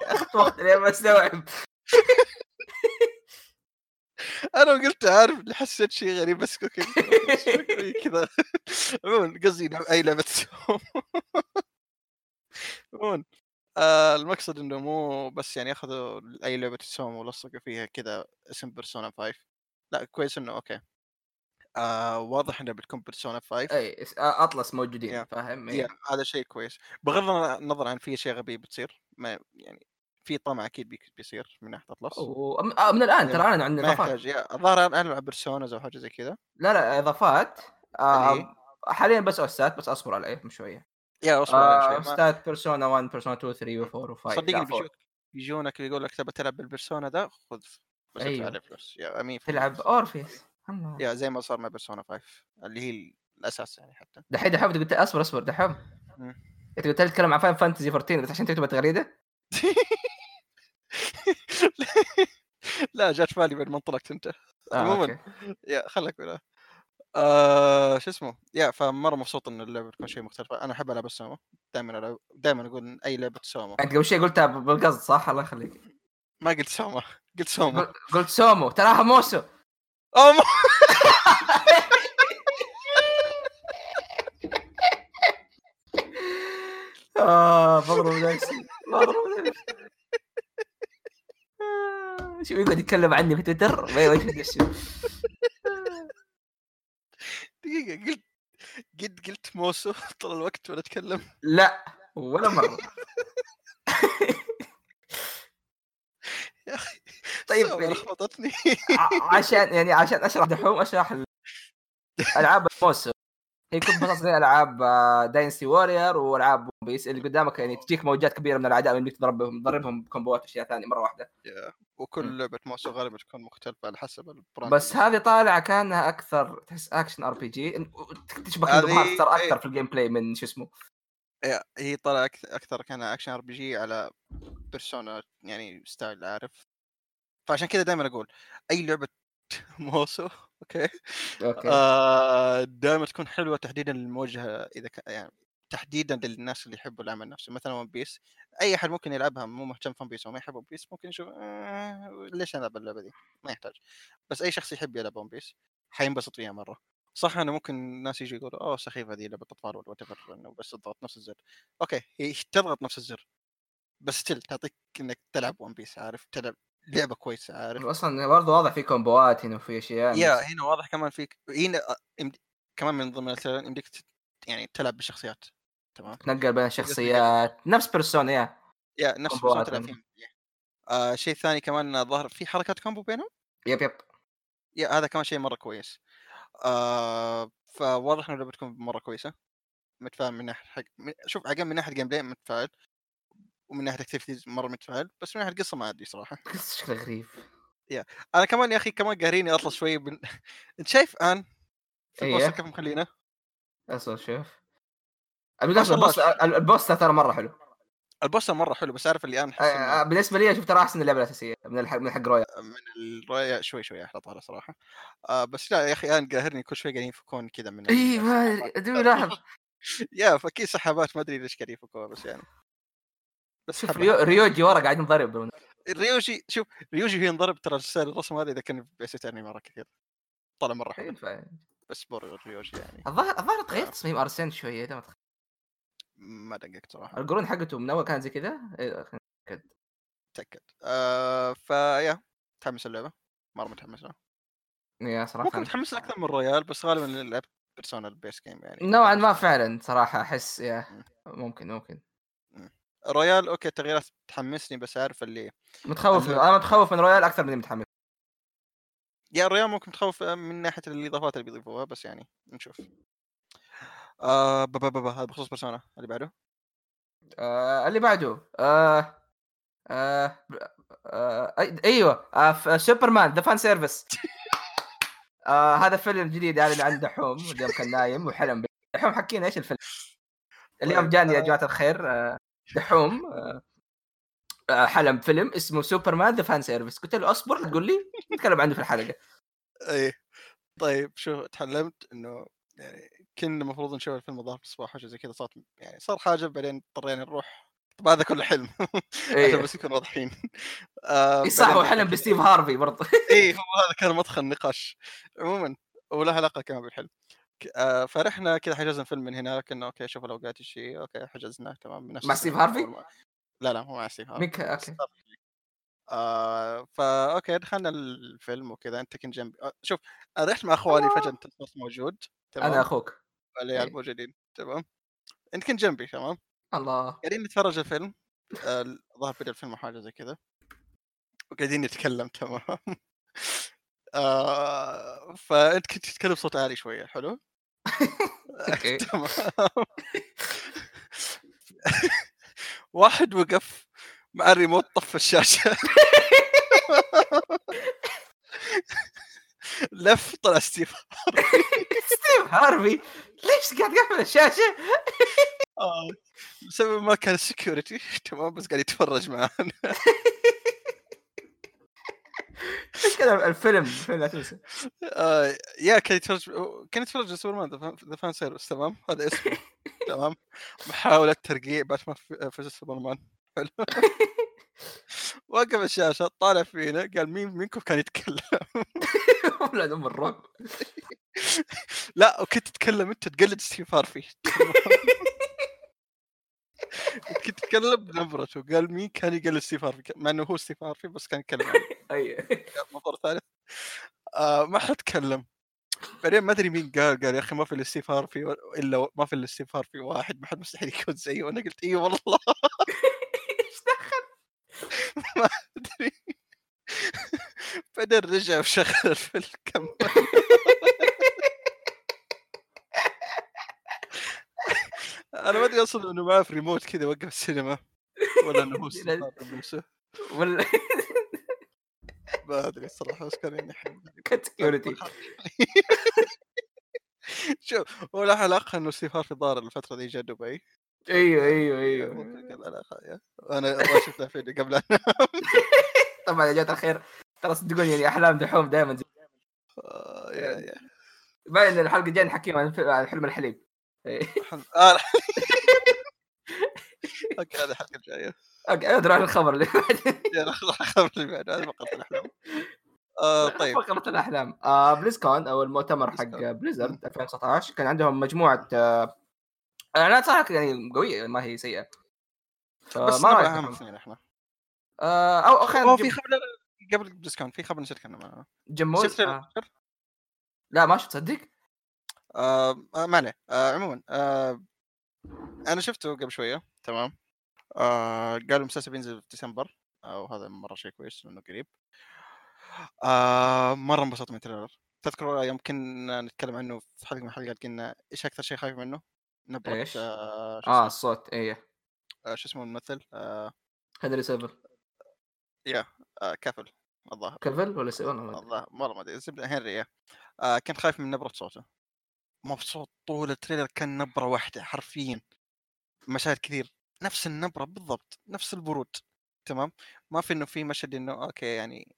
أخذت وقت لين ما استوعب. أنا قلت عارف اللي حسيت شيء غريب بس okay شوي كذا. عموما قصدي أي لعبة عموما آه المقصد إنه مو بس يعني أخذوا أي لعبة سومو ولصقوا فيها كذا اسم Persona 5 لا كويس إنه okay. آه واضح إنه بتكون Persona 5 إي Atlus موجودين yeah. فاهم؟ yeah إيه. هذا شيء كويس. بغض النظر عن في اشياء غبيه بتصير ما يعني في طمع أكيد بيصير من ناحية Atlus آه، من الآن yeah. ترى اعلنوا عن إضافات. الظاهر اعلنوا عن Personas أو حاجة زي كذا. لا لا إضافات. آه حاليا بس OST ات بس أصبر عليهم شوية. yeah أصبر آه ما- OST ات Persona 1 Persona 2 3 و4 و5 صدقني بيجوك يجونك يقول لك تبى تلعب بال Persona ده خذ بس أيوه. فلوس يا امين تلعب Orpheus. yeah زي ما صار مع Persona 5 اللي هي الأساس يعني حتى. دحين دحين قلت أصبر أصبر دحين. مم. أنت قلت لي تتكلم عن Final Fantasy 14 بس عشان تكتب تغريده لا جات في بالي بعد ما انطلقت أنت. آه عموماً. okay. yeah خلك بلا آه شو اسمه؟ yeah فمرة مبسوط إن اللعبة تكون شيء مختلف أنا أحب ألعب السومو. دائما ألعب دائما أقول إن أي لعبة سومو. أنت قبل شوي قلتها بالقصد صح؟ الله يخليك. ما قلت سومو. قلت سومو. قل- قلت سومو. تراها Musou. أو مو- آه بضرب نفسي بضرب نفسي شو يقعد يتكلم عني في تويتر؟ ما يوجه نفسه دقيقة قلت قد قلت موسو طول الوقت وأنا أتكلم؟ لا ولا مرة. يا أخي. طيب يعني عشان يعني عشان أشرح دحوم أشرح ال- ألعاب الموسو هي كنت بخصص زي ألعاب Dynasty Warrior وألعاب One Piece اللي قدامك يعني تجيك موجات كبيرة من الأعداء اللي تضربهم تضربهم كومبوات وأشياء ثانية مرة واحدة. yeah. وكل لعبة Musou غالبا تكون مختلفة على حسب ال brand بس هذه طالعة كأنها أكثر تحس action RPG تشبه ترى إيه. أكثر في ال gameplay من شو اسمه. هي- هي طلع أكث- أكثر كان action RPG على Persona يعني style عارف؟ فعشان كذا دائما أقول أي لعبة Musou okay? okay. آه دائما تكون حلوة تحديدا الموجهه إذا كان يعني تحديدا للناس اللي يحبوا العمل نفسه مثلا One Piece أي أحد ممكن يلعبها مو مهتم في One Piece وما يحب One Piece ممكن يشوف آه ليش ألعب اللعبة دي؟ ما يحتاج. بس أي شخص يحب يلعب One Piece حينبسط فيها مرة. صح إنه ممكن الناس يجوا يقولوا أوه سخيفة دي لعبة اطفال ولا whatever إنه بس تضغط نفس الزر. okay هي تضغط نفس الزر. بس still تعطيك إنك تلعب One Piece عارف؟ تلعب لعبة كويسة عارف. أصلا برضه واضح في كومبوات هنا وفي أشياء yeah هنا واضح كمان فيك. هنا يمد- كمان من ضمن يمديك يعني تلعب بالشخصيات تمام. تنقل بين الشخصيات. نفس Persona yeah. yeah نفس Persona تلعب آه شيء ثاني كمان ظهر في حركات combo بينهم؟ yep yep. yeah هذا كمان شيء مرة كويس. آه فواضح إنه بتكون مرة كويسة. متفائل من ناحية حق. شوف عقل من ناحية gameplay متفائل. ومن ناحية activities مرة متفائل بس من ناحية قصة ما أدري صراحة. قصة شكله غريب. أنا كمان يا أخي كمان قاهريني أطلع شوي بن... أنت شايف آن؟ في إيه. ال poster كيف مخلينه؟ أصلا شوف. ما شاء الله. البوس البوس ترى مرة حلو. ال poster مرة حلو بس عارف اللي أنا آه، آه، بالنسبة لي أشوف ترى احسن اللعبة الاساسيه من الحق من حق Royal من الرؤية شوي شوي أحلى طالع صراحة. آه بس لا يا أخي أنا قاهرني كل شوي قاعدين يفكون كذا من اي ما أدري لاحظ yeah فاكيد سحابات ما أدري ليش قاعدين يفكوها بس يعني. بس شوف. ريو ريوجي ورا قاعد ينضرب ريوجي شوف ريوجي هي انضرب ترى الرسم هذا إذا كان في بيس انمي مرة كثير. طلع مرة حلو. ينفع. بس poor ريوجي يعني. الظاهر الظاهر تغير تصميم ارسين شوية ده ما تخ- ما دققت صراحة. القرون حقته من أول كانت زي كذا؟ إيه، نتأكد. تأكد. آه ف yeah متحمس اللعبة؟ مرة متحمس لها yeah صراحة ممكن متحمس. أكثر من Royal بس غالبا لعبت Persona ال base game يعني. نوعا ما فعلا صراحة أحس yeah ممكن ممكن. Royal okay التغييرات تحمسني بس عارف اللي متخوف الم- أنا متخوف من Royal أكثر من متحمس. yeah ال Royal ممكن تخوف من ناحية الإضافات اللي بيضيفوها بس يعني نشوف. آه بابا بابا هذا بخصوص Persona اللي بعده؟ آه اللي بعده آه آه آه أيوه آه سوبرمان the Fan Service آه هذا فيلم جديد يعني عن دحوم اليوم كان نايم وحلم. دحوم حكينا إيش الفيلم؟ اليوم طيب، جاني يا جماعة الخير آه. دحوم آه آه، حلم فيلم اسمه سوبرمان the Fan Service. قلت له اصبر تقول لي نتكلم عنه في الحلقة. إيه. طيب شو تعلمت إنه يعني كنا المفروض نشوف الفيلم الظاهر في الصباح حاجة زي كذا صارت يعني صار حاجة بعدين اضطرينا نروح. طب هذا كله حلم. عشان إيه بس نكون واضحين. آه إيه صح هو حلم بستيف هارفي برضه. اي هو هذا كان مدخل النقاش. عموما وله علاقة كمان بالحلم. آه فرحنا كذا حجزنا فيلم من هناك إنه okay شوف الاوقات شيء okay حجزناه تمام مع ستيف هارفي؟ لا لا مو مع ستيف هارفي مين ك- okay. آه فا okay دخلنا الفيلم وكذا أنت كنت جنبي. آه شوف أنا رحت مع أخواني فجأة أنت موجود تمام؟ أنا أخوك. العيال إيه. موجودين تمام؟ أنت كنت جنبي تمام؟ الله. قاعدين نتفرج الفيلم الظاهر بدأ الفيلم حاجة زي كذا. وقاعدين نتكلم تمام؟ آه فأنت كنت تتكلم بصوت عالي شوية حلو؟ تمام. واحد وقف مع الريموت طفى الشاشة. لف طلع ستيف ستيف هارفي؟ ليش قاعد يقفل الشاشة؟ آه، بسبب ما كان ال security تمام بس قاعد يتفرج معانا. الفيلم الفيلم لا تنسى. آه يا كان يتفرج كان يتفرج على سوبرمان the fan service تمام؟ هذا اسمه. تمام؟ محاولة ترقيع باتمان في في سوبرمان. حلو. وقف الشاشة طالع فينا قال مين منكم كان يتكلم؟ أم الرعب. لا وكنت تتكلم أنت تقلد ستيف هارفي كنت تتكلم بنبرته قال مين؟ كان يقلد ستيف هارفي مع إنه هو ستيف هارفي بس كان يتكلم عنه أيوه منظور ثالث آه ما حد تكلم. بعدين ما أدري مين قال قال يا أخي ما في الا ستيف هارفي إلا ما في الا ستيف هارفي واحد ما حد مستحيل يكون زيه. وأنا قلت إي والله. إيش دخل؟ ما أدري. بعدين رجع وشغل الفيلم كمل أنا ما أدري أصلا إنه معاه في ريموت كذا وقف السينما ولا إنه هو هارفي بنفسه ولا ما أدري الصراحة بس كان يعني شوف هو له علاقه إنه ستيف هارفي ظهر الفترة دي جا دبي أيوه أيوه أيوه. لا خلاص أنا والله شفتها فيديو قبل أن- طبعا يا جماعة الخير. ترى صدقوني يعني أحلام دحوم دائما آه، يا يا. باين ان الحلقة الجاية نحكيهم عن حلم الحليب. okay هذه الحلقة الجاية. okay نروح للخبر اللي بعده يلا خلاص الخبر اللي بعده هذه فقط الأحلام. آه، طيب. فقرة الأحلام. آه بليزكون أو المؤتمر حق بليزكون. بليزرد 2019 كان عندهم مجموعة آه إعلانات صراحة يعني قوية ما هي سيئة. فما بس رأيك أهم؟ اثنين إحنا آه أو خلينا في خبر قبل بليزكون في خبر نسيت أتكلم جمول شفت آه. لا ما شفت تصدق آه آه، ما عليه. آه عموما آه أنا شفته قبل شوية تمام. آه قالوا المسلسل بينزل في ديسمبر أو هذا مرة شيء كويس لأنه قريب. آه مرة انبسطت من ال trailer. تذكر يوم كنا نتكلم عنه في حلقة من الحلقات قلنا إيش أكثر شيء خايف منه؟ نبرة إيش؟ آه آه الصوت إيه آه شو اسمه الممثل؟ آه. هنري سيفل. يا آه كافل الظاهر. كفل ولا سيفل. الظاهر مره ما أدري. الزبده هنري يا. آه كنت خايف من نبرة صوته. مبسوط طول ال trailer كان نبرة واحدة حرفيا. مشاهد كثير. نفس النبرة بالضبط نفس البرود تمام؟ ما في إنه في مشهد إنه okay يعني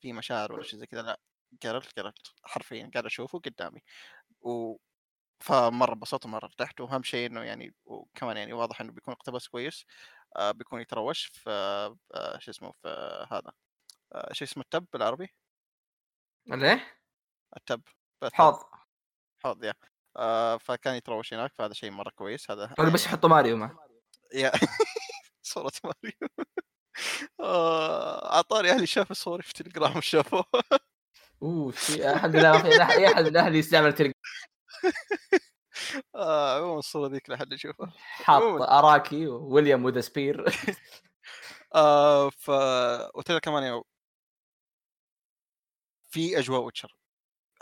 في مشاعر ولا شيء زي كذا لا جيرالت جيرالت حرفيا قاعد أشوفه قدامي. و فمرة انبسطت ومرة ارتحت وأهم شيء إنه يعني وكمان يعني واضح إنه بيكون اقتباس كويس. آه بيكون يتروش في آه شو اسمه في هذا آه شو اسمه التب بالعربي؟ ليه؟ التب حوض حوض يا آه فكان يتروش هناك فهذا شيء مرة كويس هذا ولا بس يحطوا ماريو معه يا صورة ماريو. آه، أعطاني أهلي شافوا صوري في تليجرام وشافوها أوه الحمد لله لا- اي احد من أهلي يستعمل تلقى آه عموما الصورة ذيك لحد يشوفها حاط. أراكي وويليام وذا سبير. ف وترى كمان يعني في أجواء ويتشر.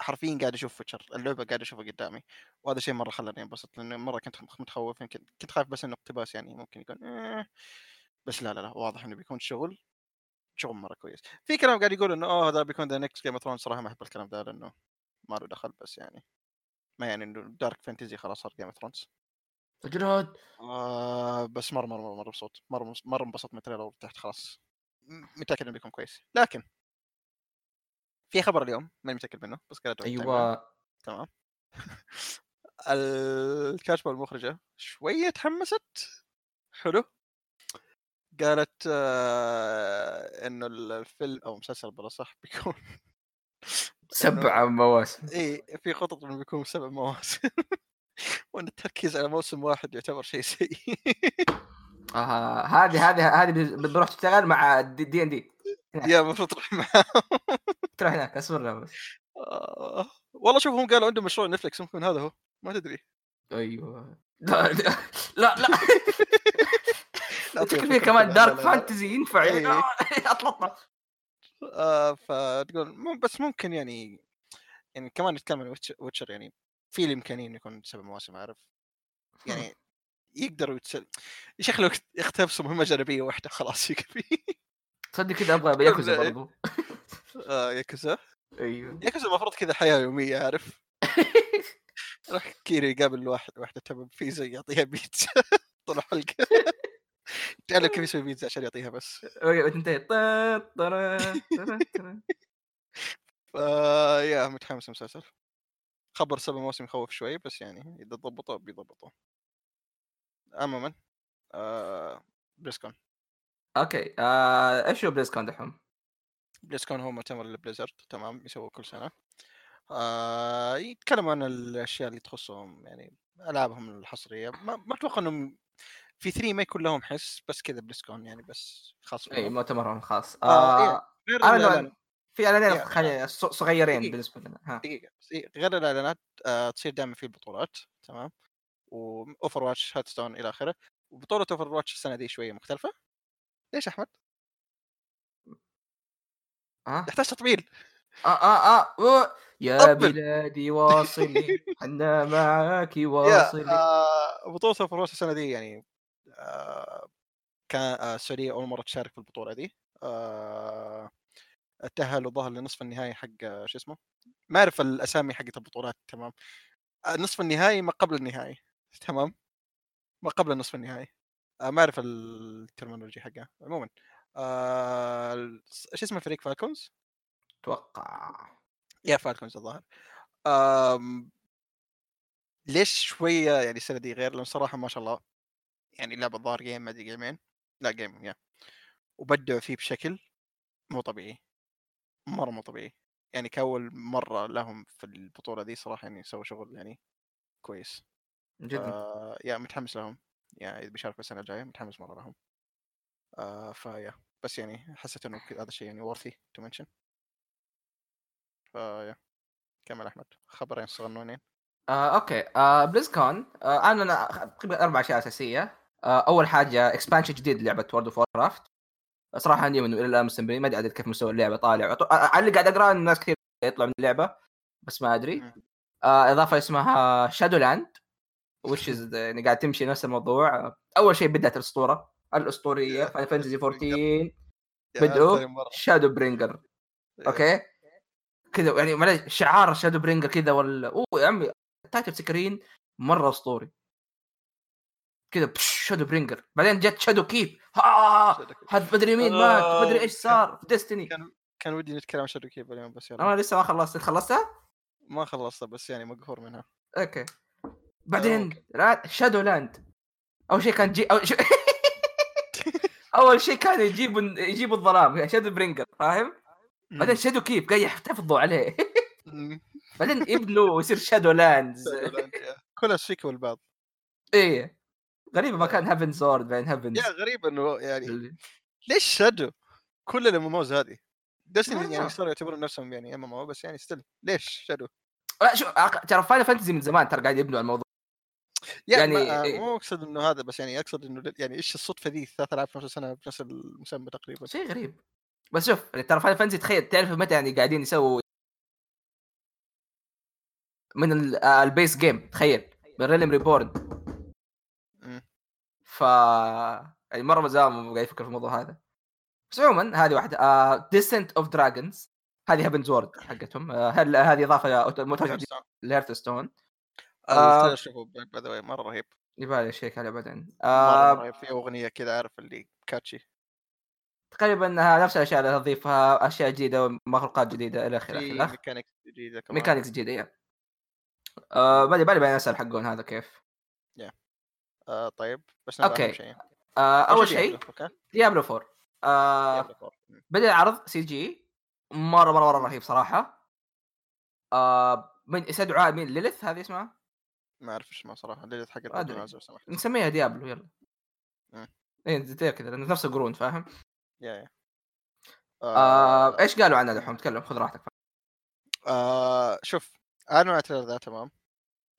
حرفيا قاعد أشوف ويتشر اللعبة قاعد أشوفها قدامي وهذا شيء مرة خلاني انبسط لأنه مرة كنت متخوف يمكن كنت خايف بس إنه اقتباس يعني ممكن يكون آه بس لا لا لا واضح إنه بيكون شغل شغل مرة كويس. في كلام قاعد يقول إنه اوه هذا بيكون the next Game of Thrones صراحة ما أحب الكلام ده لأنه ما له دخل بس يعني ما يعني إنه dark fantasy خلاص صار Game of Thrones آه بس مرة مرة مرة مرة مبسوط مرة مرة انبسطت من ال trailer وارتحت خلاص. متأكد إنه بيكون كويس. لكن في خبر اليوم ماني متأكد منه بس قريته. أيوه. تمام. الكاتبة والمخرجه شوية تحمست حلو. قالت آه إنه الفيلم أو مسلسل بالاصح بيكون سبع مواسم. إي في خطط إنه بيكون سبع مواسم. وإن التركيز على موسم واحد يعتبر شيء سيء. آه هذه هذه هذه بتروح تشتغل مع دي ان دي يا المفروض تروح معاه تروح هناك أصبر بس. آه، والله شوف هم قالوا عندهم مشروع نتفلكس ممكن هذا هو ما تدري. أيوه. لا لا لا, لا. تفكر فيه كمان dark. fantasy ينفع يعني آه فتقول بس ممكن يعني يعني كمان نتكلم عن ويتش- ويتشر يعني في الامكانيه انه يكون سبع مواسم عارف؟ يعني يقدروا يتسل... يا شيخ لو يقتبسوا مهمه جانبية واحدة خلاص يكفي. تصدق كذا أبغى ياكوزا إيه. برضو. آه ياكوزا؟ أيوه. ياكوزا المفروض كذا حياة يومية عارف؟ راح كيري يقابل واحد واحدة تبع بيتزا يعطيها بيتزا. طول الحلقة تعلم كيف يسوي بيتزا عشان يعطيها بس. تنتهي طا- طرا- طرا- طرا. فا يا متحمس المسلسل خبر سبع مواسم يخوف شوي بس يعني إذا ضبطوا بيضبطوا عموما آه بليسكون okay آه، إيش هو بليز كون دحوم؟ بليسكون هو مؤتمر لبليزرد تمام يسووه كل سنة. آه يتكلموا عن الأشياء اللي تخصهم يعني ألعابهم الحصرية. ما, ما أتوقع إنهم في E3 ما يكون لهم حس بس كذا بليسكون يعني بس خاص إي مؤتمرهم خاص آه، آه الإعلان- لو- في اعلانين خلي- ص- صغيرين دقيقة. بالنسبة لنا ها. دقيقة بس إيه، غير الإعلانات آه تصير دائما في البطولات تمام. واوفر واتش هارث ستون إلى آخره. وبطولة اوفر واتش السنة دي شوية مختلفة. ليش أحمد؟ ها يحتاج تطبيل آه آه آه. يا طبل. بلادي واصلي حنا معاك واصلي آه بطولة اوفر واتش السنة دي يعني آه كان آه السعودية أول مرة تشارك في البطولة دي. آه تاهلوا ظهر لنصف النهائي حق شو اسمه؟ ما أعرف الأسامي حقت البطولات تمام. آه نصف النهائي ما قبل النهائي تمام. ما قبل النصف النهائي. ما أعرف ال terminology حقه عموما. آه اسمه فريق Falcons؟ أتوقع. yeah Falcons الظاهر. ليش شوية يعني السنة دي غير؟ لأن صراحة ما شاء الله يعني اللعبة الظاهر game ما أدري جيمين لا game yeah وبدعوا فيه بشكل مو طبيعي. مرة مو طبيعي. يعني كأول مرة لهم في البطولة دي صراحة يعني سووا شغل يعني كويس. جدا. آه yeah متحمس لهم. يعني بيشاركوا السنة الجايه متحمس مرة لهم آه ف yeah بس يعني حسيت إنه هذا الشيء يعني worthy to mention. ف yeah كمل أحمد. خبرين صغنونين. آه، okay. آه، BlizzCon آه، أنا تقريبا أربع أشياء أساسية. آه، أول حاجة expansion جديد لعبة World of Warcraft صراحة عندي منه إلى الآن مستمرين. ما أدري عدد كيف مستوى اللعبة طالع. على اللي قاعد أقرأه إن الناس كثير يطلعوا من اللعبة بس ما أدري. آه، إضافة اسمها Shadowlands وش يعني قاعد تمشي نفس الموضوع. آه، أول شيء بدأت الأسطورة. الأسطورية Final Fantasy 14 yeah بدأوا ثاني مرة. Shadowbringers. okay. كذا يعني معليش شعار Shadowbringers كذا ولا أوه يا عمي ال title screen مرة أسطوري. كذا Shadowbringers بعدين جت Shadowkeep. هذا مدري مين مات مدري إيش صار في Destiny كان كان ودي نتكلم عن Shadowkeep اليوم بس يلا. أنا لسه ما خلصت. خلصتها؟ ما خلصت بس يعني مقهور منها. okay. بعدين Shadowlands أول شيء كان جي أول شيء أول شيء كان يجيبوا يجيبوا الظلام Shadowbringers فاهم؟ بعدين شادو كيب قاعد يحتفظوا عليه. بعدين يبنوا ويصير شادو لاندز كلها سيكول بعض. إيه. غريبة ما كان هافن سورد بين هافنز يا غريب إنه يعني ليش شادو كل الام ام اوز هذه دستني يعني صاروا يعتبرون نفسهم يعني ام ام أو بس يعني ستيل ليش شادو؟ لا شو ترى فاينل فانتزي من زمان ترى قاعد يبنوا على الموضوع يعني يعني إيه. مو اقصد إنه هذا بس يعني أقصد إنه يعني إيش الصدفة ذي ثلاث العاب في نفس السنة بنفس المسمى تقريبا؟ شيء غريب. بس شوف يعني ترى Final Fantasy تخيل تعرف متى يعني قاعدين يسووا من ال- آه، ال base game تخيل من Realm Reborn. ف يعني مرة من زمان قاعد يفكر في الموضوع هذا. بس عموما هذه واحدة آه Descent of Dragons هذه Heavensward حقتهم. آه هل هذه إضافة متوجهه ل Hearthstone آه. شوفوا by the مرة رهيب. يبالي اشيك عليه بعدين. مرة آه رهيب في أغنية كذا عارف اللي catchy تقريبا إنها نفس الأشياء اللي تضيفها أشياء جديدة ومخلوقات جديدة إلى آخره mechanics جديدة كمان. mechanics جديدة yeah. آه بالي بالي بعدين أسأل حقون هذا كيف. آه طيب بس نبغى. أهم شيء. آه أول شيء okay. Diablo 4 آه. بدأ العرض CG مره مره مرة رهيب صراحة. آه من استدعاء مين؟ Lilith هذه اسمها؟ ما أعرف إيش اسمه صراحة ليلة حق لو سمحت. نسميها Diablo يلا. إيه. زي كذا لأنه نفس القرون فاهم؟ yeah yeah. آه إيش قالوا عنها دحوم؟ تكلم خذ راحتك. آه شوف أنا ال trailer ذا تمام؟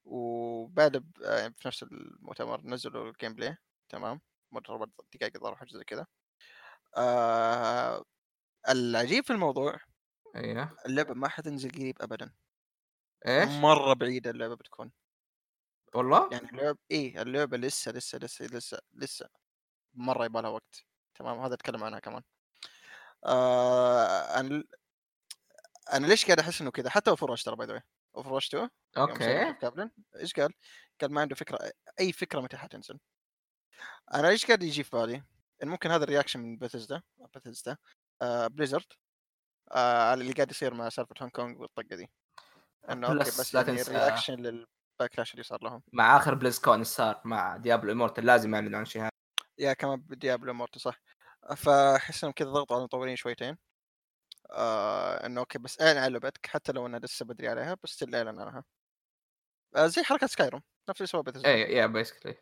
وبعد آه، في نفس المؤتمر نزلوا ال gameplay تمام؟ مرة أربع دقائق الظاهر حاجة زي كذا. آه العجيب في الموضوع أيوه اللعبة ما حتنزل قريب ابدا. إيش؟ مرة بعيدة اللعبة بتكون. والله؟ يعني اللعبه إيه اللعبة لسه لسه لسه لسه لسه مرة يبغى لها وقت. تمام هذا أتكلم عنها كمان. آه أنا أنا ليش قاعد أحس إنه كذا؟ حتى Overwatch ترى by the Overwatch 2 يوم سوى okay Kaplan إيش قال؟ قال ما عنده فكرة أي فكرة متى حتنزل. أنا إيش قاعد يجي في بالي؟ إن ممكن هذا ال reaction من Bethesda Bethesda آه Blizzard آه على اللي قاعد يصير مع سالفة هونغ كونغ والطقة دي. إنه okay بس لا يعني تنسى- reaction لل backlash اللي صار لهم. مع آخر BlizzCon صار؟ مع Diablo Immortal لازم يعلنوا عن شيء هذا. yeah كمان ب Diablo Immortal صح. فاحس انهم كذا ضغطوا على المطورين شويتين. آه إنه okay بس إعلن على لعبتك حتى لو انها لسه بدري عليها بس still إعلن عنها. آه زي حركة Skyrim نفس اللي سواه بثزدا اي yeah basically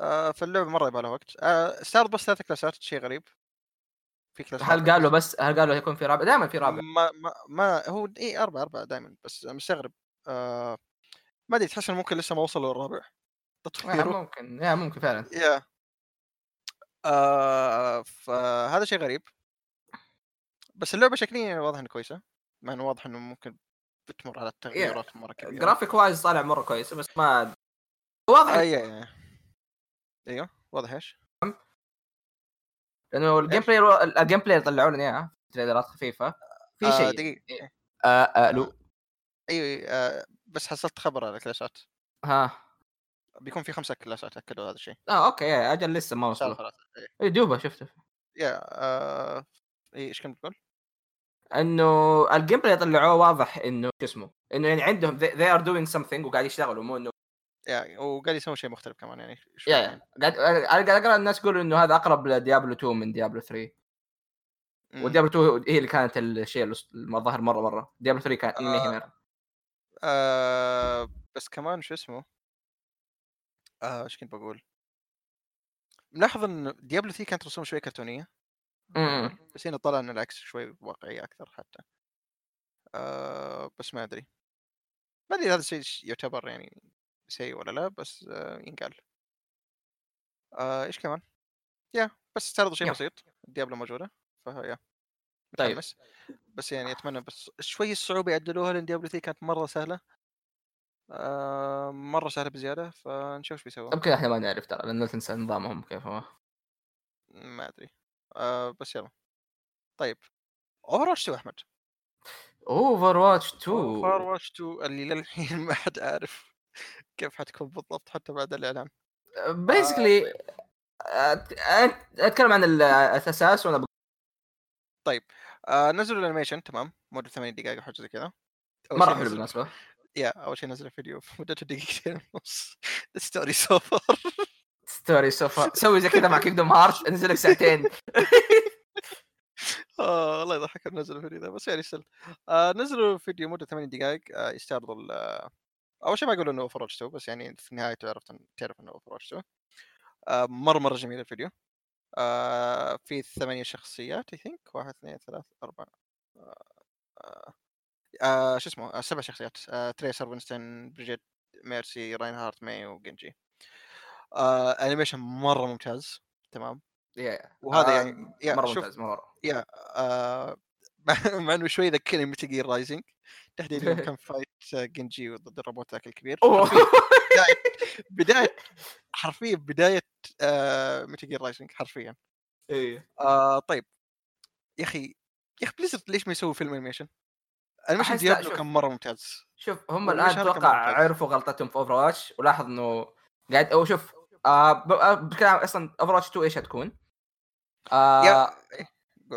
آه فاللعبه مرة يبغى لها وقت. آه استعرض بس ثلاث كلاسات شيء غريب. في كلاسات هل قالوا بس. هل قالوا يكون في رابع؟ دائما في رابع. ما ما, ما هو اي أربعة أربعة دائما بس مستغرب. آه ما أدري تحس إنه ممكن لسه ما وصلوا للرابع. آه، تطويره ممكن. yeah ممكن فعلا. yeah. آه فهذا شيء غريب. بس اللعبة شكليا واضح إنها كويسة مع إنه واضح إنه ممكن بتمر على تغييرات مرة كبيرة. graphic wise طالع مرة كويس بس ما واضح اي اي أيوه واضح إيش؟ لأنه ال game؟ play ال gameplay طلعوا لنا اياها تريلرات خفيفة. في آه شيء. دقيقة. آه آه لو أيوه آه بس حصلت خبر على الكلاسات ها. بيكون في خمسة كلاسات أكدوا هذا الشيء. آه okay yeah أجل لسه ما شهر وصلوا. ثلاثة إيه. اي دوبة شفته. yeah آه... إيه، إيش كنت تقول؟ إنه ال gameplay طلعوه واضح إنه شو اسمه إنه يعني عندهم they are doing something وقاعد يشتغلوا مو إنه يا وقاعد يسوي شيء مختلف كمان يعني شوي يا يعني. يا قاعد قاعد اقرا الناس يقولوا إنه هذا أقرب لديابلو 2 من ديابلو 3 مم. وديابلو 2 هي اللي كانت الشيء الظاهر مرة مرة. ديابلو 3 كان مرة. آه... بس كمان شو اسمه؟ آه... إيش كنت بقول؟ ملاحظ إن ديابلو 3 كانت رسوم شوي كرتونية. إمم. بس هنا طلع إن العكس شوي واقعي أكثر حتى. آه بس ما أدري. ما أدري هذا الشيء يعتبر يعني سيء ولا لا بس آه ينقال. آه إيش كمان؟ يا بس استعرضوا شيء. بسيط. الديابلو موجودة فيا. طيب. بس يعني أتمنى بس شوي الصعوبه يعدلوها لأن ديابلو 3 كانت مرة سهلة. آه مرة سهلة بزيادة فنشوف إيش بيسووا يمكن إحنا ما نعرف ترى لأن لا تنسى نظامهم كيف هو. ما أدري. آه بس يلا. طيب اوفر واتش 2 أحمد. اوفر واتش 2 اوفر واتش 2 اللي للحين ما حد عارف كيف حتكون بالضبط حتى بعد الإعلان. بيسكلي أتكلم عن الأساس وأنا آه نزلوا ال animation تمام مدة 8 دقائق حاجة زي كذا مرة حلو بالمناسبة. yeah أول شيء نزل فيديو مدته دقيقتين ونص story so far story so far سوي زي كذا مع كينجدوم هارت نزل لك ساعتين. الله يضحك نزلوا الفيديو ذا بس يعني سل آه نزلوا فيديو مدة 8 دقائق آه يستعرضوا آه، أول شيء ما يقولوا إنه اوفر واتش 2 بس يعني في النهاية تعرف تعرف إنه اوفر واتش 2 آه مرة مرة جميل الفيديو. آه في ثمانية شخصيات I think واحد اثنين ثلاث أربع آه آه شو اسمه آه سبع شخصيات آه تريسر وينستون بريجيت ميرسي راينهارت ماي وجنجي آه animation مرة ممتاز تمام؟ yeah وهذا آه، يعني شوف ممتاز yeah آه مع إنه شوي ذكرني ميتال جير رايزنج تحديدا يوم كان fight جنجي ضد الروبوت ذاك الكبير بداية بداية حرفيا بداية آه ميتال جير رايزنج حرفيا إيه آه طيب يا أخي يا أخي بليزرد ليش ما يسوي فيلم animation؟ animation ديابلو. كان مرة ممتاز شوف هم الآن أتوقع. عرفوا غلطتهم في اوفر واتش ولاحظ إنه قاعد أو شوف آه آه، بكلام أصلا اوفر واتش 2 إيش حتكون؟ آه إيه،.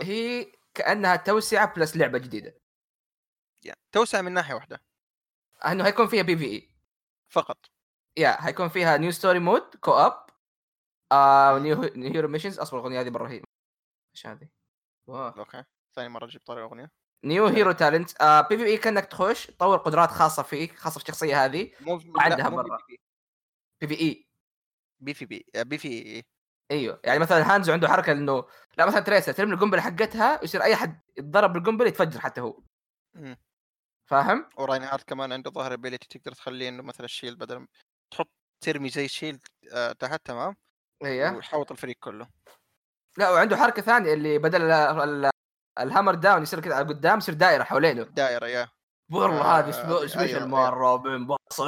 هي كأنها توسعة plus لعبة جديدة. yeah توسع من ناحية واحدة. أنه هيكون فيها PvE. فقط. yeah هيكون فيها new story mode co-op آه new hero missions أصبر الأغنية هذه مرة رهيبة. إيش هذه؟ wow. Okay. ثاني مرة جبت طاري اغنيه new hero talent آه PvE كأنك تخش تطور قدرات خاصة فيك خاصة في الشخصية هذه. مو مو مرة. بي في. إي. بي في بي آه، بي في إي إيوه. يعني مثلا هانزو عنده حركة إنه لا مثلا تريسر ترمي القنبلة حقتها يصير أي حد يتضرب بالقنبلة يتفجر حتى هو. مم. فاهم؟ وراينهارت كمان عنده ظاهر ability تقدر تخليه إنه مثلا ال shield بدل تحط ترمي زي ال shield آه تحت تمام؟ أيوه ويحوط الفريق كله. لا وعنده حركة ثانية اللي بدل ال- ال- ال hammer down يصير كذا على قدام يصير دائرة حوالينه. دائرة yeah. والله special أيوة. مره بنبسط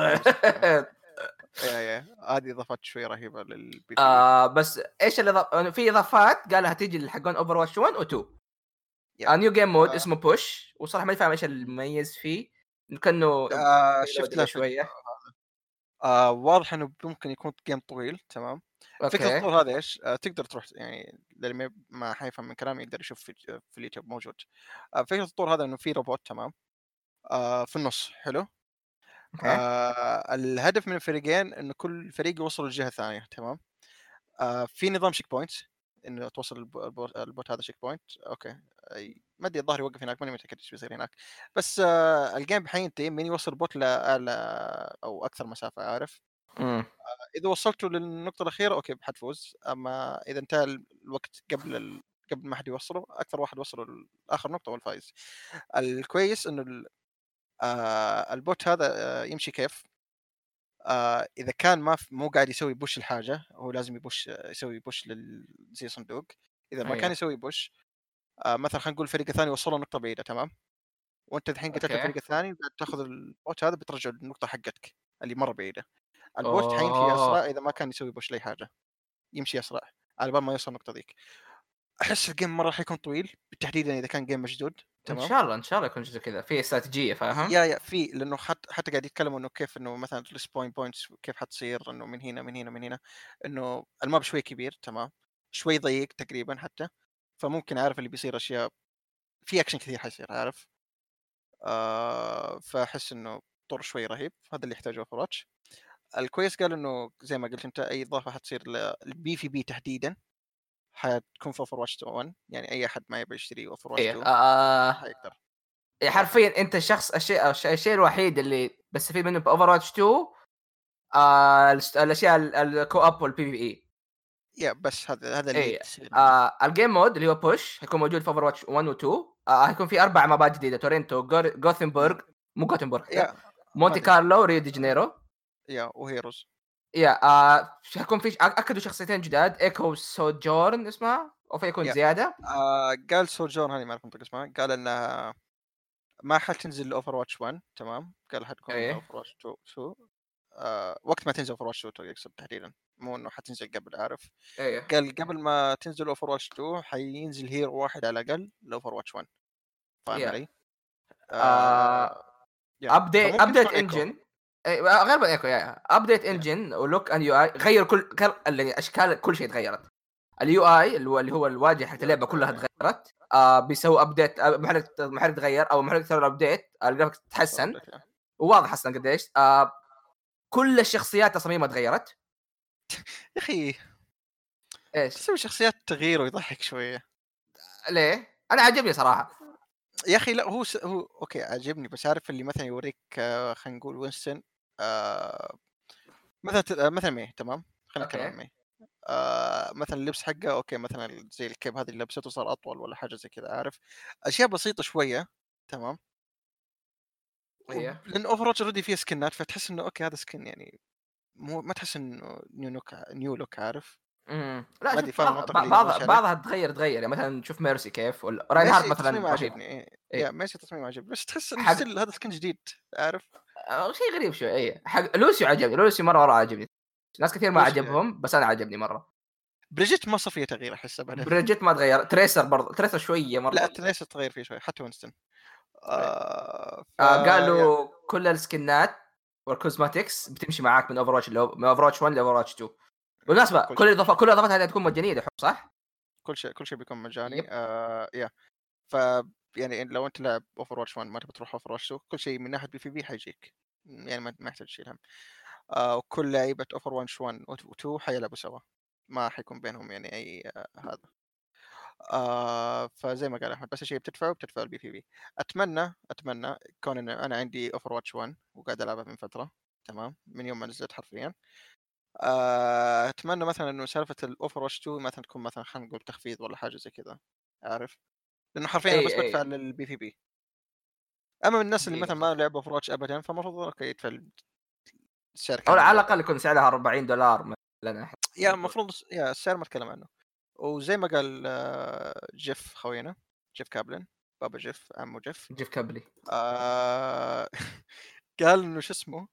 yeah yeah هذه إضافات شوي رهيبة للبي آه بس إيش اللي ضف... في إضافات قالها تيجي لحقون اوفر واتش 1 و 2 yeah. آه new game mode. اسمه Push وصراحة ماني فاهم إيش المميز فيه. كأنه آه شفت له شوية. آه واضح إنه ممكن يكون game طويل تمام. فكره الطور هذا إيش؟ آه تقدر تروح يعني اللي ما- ما حيفهم من كلامي يقدر يشوف في, في اليوتيوب موجود. آه فكرة الطور هذا إنه في روبوت تمام. آه في النص حلو. آه الهدف من الفريقين انه كل فريق يوصل للجهه الثانية تمام؟ آه في نظام checkpoint إنه توصل ال b- ال bot, ال bot هذا checkpoint okay. ما أدري الظاهر يوقف هناك ماني متأكد إيش بيصير هناك. بس آه ال game حينتهي من يوصل ال bot لاعلى أو أكثر مسافة عارف؟ إمم. إذا وصلتوا للنقطة الأخيرة okay حتفوز أما إذا انتهى الوقت قبل ال... قبل ما حد يوصله أكثر واحد وصله لاخر نقطة هو الفايز. الكويس إنه ال... آه ال bot هذا آه يمشي كيف آه إذا كان ما. مو قاعد يسوي push لحاجة هو لازم ي push آه، يسوي push لل... زي صندوق إذا ما أيوه. كان يسوي push آه مثلا خلينا نقول الفريق الثاني وصله نقطة بعيدة تمام وأنت الحين قتلت. الفريق الثاني بعد تأخذ ال bot هذا بترجع النقطه حقتك اللي مرة بعيدة ال bot حيمشي أسرع أوه. إذا ما كان يسوي push لأي حاجة يمشي أسرع على بال ما يوصل النقطة ذيك أحس ال game مرة حيكون طويل بالتحديد إذا كان game مشدود تمام. إن شاء الله إن شاء الله يكون زي كذا. في استراتيجية فاهم؟ yeah yeah في لأنه حتى حتى قاعد يتكلموا إنه كيف إنه مثلا ال spawn points كيف حتصير إنه من هنا من هنا من هنا. إنه ال map شوي كبير تمام. شوي ضيق تقريبا حتى. فممكن عارف اللي بيصير أشياء. في اكشن كثير حيصير عارف آه فأحس إنه طور شوي رهيب. هذا اللي يحتاجه اوفر الكويس قال إنه زي ما قلت أنت أي إضافة حتصير لل PvP تحديدا. حتكون في اوفر واتش 1 يعني أي احد ما يبغى يشتري اوفر واتش إيه 2 آه. حيقدر إيه، حرفيا أنت الشخص الشيء الشيء الوحيد اللي بستفيد منه باوفر واتش 2 آه الأشياء ال- ال co-op وال PvE yeah بس هذا هذا اللي إيه، آه ال game mode اللي هو Push حيكون موجود في اوفر واتش 1 و 2 آه حيكون في أربع مابات جديدة تورنتو جوثنبرغ مو جوثنبرغ مونتي كارلو ريو دي جانيرو yeah و heroes. yeah آه حيكون في أكدوا شخصيتين جداد إيكو سوجورن اسمها أو في يكون yeah. زيادة آه قال سوجورن هذه ما أعرف انطق اسمها قال إنها ما حتنزل لاوفر واتش 1 تمام قال حتكون إيه. اوفر واتش 2 2 آه وقت ما تنزل اوفر واتش 2 يقصد تحديدا مو إنه حتنزل قبل عارف إيه قال قبل ما تنزل اوفر واتش 2 حينزل hero واحد على الأقل لاوفر واتش 1 فاهم. علي؟ update update. Engine ايكو yeah update engine و look and UI غير كل أشكال كل شيء تغيرت. ال UI اللي هو الواجهة حق اللعبة كلها تغيرت آه بيسوي update آه، محرك محرك تغير أو محرك تسوي update ال graphic تحسن. yeah. وواضح أصلا قديش آه كل الشخصيات تصاميمها تغيرت. يا أخي. إيش؟ تسوي شخصيات تغيير ويضحك شوية. ليه؟ أنا عجبني صراحة. يا أخي لا هو س... هو okay عجبني بس عارف اللي مثلا يوريك آه، خلينا نقول وينستون آه، مثلا آه، مثلا مي تمام؟ خلينا نتكلم. عن مي. آه، مثلا اللبس حقه okay مثلا زي ال cape هذه اللي لبسته صار أطول ولا حاجة زي كذا عارف؟ أشياء بسيطة شوية تمام؟ إيه. لأن Overwatch already فيه skin ات فتحس إنه okay هذا skin يعني مو ما تحس إنه new look new look عارف؟ امم لا شوف بعض؟ بعضها تغير تغير. يعني مثلا شوف ميرسي كيف؟ ولا ميرسي تصميمه مثلا عجبني إيه. إيه. yeah ميرسي تصميمه عجبني بس تحس انه حق- هذا skin جديد عارف؟ آه، شيء غريب شوي اي حق لوسيو عجبني. لوسيو مرة مرة عجبني ناس كثير ما لوسيو عجبهم بس أنا عجبني مرة. بريجيت ما صار فيها تغيير أحس ابدا. بريجيت ما تغير. تريسر برضه تريسر شوية مرة. لا تريس تغير فيه شوي حتى وينستون. آه ف... آه قالوا كل ال skin ات وال cosmetics بتمشي معاك من Overwatch من Overwatch 1 ل Overwatch 2 بالمناسبة كل شيء. الاضافات كل الإضافات هذه تكون مجانية دحين صح؟ كل شيء كل شيء بيكون مجاني. آه yeah ف يعني لو أنت لاعب Overwatch 1 ما تبي تروح Overwatch 2 كل شيء من ناحية PVP حيجيك. يعني ما يحتاج تشيل هم آه وكل لعيبة Overwatch 1 و 2 حيلعبوا سوا. ما حيكون بينهم يعني أي آه هذا. آه فزي ما قال أحمد بس الشيء بتدفعه بتدفع ال PVE اتمنى أتمنى كون إن أنا عندي Overwatch 1 وقاعد ألعبها من فترة. تمام؟ من يوم ما نزلت حرفيا. آه، أتمنى مثلا إنه سالفة ال Overwatch 2 مثلا تكون مثلا خلينا نقول تخفيض ولا حاجة زي كذا عارف؟ لأنه حرفيا أنا بس. بدفع لل PVE. أما من الناس اللي مثلا ما لعبوا Overwatch ابدا فالمفروض okay يدفع السعر أو على. الأقل يكون سعرها 40 دولار مثلا yeah المفروض yeah السعر ما أتكلم عنه. وزي ما قال آه، جيف خوينا جيف كابلن بابا جيف عمو جيف جيف كابلن. آه قال إنه شو اسمه؟ آه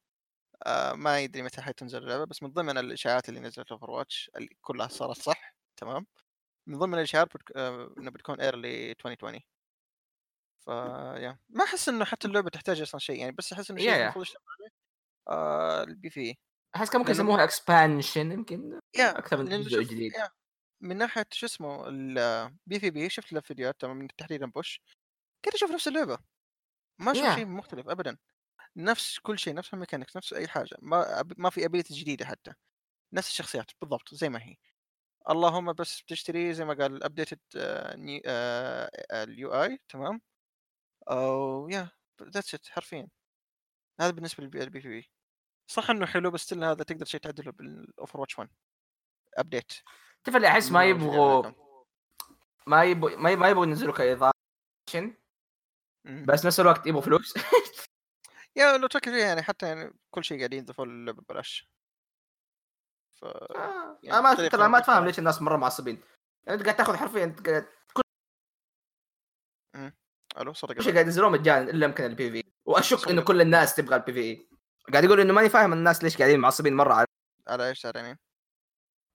ما يدري متى حتنزل اللعبة بس من ضمن الإشاعات اللي نزلت Overwatch اللي كلها صارت صح تمام؟ من ضمن الإشاعات بتك... آه إنه بتكون early 2020 ف yeah ما أحس إنه حتى اللعبة تحتاج أصلا شيء يعني بس أحس إنه شيء. المفروض يشتغل عليه آه البي في أحس كان ممكن يسموها expansion يمكن yeah أكثر من جزء جديد. yeah من ناحية شو اسمه ال PVP شفت له فيديوهات تمام من تحديدا push كنت أشوف نفس اللعبة. ما أشوف yeah. شيء مختلف ابدا. نفس كل شيء نفس ال mechanics نفس أي حاجة ما ما في ability جديدة حتى نفس الشخصيات بالضبط زي ما هي. اللهم بس بتشتري زي ما قال ال updated ال UI تمام؟ أو yeah that's it حرفيا. هذا بالنسبة لل PVP. صح إنه حلو بس هذا تقدر شيء تعدله بال Overwatch 1 update تعرف اللي أحس ما يبغوا ما يبغوا ما ما يبغوا ينزلوا كإضافة بس نفس الوقت يبغوا فلوس. yeah لو تفكر فيها يعني حتى يعني كل شيء قاعدين يضيفوا اللعبه ببلاش. ف آه، يعني أنا ما بطريقة ترى ما أتفهم لطيفة. ليش الناس مرة معصبين. يعني أنت قاعد تاخذ حرفيا أنت قاعد ألو صدق كل شيء قاعد ينزلوه مجانا إلا يمكن ال PVE وأشك صدق. إنه كل الناس تبغى ال PVE قاعد يقول إنه ماني فاهم الناس ليش قاعدين معصبين مرة على على إيش يعني؟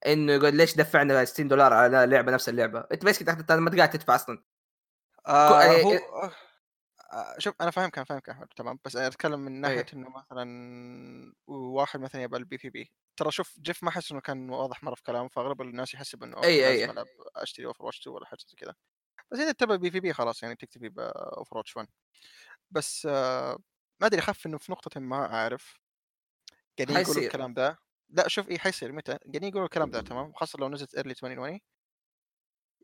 إنه يقول ليش دفعنا 60 دولار على لعبة نفس اللعبة. أنت بس كنت ما قاعد تدفع أصلا. آه إيه- هو إيه. آه، شوف أنا فاهمك أنا فاهمك أحمد تمام. بس أنا أتكلم من ناحية إيه. إنه مثلا واحد مثلا يبغى ال PVP ترى شوف جيف ما أحس إنه كان واضح مرة في كلامه فأغلب الناس يحسب انه أي- okay أي. لازم العب أشتري Overwatch 2 ولا حاجة زي كذا بس إذا تبغى PVP خلاص يعني تكتفي ب Overwatch 1 بس آه، ما أدري أخاف إنه في نقطة ما أعرف. قاعدين يقولوا. الكلام ده. لا شوف إيه حيصير. متى؟ قاعدين يقولوا الكلام ده تمام؟ خاصة لو نزلت early 2020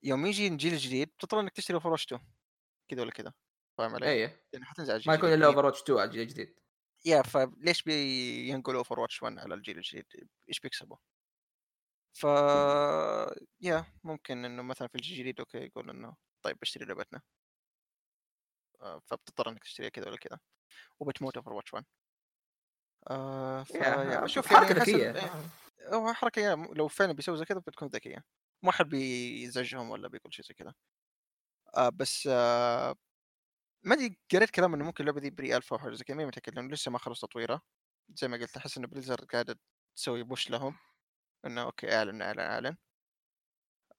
يوم يجي الجيل الجديد بتضطر إنك تشتري Overwatch 2 كذا ولا كذا فاهم علي؟ اي يعني حتنزل ما يكون. إلا Overwatch 2 على الجيل الجديد yeah فليش بينقلوا Overwatch 1 على الجيل الجديد؟ إيش بيكسبوا؟ ف yeah ممكن إنه مثلا في الجيل الجديد okay يقول إنه طيب بشتري لعبتنا آه، فبتضطر إنك تشتريها كذا ولا كذا وبتموت Overwatch 1 آه ف yeah شوف حركة يعني ذكية إيه، هو حركة yeah لو فعلا بيسوي زي كذا بتكون ذكية ما حد بيزعجهم ولا بيقول شيء زي كذا آه بس آه ما أدري قريت كلام إنه ممكن اللعبة دي pre-alpha أو حاجة زي كذا ماني متأكد لأنه لسه ما خلص تطويرها. زي ما قلت أحس انه Blizzard قاعدة تسوي push لهم إنه okay أعلن أعلن أعلن.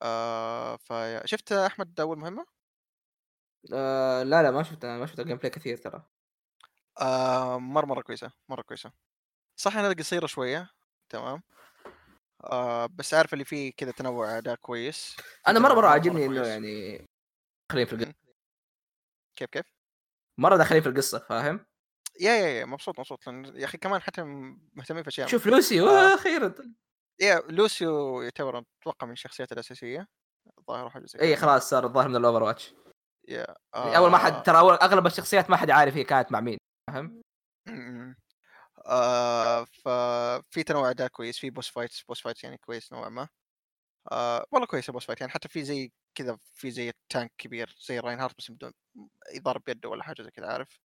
آه شفت أحمد اول مهمة؟ آه لا لا ما شفت ما شفت gameplay كثير ترى. آه مرة مرة كويسة مرة كويسة. صح إنها قصيرة شوية تمام. آه بس عارف اللي فيه كذا تنوع اداء كويس. أنا مرة مرة عاجبني إنه. يعني داخلين في القصة. كيف كيف؟ مرة داخلين في القصة فاهم؟ yeah yeah yeah مبسوط مبسوط لأن يا أخي كمان حتى مهتمين في أشياء شوف لوسي آه. أخيرا yeah لوسيو يعتبر أتوقع من الشخصيات الأساسية. الظاهر حاجة زي إي. خلاص صار الظاهر من الأوفر واتش. يا يعني أول ما حد آه، ترى أغلب الشخصيات ما حد عارف هي كانت مع مين فاهم. آه ففي تنوع اداء كويس في boss fights boss fights يعني كويس نوعا ما. آه والله كويس ال boss fight يعني حتى في زي كذا في زي tank كبير زي Reinhardt بس بدون يضرب بيده ولا حاجة زي كذا عارف؟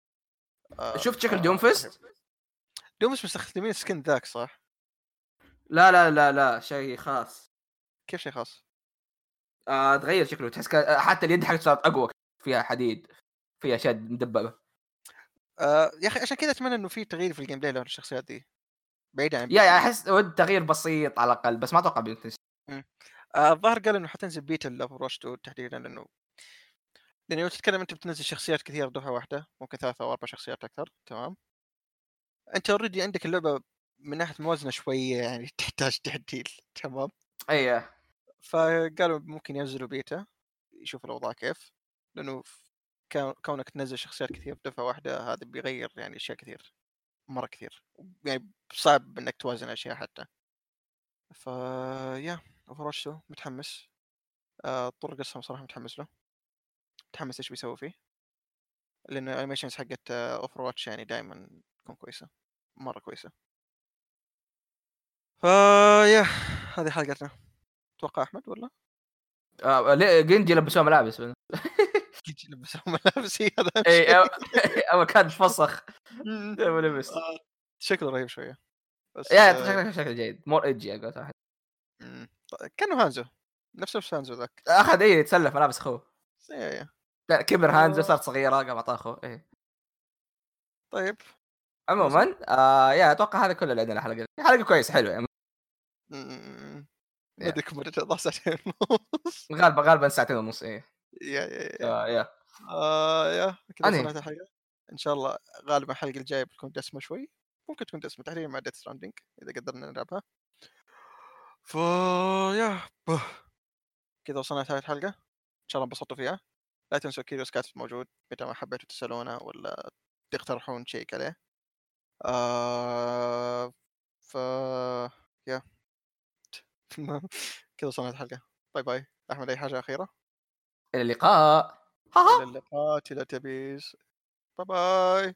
آه شفت شكل ف- Doomfist دومس مستخدمين skin ذاك صح؟ لا لا لا لا شيء خاص. كيف شيء خاص؟ آه تغير شكله تحس كا- حتى اليد حقته صارت أقوى فيها حديد فيها اشياء مدببة. آه يا أخي عشان كذا أتمنى إنه في تغيير في ال gameplay للشخصيات دي بعيدا عن yeah أحس ود تغيير بسيط على الأقل بس ما أتوقع آه، الظاهر قال إنه حتنزل beta ال Overwatch 2 تحديدا لأنه لأنه لو تتكلم أنت بتنزل شخصيات كثير دفعه واحدة ممكن ثلاثة أو أربع شخصيات أكثر تمام؟ أنت already عندك اللعبة من ناحية موازنة شوية يعني تحتاج تعديل تمام؟ اي فقالوا ممكن ينزلوا بيتا يشوف الأوضاع كيف لأنه كونك تنزل شخصيات كثير بدفعه واحدة هذا بيغير يعني أشياء كثير مرة كثير يعني صعب إنك توازن أشياء حتى. ف yeah Overwatch 2 متحمس. آه، طور قصة صراحة متحمس له. متحمس إيش بيسوي فيه. لأن ال animations حقت Overwatch يعني دائما تكون كويسة. مرة كويسة. فا yeah هذه حلقتنا. أتوقع أحمد ولا؟ آه ليه؟ Genji لبسوه ملابس. جيت لبس ملابس هي هذا اي. اول كان فسخ. مم. لما لبس آه، شكله رهيب شوية. بس yeah آه، شكله شكله جيد. more edgy على واحد مم. كأنه Hanzo نفس نفس Hanzo ذاك. أخذ اي يتسلف ملابس أخوه. yeah yeah لا كبر Hanzo آه. صارت صغيرة قام اعطاه أخوه إيه. طيب. عموما آه yeah أتوقع هذا كله اللي عندنا الحلقة دي حلقة كويسه حلوة. يعني مدتها ضاع ساعتين ونص. غالبا غالبا ساعتين ونص إيه. يا يا يا. آه يا. آه يا. كذا الحلقة. إن شاء الله غالبا الحلقة الجاية بتكون دسمة شوي. ممكن تكون دسمة تحديدا مع ديث ستراندنج إذا قدرنا نلعبها. ف يا بوه. كذا وصلنا لنهاية الحلقة إن شاء الله انبسطتوا فيها. لا تنسوا كيروس كاتب موجود متى ما حبيتوا تسألونه ولا تقترحون نشيك عليه. آه ف يا. كذا وصلنا الحلقة bye bye. أحمد أي حاجة أخيرة؟ إلى اللقاء. إلى اللقاء. تيلا تبيز bye bye.